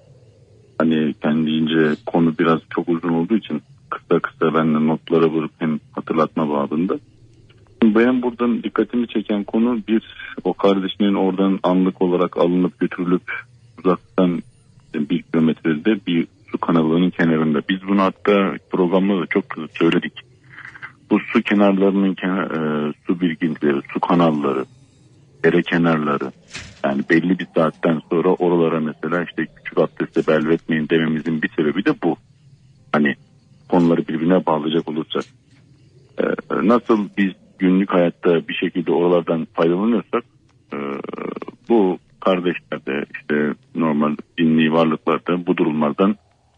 Hani kendince konu biraz çok uzun olduğu için kısa kısa ben de notlara vurup hem hatırlatma babında. Benim buradan dikkatimi çeken konu bir o kardeşinin oradan anlık olarak alınıp götürülüp uzaktan bir kilometrede bir su kanalının kenarında. Biz bunu hatta programda da çok söyledik. Bu su kenarlarının kenar, e, su birikintleri, su kanalları, dere kenarları yani belli bir saatten sonra oralara mesela işte küçük abdestle belvetmeyin dememizin bir sebebi de bu. Hani konuları birbirine bağlayacak olursak. Ee, nasıl biz günlük hayatta bir şekilde oralardan faydalanıyorsak e, bu kardeşler de işte normal dinli varlıklar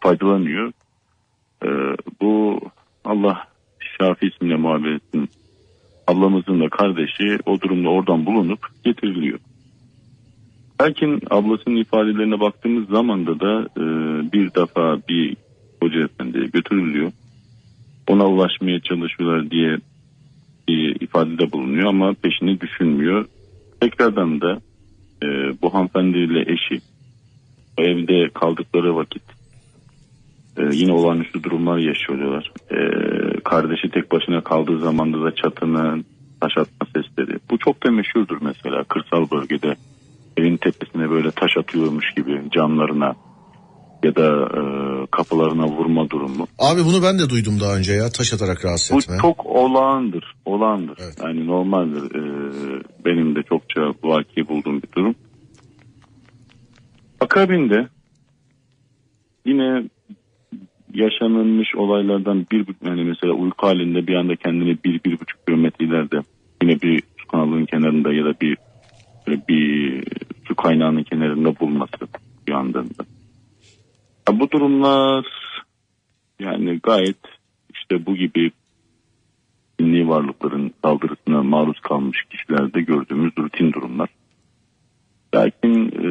faydalanıyor. Ee, bu Allah Şafi ismine muhabbet etsin. Ablamızın da kardeşi o durumda oradan bulunup getiriliyor. Lakin ablasının ifadelerine baktığımız zaman da e, bir defa bir hoca efendiye götürülüyor. Ona ulaşmaya çalışıyorlar diye bir ifadede bulunuyor ama peşini düşünmüyor. Tekrardan da e, bu hanımefendiyle eşi evde kaldıkları vakit e, yine olağanüstü durumlar yaşıyorlar. E, kardeşi tek başına kaldığı zamanda da çatının taş atma sesleri. Bu çok da meşhurdur mesela kırsal bölgede evin tepesine böyle taş atıyormuş gibi camlarına ya da e, kapılarına vurma durumu. Abi bunu ben de duydum daha önce ya taş atarak rahatsız Bu etme. çok olağandır. Olağandır. Evet. Yani normaldir. Ee, benim de çokça vaki bulduğum bir durum. Akabinde yine yaşanılmış olaylardan bir yani mesela uyku halinde bir anda kendini bir bir buçuk kilometre ileride yine bir su kanalının kenarında ya da bir bir su kaynağının kenarında bulması bir anda. Ya bu durumlar yani gayet işte bu gibi dinli varlıkların saldırısına maruz kalmış kişilerde gördüğümüz rutin durumlar. Lakin e,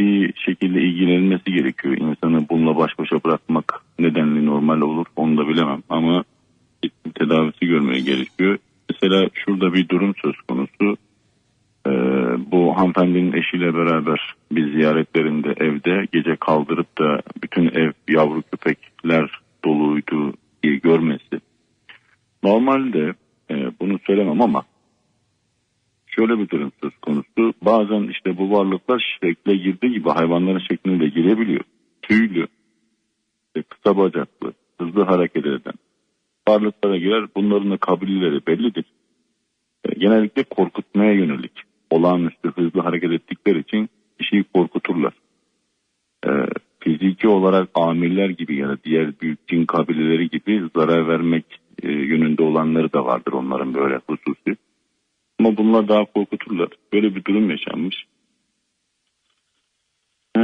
bir şekilde ilgilenilmesi gerekiyor. İnsanı bununla baş başa bırakmak nedenli normal olur onu da bilemem ama tedavisi görmeye gerekiyor. Mesela şurada bir durum söz konusu. E, bu hanımefendinin eşiyle beraber bir ziyaretlerinde evde gece kaldırıp da bütün ev yavru köpekler doluydu diye görmesi. Normalde e, bunu söylemem ama şöyle bir durum söz konusu. Bazen işte bu varlıklar şekle girdiği gibi hayvanların şekline de girebiliyor. Tüylü, kısa bacaklı, hızlı hareket eden varlıklara girer. Bunların da kabileleri bellidir. E, genellikle korkutmaya yönelik olağanüstü hızlı hareket ettikleri için kişiyi korkuturlar. E, fiziki olarak amirler gibi ya da diğer büyük cin kabileleri gibi zarar vermek e, yönünde olanları da vardır onların böyle hususi. Ama bunlar daha korkuturlar. Böyle bir durum yaşanmış. Ee,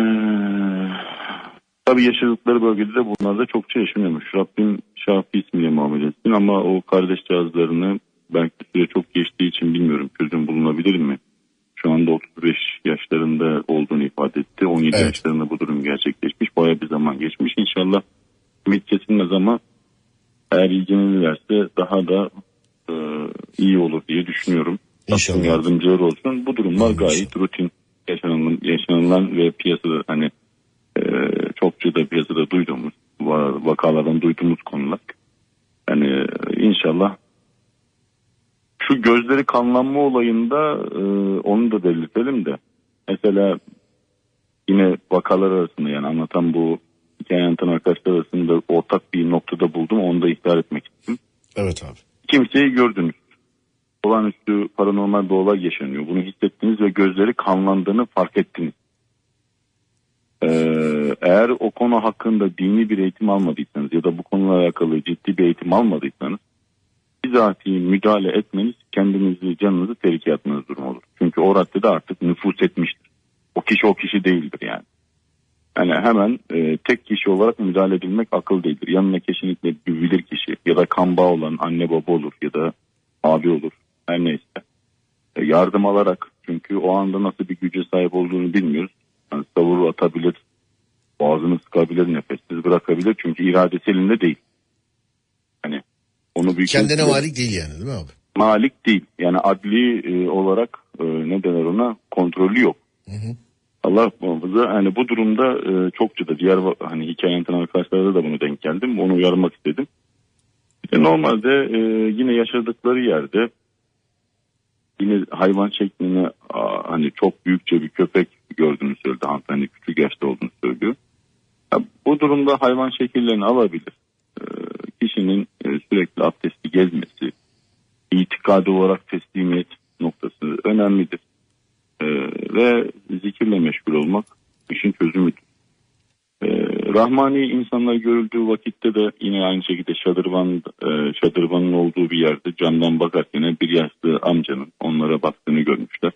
tabii yaşadıkları bölgede de bunlar da çokça yaşanıyormuş. Rabbim Şafi ismiyle muamele etsin ama o kardeşcağızlarını belki de süre çok geçtiği için bilmiyorum çözüm bulunabilir mi? Şu anda 35 yaşlarında olduğunu ifade etti. 17 Evet. yaşlarında bu durum gerçekleşmiş. Bayağı bir zaman geçmiş. İnşallah ümit kesilmez ama eğer ilgilenirlerse daha da e, iyi olur diye düşünüyorum. İnşallah. Rabbim yardımcıları olsun. Bu durumlar Amin, gayet rutin yaşanılan, yaşanılan ve piyasada hani e, çokça da piyasada duyduğumuz va- vakalardan duyduğumuz konular. Yani e, inşallah şu gözleri kanlanma olayında e, onu da belirtelim de mesela yine vakalar arasında yani anlatan bu hikaye anlatan arkadaşlar arasında ortak bir noktada buldum onu da ihtar etmek istedim. Evet abi. Kimseyi gördünüz. Olağanüstü paranormal bir olay yaşanıyor. Bunu hissettiniz ve gözleri kanlandığını fark ettiniz. Ee, eğer o konu hakkında dini bir eğitim almadıysanız ya da bu konuyla alakalı ciddi bir eğitim almadıysanız bizatihi müdahale etmeniz kendinizi canınızı tehlikeye atmanız durum olur. Çünkü o raddede artık nüfus etmiştir. O kişi o kişi değildir yani. Yani hemen e, tek kişi olarak müdahale edilmek akıl değildir. Yanına kesinlikle bir bilir kişi ya da kan bağı olan anne baba olur ya da abi olur her neyse. E, yardım alarak çünkü o anda nasıl bir güce sahip olduğunu bilmiyoruz. Yani savuru atabilir, boğazını sıkabilir, nefessiz bırakabilir çünkü iradesi elinde değil. Hani onu büyük Kendine malik değil yani değil mi abi? malik değil. Yani adli e, olarak e, ne denir ona kontrolü yok. Hı hı. Allah muhafaza hani bu durumda e, çokça da diğer hani hikaye anlatan arkadaşlara da bunu denk geldim. Onu uyarmak istedim. İşte normalde e, yine yaşadıkları yerde yine hayvan şeklinde hani çok büyükçe bir köpek gördüğünü söyledi hanımefendi küçük yaşta olduğunu söylüyor. Ya, bu durumda hayvan şekillerini alabilir. E, kişinin e, sürekli abdesti gezmesi, itikadı olarak teslimiyet noktası önemlidir. Ee, ve zikirle meşgul olmak işin çözümüdür. Ee, Rahmani insanlar görüldüğü vakitte de yine aynı şekilde şadırvan, e, şadırvanın olduğu bir yerde camdan bakarken bir yaşlı amcanın onlara baktığını görmüşler.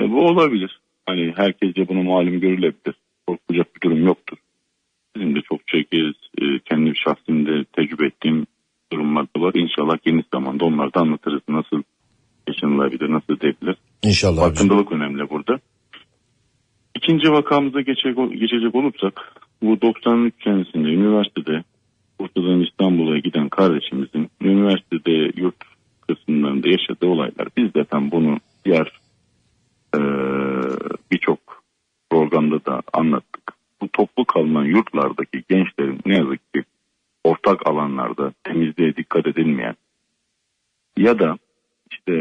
E, bu olabilir. Hani herkesce bunu malum görülebilir. Korkacak bir durum yoktur. Benim de çok kez e, kendi şahsımda tecrübe ettiğim durumlar da var. İnşallah geniş zamanda onları da anlatırız. Nasıl yaşanılabilir, nasıl edilir. İnşallah. Farkındalık önemli burada. İkinci vakamıza geçecek, geçecek olursak bu 93 senesinde üniversitede Bursa'dan İstanbul'a giden kardeşimizin üniversitede yurt kısımlarında yaşadığı olaylar. Biz de tam bunu diğer eee, birçok programda da anlattık. Bu toplu kalınan yurtlardaki gençlerin ne yazık ki ortak alanlarda temizliğe dikkat edilmeyen ya da işte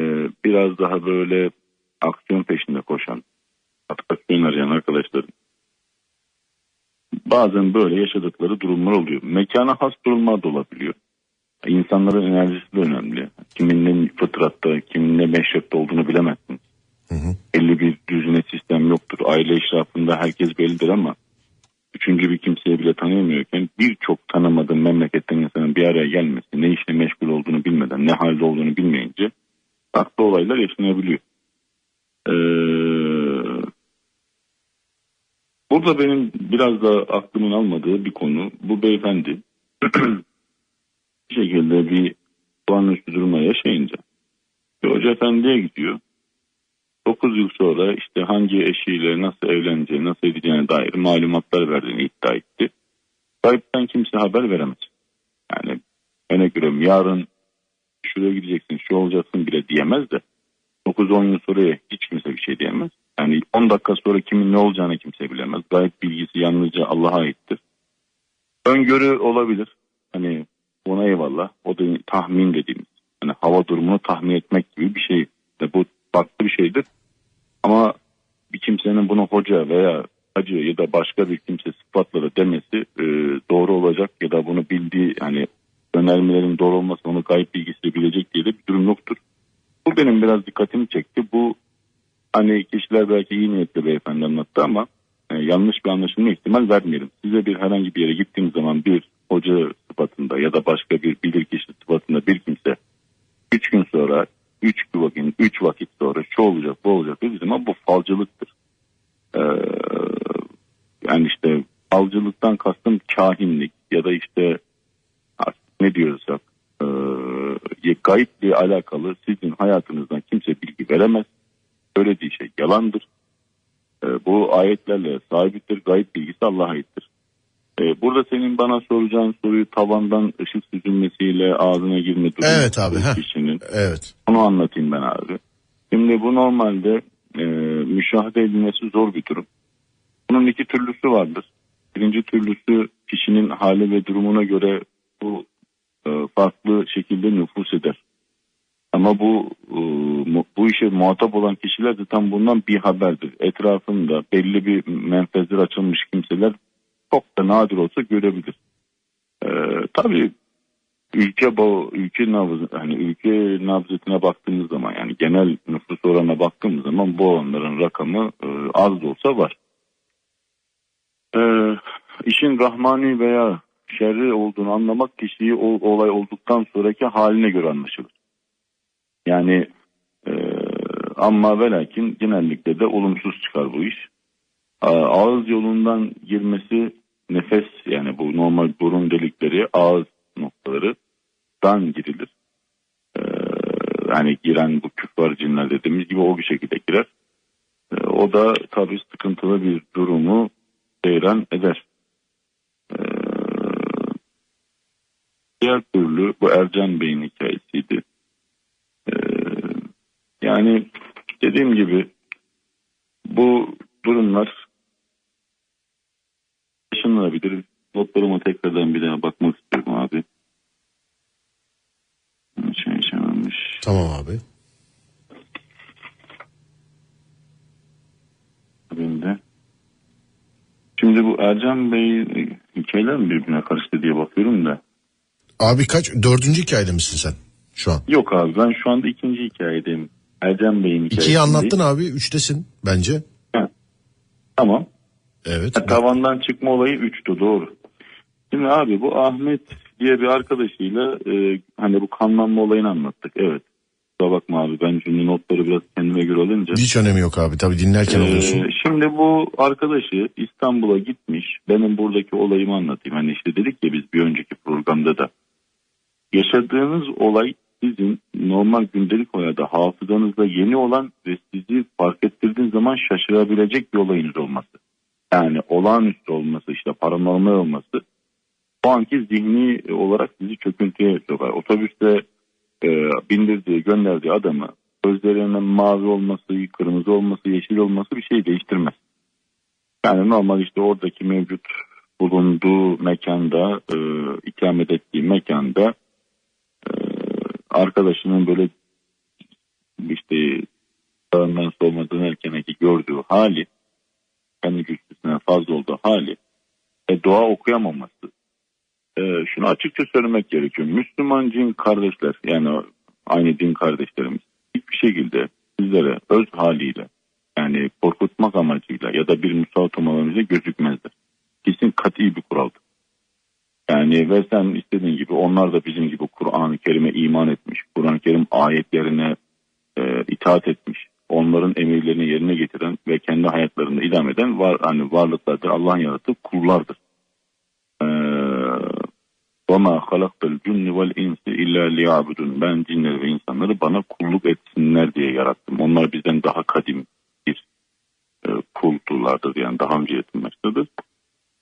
biraz daha böyle aksiyon peşinde koşan, atraksiyon arayan arkadaşların bazen böyle yaşadıkları durumlar oluyor. Mekana has durumlar da olabiliyor. Evet abi, heh. Kişinin. Evet. Onu anlatayım ben abi. Şimdi bu normalde e, müşahede edilmesi zor bir durum. Bunun iki türlüsü vardır. Birinci türlüsü kişinin hali ve durumuna göre bu e, farklı şekilde nüfus eder. Ama bu e, mu- bu işe muhatap olan kişiler de tam bundan bir haberdir. Etrafında belli bir menfezler açılmış kimseler çok da nadir olsa görebilir. E, tabii ülke bu ülke nabız hani ülke nabzetine baktığımız zaman yani genel nüfus oranına baktığımız zaman bu oranların rakamı e, az da olsa var. E, işin rahmani veya şerri olduğunu anlamak kişiyi o olay olduktan sonraki anlaşılır. Yani e, ama ve lakin genellikle de olumsuz çıkar bu iş. Ağız yolundan girmesi nefes yani bu normal burun delikleri ağız noktaları dan girilir. Ee, yani giren bu küffar cinler dediğimiz gibi o bir şekilde girer. Ee, o da tabii sıkıntılı bir durumu seyran eder. Ee, diğer türlü bu Ercan Bey'in hikayesiydi. Ee, yani dediğim gibi bu durumlar yaşanılabilir. Notlarıma tekrardan bir daha bakmak istiyorum abi. Şey yaşanmış. Tamam abi. Benim de. Şimdi bu Ercan Bey hikayeler mi birbirine karıştı diye bakıyorum da. Abi kaç? Dördüncü hikayede misin sen şu an? Yok abi ben şu anda ikinci hikayedeyim. Ercan Bey'in hikayesi. İkiyi anlattın abi. Üçtesin bence. Tamam. Evet. Ha, Tavandan çıkma olayı 3'tü doğru. Şimdi abi bu Ahmet diye bir arkadaşıyla e, hani bu kanlanma olayını anlattık evet. kusura bakma abi ben şimdi notları biraz kendime göre alınca. Hiç önemi yok abi tabii dinlerken Ee, alıyorsun. şimdi bu arkadaşı İstanbul'a gitmiş. Benim buradaki olayımı anlatayım. Hani işte dedik ya biz bir önceki programda da. Yaşadığınız olay sizin normal gündelik hayatta hafızanızda yeni olan ve sizi fark ettirdiğiniz zaman şaşırabilecek bir olayınız olması. Yani olağanüstü olması işte paranormal olması o anki zihni olarak sizi çöküntüye sokar. Otobüste e, bindirdiği gönderdiği adamı gözlerinin mavi olması, kırmızı olması, yeşil olması bir şey değiştirmez. Yani normal işte oradaki mevcut bulunduğu mekanda, e, ikamet ettiği mekanda arkadaşının böyle işte sağından soluna dönerken ki gördüğü hali, kendi güçlüsüne fazla olduğu hali, e, dua okuyamaması. E, şunu açıkça söylemek gerekiyor. Müslüman cin kardeşler yani aynı din kardeşlerimiz hiçbir şekilde sizlere öz haliyle yani korkutmak amacıyla ya da bir musallat amacıyla gözükmezler. Kesin kat'i bir kuraldır. Yani ve sen istediğin gibi onlar da bizim gibi Kur'an-ı Kerim'e iman etmiş. Kur'an-ı Kerim ayetlerine e, itaat etmiş. Onların emirlerini yerine getiren ve kendi hayatlarında idam eden var, hani varlıklardır. Allah'ın yarattığı kullardır. Ee, وَمَا خَلَقْتَ الْجُنِّ وَالْاِنْسِ اِلَّا لِيَعْبُدُونَ Ben cinleri ve insanları bana kulluk etsinler diye yarattım. Onlar bizden daha kadim bir e, kuldulardır yani daha önce yaratılmıştır.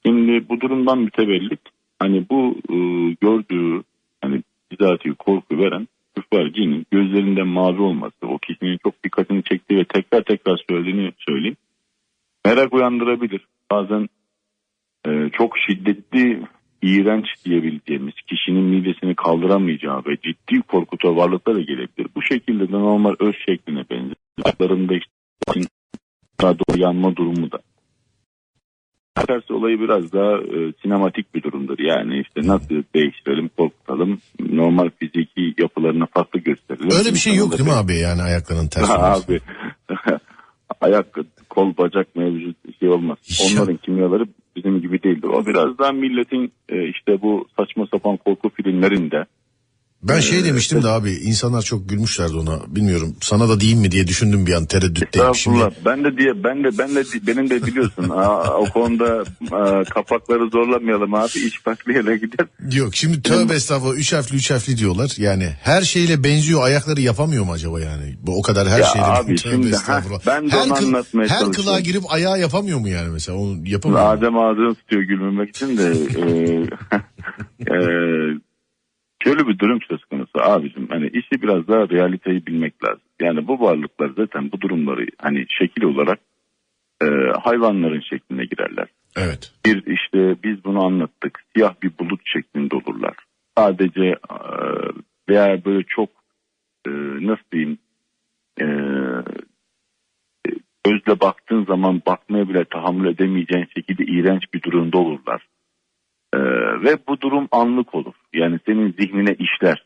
Şimdi bu durumdan mütevellit hani bu e, gördüğü hani bizatihi korku veren küffar cinin gözlerinden mavi olması o kişinin çok dikkatini çektiği ve tekrar tekrar söylediğini söyleyeyim. Merak uyandırabilir. Bazen e, çok şiddetli iğrenç diyebileceğimiz kişinin midesini kaldıramayacağı ve ciddi korkuta varlıklar da gelebilir. Bu şekilde de normal öz şekline benzer. Ayaklarında işte doğru yanma durumu da. Tersi olayı biraz daha e, sinematik bir durumdur. Yani işte nasıl değiştirelim, korkutalım, normal fiziki yapılarına farklı gösterelim. Öyle bir şey yok değil mi abi yani ayaklarının ters Ha, olması? abi ayak kol bacak mevcut şey olmaz. Onların kimyaları bizim gibi değildir. O biraz daha milletin e, işte bu saçma sapan korku filmlerinde Ben şey Ee, demiştim de abi insanlar çok gülmüşlerdi ona. Bilmiyorum sana da diyeyim mi diye düşündüm bir an tereddütteyim. Şimdi. Ben de diye ben de ben de benim de biliyorsun aa, o konuda aa, kapakları zorlamayalım abi farklı yere gider. yok şimdi tövbe estağfurullah üç harfli üç harfli diyorlar. Yani her şeyle benziyor ayakları yapamıyor mu acaba yani? Bu o kadar her Ya şeyle. abi Tövbe şimdi, estağfurullah. heh, ben de her onu anlatmaya Her kılığa girip ayağı yapamıyor mu yani mesela? Onu yapamıyor. Adem ağzını tutuyor gülmemek için de e, e, şöyle bir durum söz konusu abicim hani işi biraz daha realiteyi bilmek lazım. Yani bu varlıklar zaten bu durumları hani şekil olarak e, hayvanların şekline girerler. Evet. Bir işte biz bunu anlattık siyah bir bulut şeklinde olurlar. Sadece e, veya böyle çok e, nasıl diyeyim e, gözle baktığın zaman bakmaya bile tahammül edemeyeceğin şekilde iğrenç bir durumda olurlar. Ee, ve bu durum anlık olur. Yani senin zihnine işler.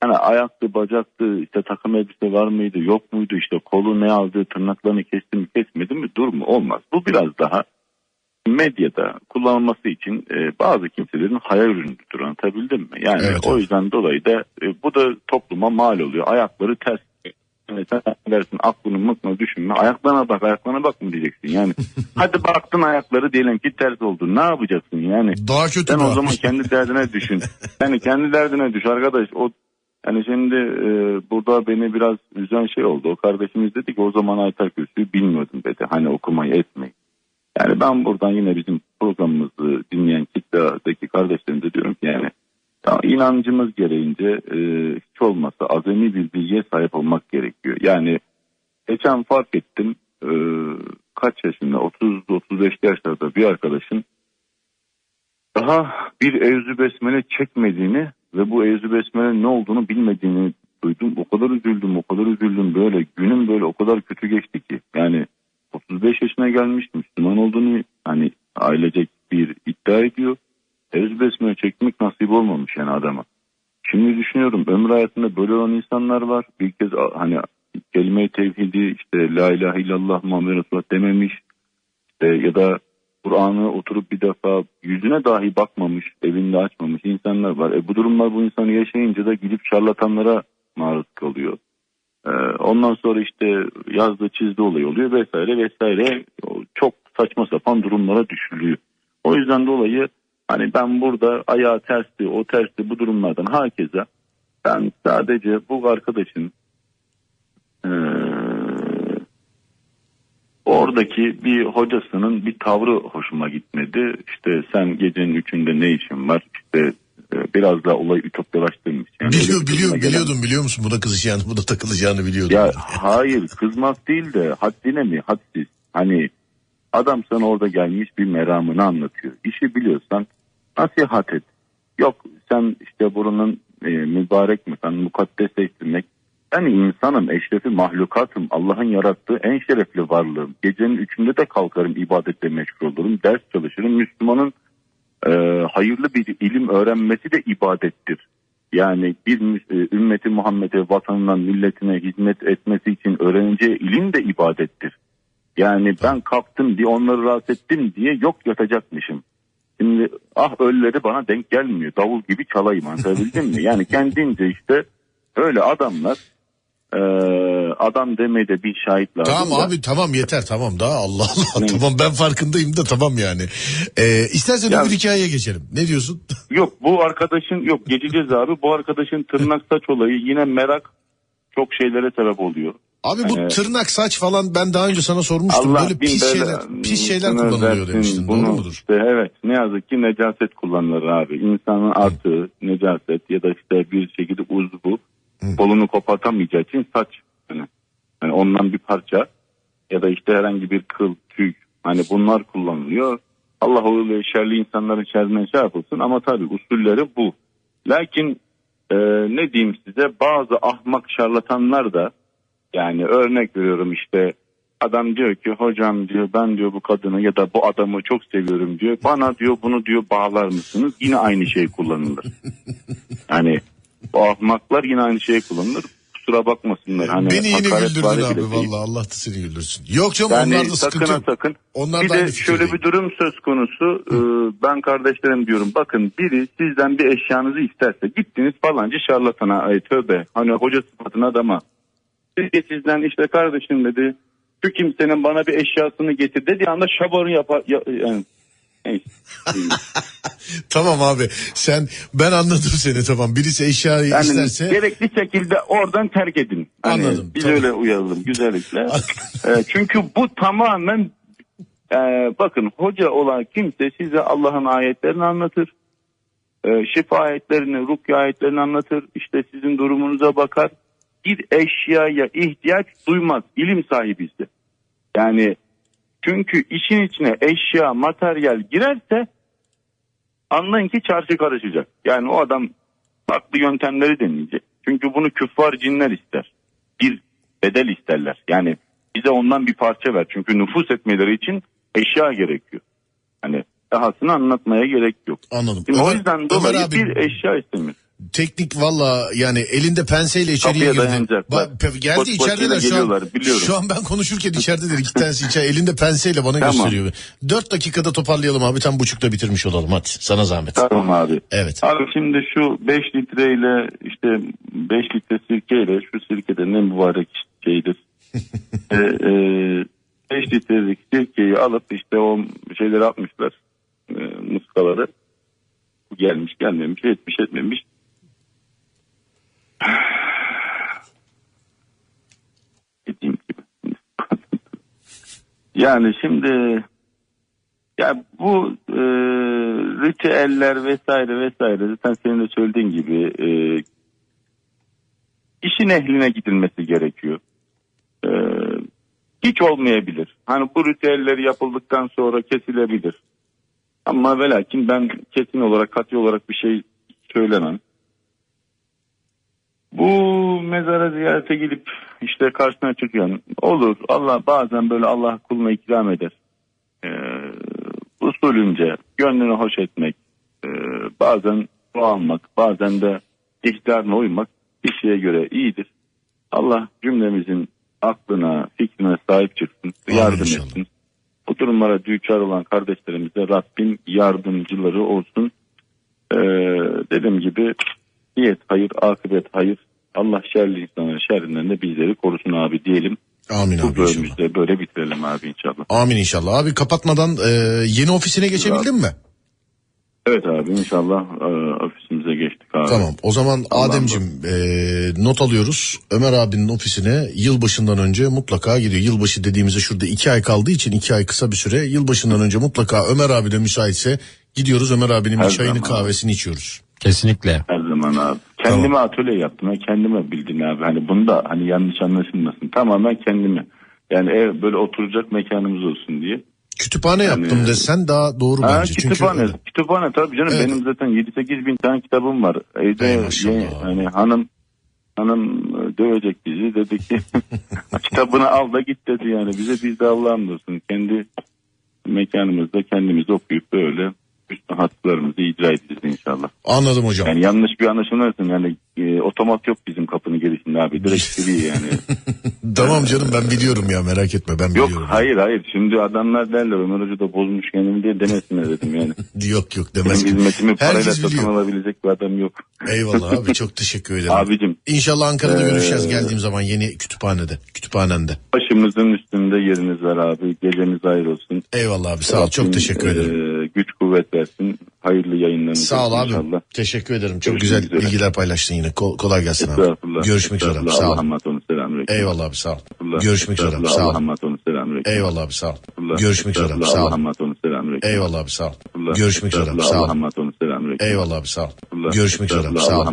Hani ayaktı, bacaktı, işte takım elbise var mıydı, yok muydu, işte kolu ne aldı, tırnaklarını kesti mi, kesmedi mi, dur mu, olmaz. Bu biraz daha medyada kullanılması için e, bazı kimselerin hayal ürünüdür anlatabildim mi? Yani Evet, o evet. yüzden dolayı da e, bu da topluma mal oluyor. Ayakları ters. Sen dersin aklını mıkma düşünme. Ayaklarına bak ayaklarına bak mı diyeceksin. Yani hadi baktın ayakları diyelim ki ters oldu. Ne yapacaksın yani? Daha kötü Sen o zaman kendi derdine düşün. Yani kendi derdine düş arkadaş. O yani şimdi e, burada beni biraz üzen şey oldu. O kardeşimiz dedi ki o zaman Aytar Kürsü'yü bilmiyordum dedi. Hani okumayı etmeyi. Yani ben buradan yine bizim programımızı dinleyen kitledeki kardeşlerimize diyorum ki yani ya inancımız gereğince e, hiç olmazsa azami bir bilgiye sahip olmak gerekiyor. Yani geçen fark ettim e, kaç yaşında 30-35 yaşlarda bir arkadaşın daha bir evzü besmele çekmediğini ve bu evzü besmele ne olduğunu bilmediğini duydum. O kadar üzüldüm, o kadar üzüldüm böyle. Günüm böyle o kadar kötü geçti ki. Yani 35 yaşına gelmiş Müslüman olduğunu hani ailecek bir iddia ediyor. Evzü besmele çekmek nasip olmamış yani adama. Şimdi düşünüyorum ömrü hayatında böyle olan insanlar var. Bir kez hani kelime-i tevhidi işte la ilahe illallah Muhammed Resulullah dememiş. İşte ya da Kur'an'ı oturup bir defa yüzüne dahi bakmamış, evinde açmamış insanlar var. E bu durumlar bu insanı yaşayınca da gidip şarlatanlara maruz kalıyor. Ee, ondan sonra işte yazdı çizdi olay oluyor vesaire vesaire. Çok saçma sapan durumlara düşülüyor. O yüzden dolayı hani ben burada ayağı tersti o tersti bu durumlardan herkese ben sadece bu arkadaşın eee, oradaki bir hocasının bir tavrı hoşuma gitmedi. İşte sen gecenin üçünde ne işin var? İşte e, biraz da olayı ütopyalaştırmış. Yani Biliyor, biliyor, gelen- biliyordum biliyor musun? Buna kızacağını, buna takılacağını biliyordum. ya hayır kızmak değil de haddine mi hadsiz. Hani adam sana orada gelmiş bir meramını anlatıyor. İşi biliyorsan nasihat et. Yok sen işte buranın e, mübarek mi sen mukaddes ettirmek. Ben insanım eşrefi mahlukatım Allah'ın yarattığı en şerefli varlığım. Gecenin üçünde de kalkarım ibadetle meşgul olurum ders çalışırım. Müslümanın e, hayırlı bir ilim öğrenmesi de ibadettir. Yani bir e, ümmeti Muhammed'e, vatanına, milletine hizmet etmesi için öğreneceği ilim de ibadettir. Yani ben kalktım diye onları rahatsız ettim diye yok yatacakmışım. Şimdi ah ölleri bana denk gelmiyor. Davul gibi çalayım anlatabildim mi? Yani kendince işte öyle adamlar e, adam demeye de bir şahit lazım. Tamam da. abi tamam yeter tamam daha Allah Allah Ne? tamam ben farkındayım da tamam yani. Ee, istersen Ya- öbür hikayeye geçelim. Ne diyorsun? Yok bu arkadaşın yok geçeceğiz abi. Bu arkadaşın tırnak saç olayı yine merak çok şeylere sebep oluyor. Abi bu Ee, tırnak saç falan ben daha önce sana sormuştum. Böyle bin pis bela- şeyler pis şeyler kullanılıyor versin. demiştin. Bunu Doğru mudur? işte evet ne yazık ki necaset kullanılır abi. İnsanın artığı necaset ya da işte bir şekilde uzvu kolunu kopartamayacağı için saç. Yani, yani ondan bir parça ya da işte herhangi bir kıl, tüy hani bunlar kullanılıyor. Allah o şerli insanların şerrinden şey yapılsın ama tabii usulleri bu. Lakin e, ne diyeyim size bazı ahmak şarlatanlar da yani örnek veriyorum işte adam diyor ki hocam diyor ben diyor bu kadını ya da bu adamı çok seviyorum diyor. Bana diyor bunu diyor bağlar mısınız? Yine aynı şey kullanılır. Yani bu ahmaklar yine aynı şey kullanılır. Kusura bakmasınlar. Hani Beni yine güldürdün abi değil. vallahi Allah da seni güldürsün. Yok canım Yani onlarda sıkıntı sakın yok. sakın. Onlar bir de şöyle fikirdeyim. bir durum söz konusu. Ee, ben kardeşlerim diyorum bakın biri sizden bir eşyanızı isterse gittiniz falanca şarlatana ay tövbe hani hoca sıfatına adama. Siz de sizden işte kardeşim dedi şu kimsenin bana bir eşyasını getir dediği anda şabarı yapar. Ya, yani. Tamam abi sen ben anladım seni tamam. Birisi eşyayı Yani isterse gerekli şekilde oradan terk edin. Hani Anladım, Biz tamam. öyle uyaralım güzellikle. Ee, çünkü bu tamamen e, bakın hoca olan kimse size Allah'ın ayetlerini anlatır. E, şifa ayetlerini, rukiye ayetlerini anlatır. İşte sizin durumunuza bakar. Bir eşyaya ihtiyaç duymaz. İlim sahibiyse. Yani çünkü işin içine eşya, materyal girerse anlayın ki çarşı karışacak. Yani o adam farklı yöntemleri deneyecek. Çünkü bunu küffar cinler ister. Bir bedel isterler. Yani bize ondan bir parça ver. Çünkü nüfus etmeleri için eşya gerekiyor. Hani dahasını anlatmaya gerek yok. anladım. Şimdi o Ömer- yüzden Ömer dolayı abi, bir eşya istemiyor. Teknik valla yani elinde penseyle içeriye Kapıya girdi. Ba- pe- geldi Koç içerideler şu an. biliyorum. Şu an ben konuşurken içerideler iki tanesi içeride elinde penseyle bana Tamam. gösteriyor. Dört dakikada toparlayalım abi tam buçukta bitirmiş olalım hadi sana zahmet. Tamam abi. Evet. Abi şimdi şu 5 litreyle işte 5 litre sirkeyle şu sirkede ne mübarek şeydir. 5 litrelik sirkeyi alıp işte o şeyleri atmışlar. E, muskaları. Gelmiş gelmemiş etmiş etmemiş. Dediğim gibi. yani şimdi ya bu e, ritüeller vesaire vesaire zaten senin de söylediğin gibi e, işin ehline gidilmesi gerekiyor. E, hiç olmayabilir. Hani bu ritüeller yapıldıktan sonra kesilebilir. Ama ve ben kesin olarak katı olarak bir şey söylemem. Bu mezara ziyarete gidip işte karşısına çıkıyor. Olur Allah bazen böyle Allah kuluna ikram eder. Ee, usulünce gönlünü hoş etmek, e, bazen dua almak, bazen de ihtarına uymak kişiye göre iyidir. Allah cümlemizin aklına, fikrine sahip çıksın, Amin yardım inşallah. etsin. Bu durumlara düçar olan kardeşlerimize Rabbim yardımcıları olsun. Ee, dediğim gibi niyet hayır, akıbet hayır. Allah şerli insanların şerrinden de bizleri korusun abi diyelim. Amin Bu abi inşallah. böyle bitirelim abi inşallah. Amin inşallah. Abi kapatmadan e, yeni ofisine geçebildin mi? Evet abi inşallah e, ofisimize geçtik abi. Tamam o zaman Ademcim e, not alıyoruz. Ömer abinin ofisine yılbaşından önce mutlaka gidiyor. Yılbaşı dediğimizde şurada iki ay kaldığı için iki ay kısa bir süre. Yılbaşından önce mutlaka Ömer abi de müsaitse gidiyoruz Ömer abinin bir çayını kahvesini içiyoruz. Kesinlikle. Her zaman abi. Kendime atölye yaptım. Ben kendime bildim abi. Hani bunu da hani yanlış anlaşılmasın. Tamamen kendime. Yani ev böyle oturacak mekanımız olsun diye. Kütüphane Yani- yaptım desen daha doğru Ha, bence. kütüphane. Çünkü Kütüphane tabii canım. Evet. Benim zaten 7-8 bin tane kitabım var. Evde hani hanım hanım e, dövecek bizi. Dedi ki kitabını al da git dedi yani. Bize biz de Allah'ım olsun. Kendi mekanımızda kendimiz okuyup böyle haklarımızı icra edeceğiz inşallah. anladım hocam. Yani yanlış bir anlaşılmasın yani e, otomat yok bizim kapının girişinde abi direkt giriyor yani. tamam canım ben biliyorum ya merak etme ben yok biliyorum. hayır hayır şimdi adamlar derler Ömer Hoca da bozmuş kendini diye demesinler dedim yani. Yok yok Benim demez ki. hizmetimi parayla Herkes satın biliyor. alabilecek bir adam yok. Eyvallah abi çok teşekkür ederim. Abicim İnşallah Ankara'da Ee, görüşeceğiz geldiğim zaman yeni kütüphanede. Kütüphanende. başımızın üstünde yeriniz var abi. Geceniz hayır olsun. Eyvallah abi sağ ol çok teşekkür ederim. e, güç kuvvet versin. Hayırlı yayınlarınız Sağ ol abi. inşallah. Teşekkür ederim. Çok Görüşmek güzel üzere. bilgiler paylaştın yine. Kol- kolay gelsin abi. Görüşmek üzere. abi. Sağ olun. Eyvallah abi sağ ol. Görüşmek üzere abi, sağ olun. Eyvallah abi sağ ol. Görüşmek üzere abi, sağ olun. Eyvallah abi sağ ol. Görüşmek üzere sağ olun. Eyvallah abi sağ ol. Görüşmek üzere sağ olun.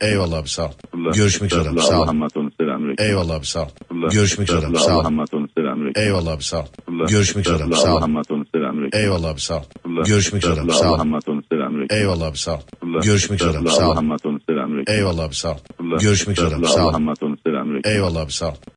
Eyvallah abi sağ ol. Görüşmek üzere sağ olun. Eyvallah abi sağ ol. Görüşmek üzere sağ olun. Eyvallah abi sağ ol. Görüşmek üzere sağ olun. Eyvallah abi sağ ol. Görüşmek üzere sağ olun. Eyvallah abi sağ ol. Görüşmek üzere sağ olun. Eyvallah abi sağ ol. Görüşmek üzere sağ ol. Eyvallah abi sağ ol.